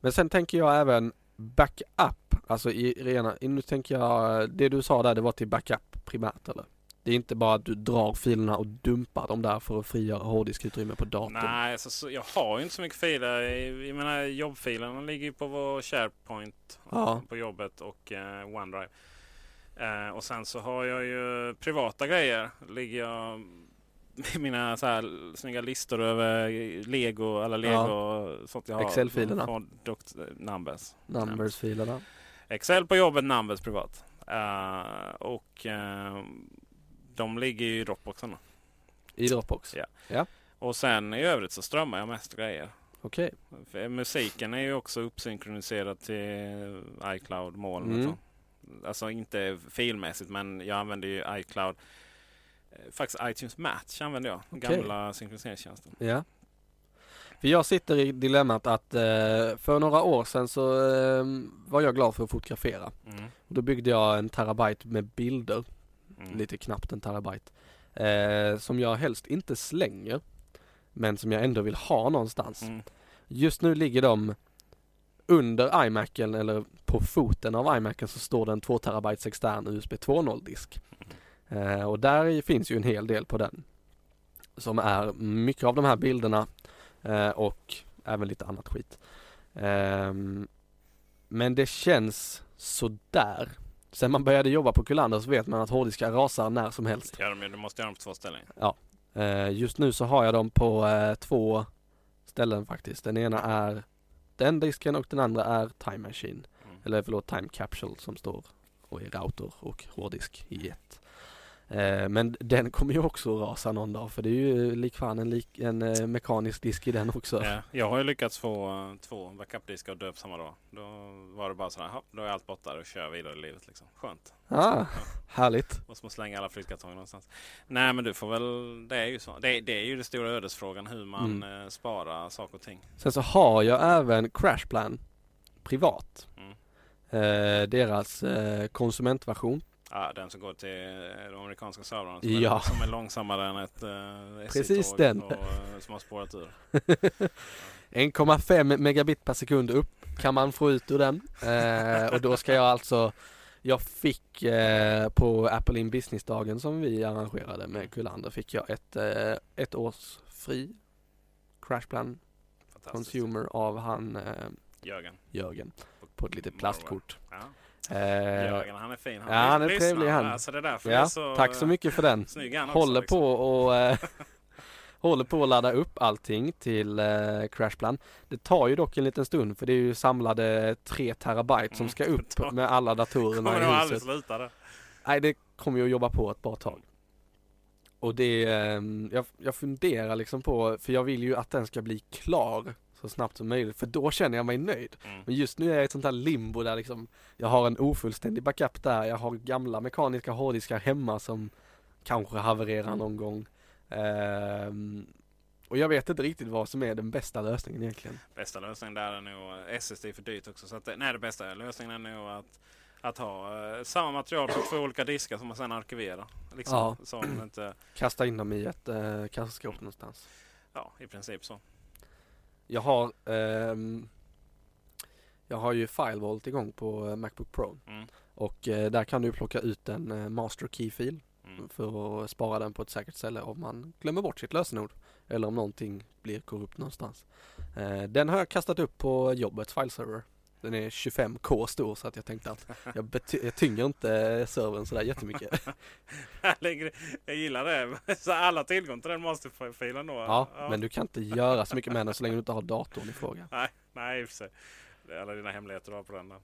Men sen tänker jag även backup, alltså i rena, nu tänker jag, det du sa där det var till backup primärt eller? Det är inte bara att du drar filerna och dumpar dem där för att frigöra hårddiskutrymme på datorn. Nej, alltså, så, jag har ju inte så mycket filer. Jag menar jobbfilerna ligger ju på vår SharePoint Ja. på jobbet och eh, OneDrive. Eh, och sen så har jag ju privata grejer. Ligger jag (laughs) mina så här snygga listor över Lego, alla Lego Ja. sånt jag har. Excel-filerna. Från. Numbers. Numbers-filerna. Excel på jobbet, Numbers privat. Eh, och eh, de ligger ju i Dropboxen. I Dropbox. Ja. Och sen i övrigt så strömmar jag mest grejer. Okej. För musiken är ju också uppsynkroniserad till iCloud-molnet. Mm. så. Alltså inte filmässigt men jag använder ju iCloud. Eh, Faktiskt iTunes Match använder jag. Okej. Gamla synkroniseringstjänsten. Ja. För jag sitter i dilemmat att eh, för några år sedan så eh, var jag glad för att fotografera. Mm. Då byggde jag en terabyte med bilder, Mm. lite knappt en terabyte. Eh, som jag helst inte slänger. Men som jag ändå vill ha någonstans. Mm. Just nu ligger de under iMacen eller på foten av iMacen så står det en 2 terabytes extern USB 2.0 disk. Eh, och där finns ju en hel del på den. Som är mycket av de här bilderna eh, och även lite annat skit. Ehm, men det känns sådär. Sen man började jobba på Kullander så vet man att hårddiskar rasar när som helst. Ja, de- du måste göra dem på två ställen. Eh, just nu så har jag dem på eh, två ställen faktiskt. Den ena är den disken och den andra är Time Machine. Mm. Eller förlåt Time Capsule som står och är router och hårddisk i ett. Eh, men den kommer ju också rasa någon dag för det är ju likfan en, lik, en eh, mekanisk disk i den också. Ja, jag har ju lyckats få eh, två backupdiskar och döp samma dag. Då var det bara sådär, "Jaha, då är allt borta och kör vidare i livet. Liksom. Skönt. Ah, härligt. Måste man slänga alla flyttkartonger någonstans. Nej men du får väl, det är ju så. Det, det är ju den stora ödesfrågan hur man Mm. sparar saker och ting. Sen så har jag även Crashplan privat. Mm. Eh, deras eh, konsumentversion. Ja, den som går till eh, de amerikanska servrarna som, Ja. är, som är långsammare än ett eh, Precis den. Och, eh, som har spårat ur. (laughs) 1,5 megabit per sekund upp kan man få ut ur den. Eh, och då ska jag alltså Jag fick eh, på Apple in Business-dagen som vi arrangerade med Kullander fick jag ett, eh, ett års fri Crashplan. Consumer av han eh, Jörgen. Jörgen på ett litet plastkort. Ja. Eh, Jörgen han är fin. ja, han är lyssnar. trevlig, han. Alltså, det är därför ja, så, tack så mycket för den. Han också, Håller liksom. på och eh, (laughs) Håller på att ladda upp allting till eh, Crashplan. Det tar ju dock en liten stund för det är ju samlade 3 terabyte som Mm, ska upp (laughs) med alla datorerna Kommer i huset. aldrig sluta det. Nej det kommer ju att jobba på ett bra tag. Och det, ehm, jag, jag funderar liksom på, för jag vill ju att den ska bli klar så snabbt som möjligt för då känner jag mig nöjd. Mm. Men just nu är jag i ett sånt här limbo där liksom Jag har en ofullständig backup där, jag har gamla mekaniska hårddiskar hemma som kanske havererar någon gång. Ehm, och jag vet inte riktigt vad som är den bästa lösningen egentligen. Bästa lösningen där är nog SSD är för dyrt också. Så att, nej, det bästa lösningen är nog att, att ha eh, samma material på två olika diskar som man sedan arkiverar. Liksom, Ja. Inte, Kasta in dem i ett eh, kassaskåp någonstans. ja, i princip så. Jag har ehm, Jag har ju FileVault igång på eh, Macbook Pro Mm. och eh, där kan du plocka ut en eh, master key-fil Mm. för att spara den på ett säkert ställe om man glömmer bort sitt lösenord eller om någonting blir korrupt någonstans. Eh, den har jag kastat upp på jobbets fileserver. Den är 25k stor så att jag tänkte att jag, bety- jag tynger inte servern sådär jättemycket. (laughs) Jag gillar det. (laughs) Så alla tillgång till den masterfilen då. Ja, men du kan inte göra så mycket med den så länge du inte har datorn i fråga. Nej, nej i och för sig. Det är alla dina hemligheter du har på den. Där.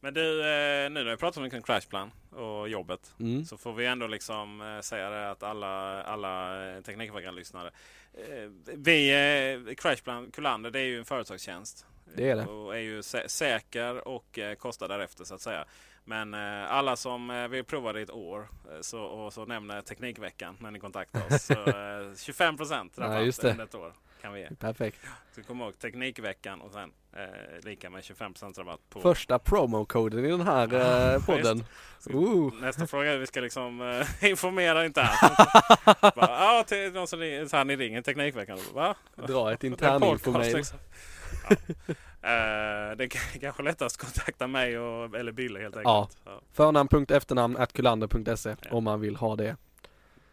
Men du, eh, nu när vi pratar om Crashplan och jobbet. Mm. Så får vi ändå liksom eh, säga det att alla, alla eh, Teknikveckan-lyssnare. Vi, Crashplan Kullander, det är ju en företagstjänst. Det är det. Och är ju sä- säker och eh, kostar därefter så att säga. Men eh, alla som eh, vill prova det i ett år eh, så, och så nämner Teknikveckan när ni kontaktar oss. Så, eh, (laughs) 25 procent rabatt under ett år kan vi ge. Perfekt. Så kom ihåg Teknikveckan och sen eh, lika med 25 procent rabatt på Första promokoden i den här podden. Ooh. Nästa fråga är vi ska liksom (laughs) informera internt. (laughs) Bara, ja, till någon som ringer, så här, ni ringer Teknikveckan. Va? Dra ett Det liksom. Ja. Eh, det är kanske lättast att kontakta mig och, eller Bille helt enkelt. Ja. Förnamn.efternamn kullander.se Ja. om man vill ha det.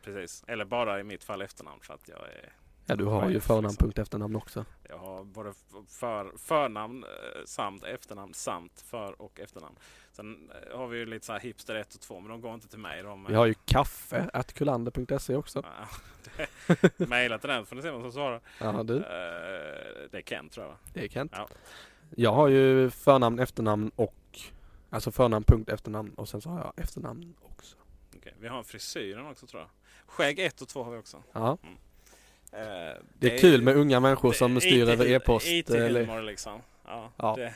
precis. Eller bara i mitt fall efternamn för att jag är Ja, du har ju liksom. förnamn.efternamn också. Jag har både för, förnamn eh, samt efternamn samt för och efternamn. Sen eh, har vi ju lite så här hipster 1 och 2 men de går inte till mig. De, Vi har ju kaffe at kullander.se också. Det- Mejla till den får ni se vem som svarar. Ja, du. Eh, det är Ken tror jag. Det är Kent. Ja. Jag har ju förnamn, efternamn och Alltså förnamn, punkt, efternamn och sen så har jag efternamn också. Okej, Vi har frisyren också tror jag. Skägg 1 och 2 har vi också. Ja. Eh, Det är kul med unga människor som det- styr över e-post. Eller, IT-humor liksom. Ja. Ja. Det,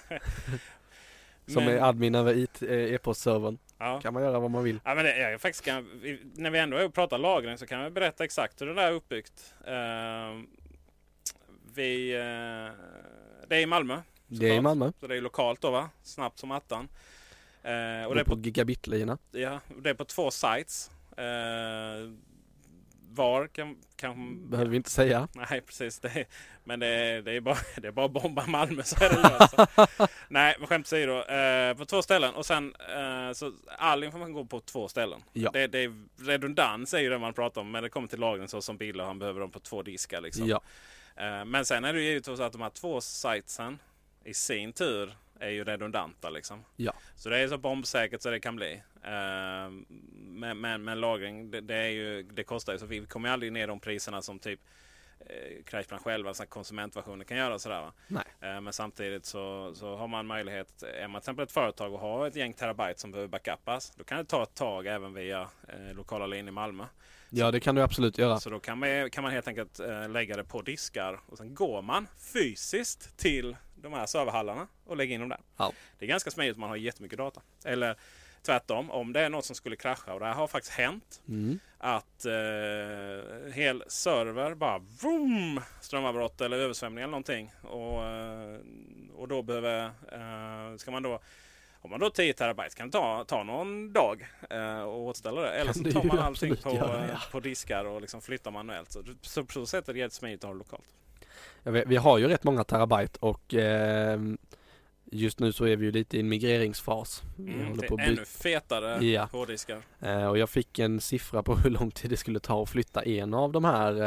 som Men- är admin över IT, eh, e-postservern. ja. Kan man göra vad man vill. Ja, men det, jag faktiskt kan, när vi ändå är och pratar lagring så kan jag berätta exakt hur det där är uppbyggt. Eh, vi, eh, det är i Malmö. Det är i. Malmö. Så det är lokalt då va? Snabbt som attan. Eh, och det är på på, gigabit-lina. ja, det är på två sites. Eh, var kan, kan Behöver vi inte säga. Nej precis. Det är, men det är, det är bara (laughs) det är bara att bomba Malmö så är det löst. (laughs) Nej men skämt åsido. Eh, på två ställen. Och sen eh, så all information går på två ställen. Ja. Det, det är, redundans är ju det man pratar om. Men det kommer till lagring så som bilar. Han behöver dem på två diskar. Liksom. Ja. Eh, men sen är det ju givetvis så att de här två sitesen i sin tur är ju redundanta. Liksom. Ja. Så det är så bombsäkert så det kan bli. Eh, men, men, men lagring det, det, är ju, det kostar ju så vi kommer aldrig ner de priserna som typ eh, Crashplan själva, så här konsumentversioner kan göra. Sådär. Eh, men samtidigt så, så har man möjlighet, är man till exempel ett företag och har ett gäng terabyte som behöver backupas. Då kan det ta ett tag även via eh, lokala linjer i Malmö. Ja det kan du absolut göra. Så då kan man, kan man helt enkelt eh, lägga det på diskar och sen går man fysiskt till de här serverhallarna och lägger in dem där. Ja. Det är ganska smidigt om man har jättemycket data. Eller tvärtom, om det är något som skulle krascha och det här har faktiskt hänt. Mm. Att eh, hel server bara vroom, strömavbrott eller översvämning eller någonting. Och, eh, och då behöver, eh, ska man då har man då 10 terabyte kan det ta, ta någon dag eh, och återställa det. Eller (laughs) så tar man allting på, eh, på diskar och liksom flyttar manuellt. Så, så så sätt är det jättesmidigt att ha det lokalt. Vi, vi har ju rätt många terabyte och eh, just nu så är vi ju lite i en migreringsfas. Mm, det är ännu fetare Ja. hårddiskar. Eh, och jag fick en siffra på (laughs) hur lång tid det skulle ta att flytta en av de här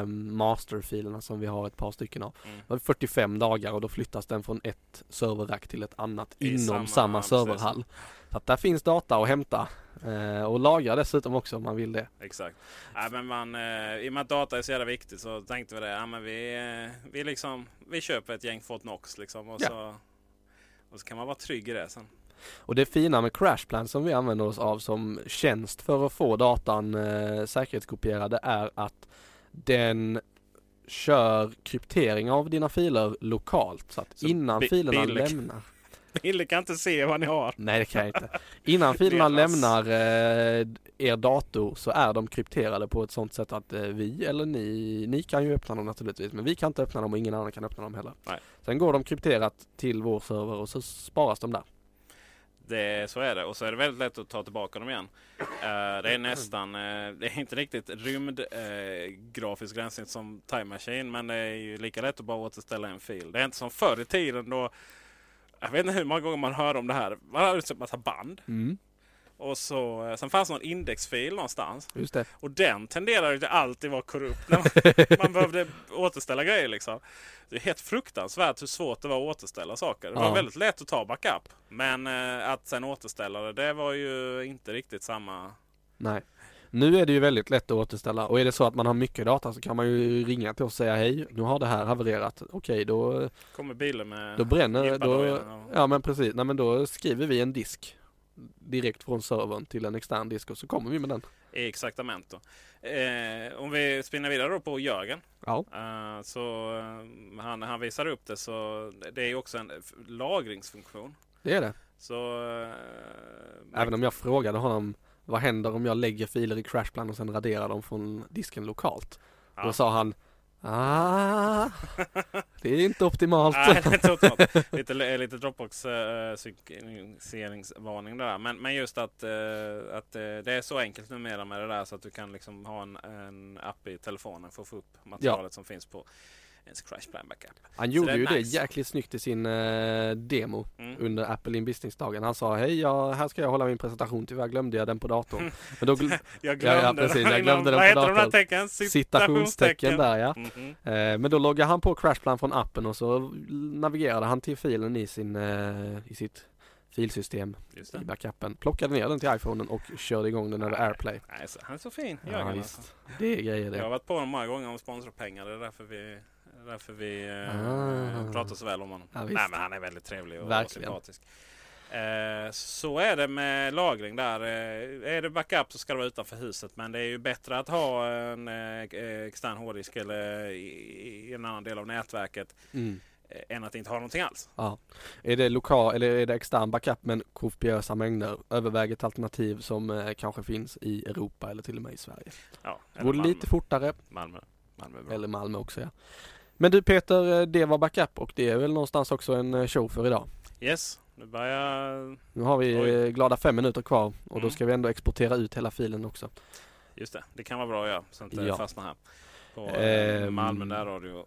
eh, masterfilerna som vi har ett par stycken av. Mm. Det var 45 dagar och då flyttas den från ett serverrack till ett annat I inom samma- samma, serverhall. Så att där finns data att hämta eh, och lagra dessutom också om man vill det. Exakt. Nej, men man, eh, I och med att data är så jävla viktigt så tänkte vi det. Ja, men vi, eh, vi, liksom, vi köper ett gäng Fort Knox liksom, och, Ja. så, och så kan man vara trygg i det sen. Och det fina med Crashplan som vi använder oss av som tjänst för att få datan eh, säkerhetskopierad är att den kör kryptering av dina filer lokalt. Så att Så innan filerna lämnar Billy kan inte se vad ni har. Nej det kan jag inte. Innan (laughs) filerna lämnar eh, er dator så är de krypterade på ett sånt sätt att eh, vi eller ni, ni kan ju öppna dem naturligtvis men vi kan inte öppna dem och ingen annan kan öppna dem heller. Nej. Sen går de krypterat till vår server och så sparas de där. Det, så är det. Och så är det väldigt lätt att ta tillbaka dem igen. Eh, det är nästan, eh, det är inte riktigt rymd eh, grafisk gränssnitt som Time Machine. Men det är ju lika lätt att bara återställa en fil. Det är inte som förr i tiden då jag vet inte hur många gånger man hör om det här. Man har en massa band. Och så, eh, sen fanns någon indexfil någonstans. Just det. Och den tenderar ju alltid vara korrupt när man, (laughs) man behövde återställa grejer. Liksom. Det är helt fruktansvärt hur svårt det var att återställa saker. Det var Ja. väldigt lätt att ta backup. Men eh, att sen återställa det, det var ju inte riktigt samma. Nej. Nu är det ju väldigt lätt att återställa och är det så att man har mycket data så kan man ju ringa till oss och säga hej, nu har det här havererat. Okej, då, Kommer bilen med då bränner, då, och- ja men precis, nej men då skriver vi en disk direkt från servern till en extern disk och så kommer vi med den. exaktamente. Eh, om vi spinner vidare då på Jörgen. Ja, Eh, så eh, han, han visar upp det så det är ju också en lagringsfunktion. det är det. Så... Eh, Även om jag frågade honom vad händer om jag lägger filer i Crashplan och sen raderar dem från disken lokalt? Ja. Då sa han Ah, det är inte optimalt. Nej, det är optimalt. lite, lite Dropbox uh, synkroniseringsvarning där. Men, men just att, eh, att eh, det är så enkelt numera med det där så att du kan liksom ha en, en app i telefonen för att få upp materialet som finns på ens Crashplan Backup. Han Så gjorde det ju det nice. jäkligt snyggt i sin eh, demo Mm. under Apple in Business-dagen. Han sa hej, ja, här ska jag hålla min presentation, tyvärr glömde jag den på datorn. (laughs) Men då gl- Jag Ja, glömde, ja, precis. Jag glömde den Vad på heter de där datorn. tecken? citationstecken där ja. Mhm. Eh, men då loggade han på Crashplan från appen och så navigerade han till filen i, sin, eh, i sitt filsystem i det. backupen. Plockade ner den till iPhonen och körde igång den över AirPlay. Nej, så- han är så fin, Ja, Jörgen. visst. alltså. Det är grejer Jag har det. varit på honom många gånger om sponsorpengar. Det är därför vi, det därför vi Ah. eh, pratar så väl om honom. Ja. Nej, men han är väldigt trevlig och, Verkligen. sympatisk. Eh, så är det med lagring där. Eh, är det backup så ska det vara utanför huset. Men det är ju bättre att ha en eh, extern hårddisk eller i, i en annan del av nätverket Mm. än att inte ha någonting alls. Ja. Är det lokal eller är det extern backup men kopiösa mängder? Överväg ett alternativ som kanske finns i Europa eller till och med i Sverige. Ja, Går lite fortare Malmö. Malmö eller Malmö också ja. Men du Peter, eh, det var backup och det är väl någonstans också en eh, show för idag. Yes, nu börjar Nu har vi Oj. eh, glada fem minuter kvar och då Mm. ska vi ändå exportera ut hela filen också. Just det, det kan vara bra att göra så att inte Ja. fastnar här. På eh, Ehm. Malmö närradio.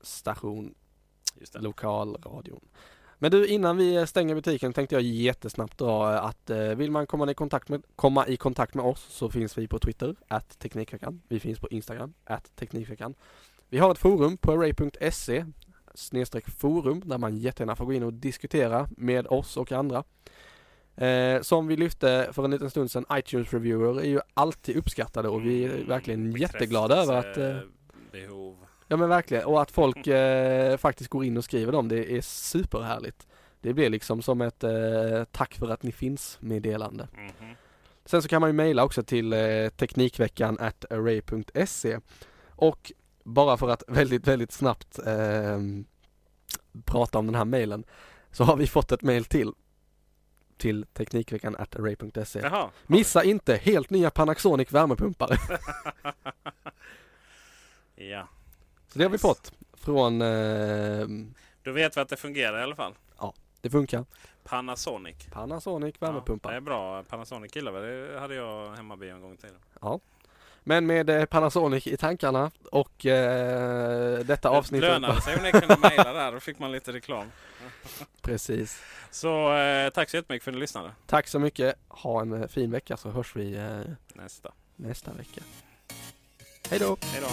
Station Just det. lokalradion. Men du innan vi stänger butiken tänkte jag jättesnabbt dra att eh, vill man komma i, kontakt med, komma i kontakt med oss så finns vi på Twitter, att Teknikveckan. Vi finns på Instagram, att Teknikveckan. Vi har ett forum på array.se snedstreck forum där man jättegärna får gå in och diskutera med oss och andra. Eh, som vi lyfte för en liten stund sedan, iTunes-reviewer är ju alltid uppskattade och vi är Mm, verkligen jätteglada över att eh, Behov. Ja men verkligen och att folk eh, faktiskt går in och skriver dem det är superhärligt. Det blir liksom som ett eh, tack för att ni finns meddelande. Mhm. Sen så kan man ju mejla också till eh, teknikveckan at array.se och bara för att väldigt väldigt snabbt eh, prata om den här mejlen så har vi fått ett mejl till till teknikveckan at array.se. Missa inte helt nya Panasonic värmepumpar. (laughs) Ja, Så det har vi fått från eh, då vet vi att det fungerar i alla fall. det funkar. Panasonic. Panasonic Ja, värmepumpar. det är bra. Panasonic gillar vi. Det hade jag hemma en gång i tiden. Men med eh, Panasonic i tankarna och eh, detta Det avsnittet. lönade sig om ni kunde mejla där. Då fick man lite reklam. (laughs) Precis. Så eh, tack så jättemycket för att ni lyssnade. Tack så mycket. Ha en eh, fin vecka så hörs vi eh, Nästa. nästa vecka. Hej då! Hej då.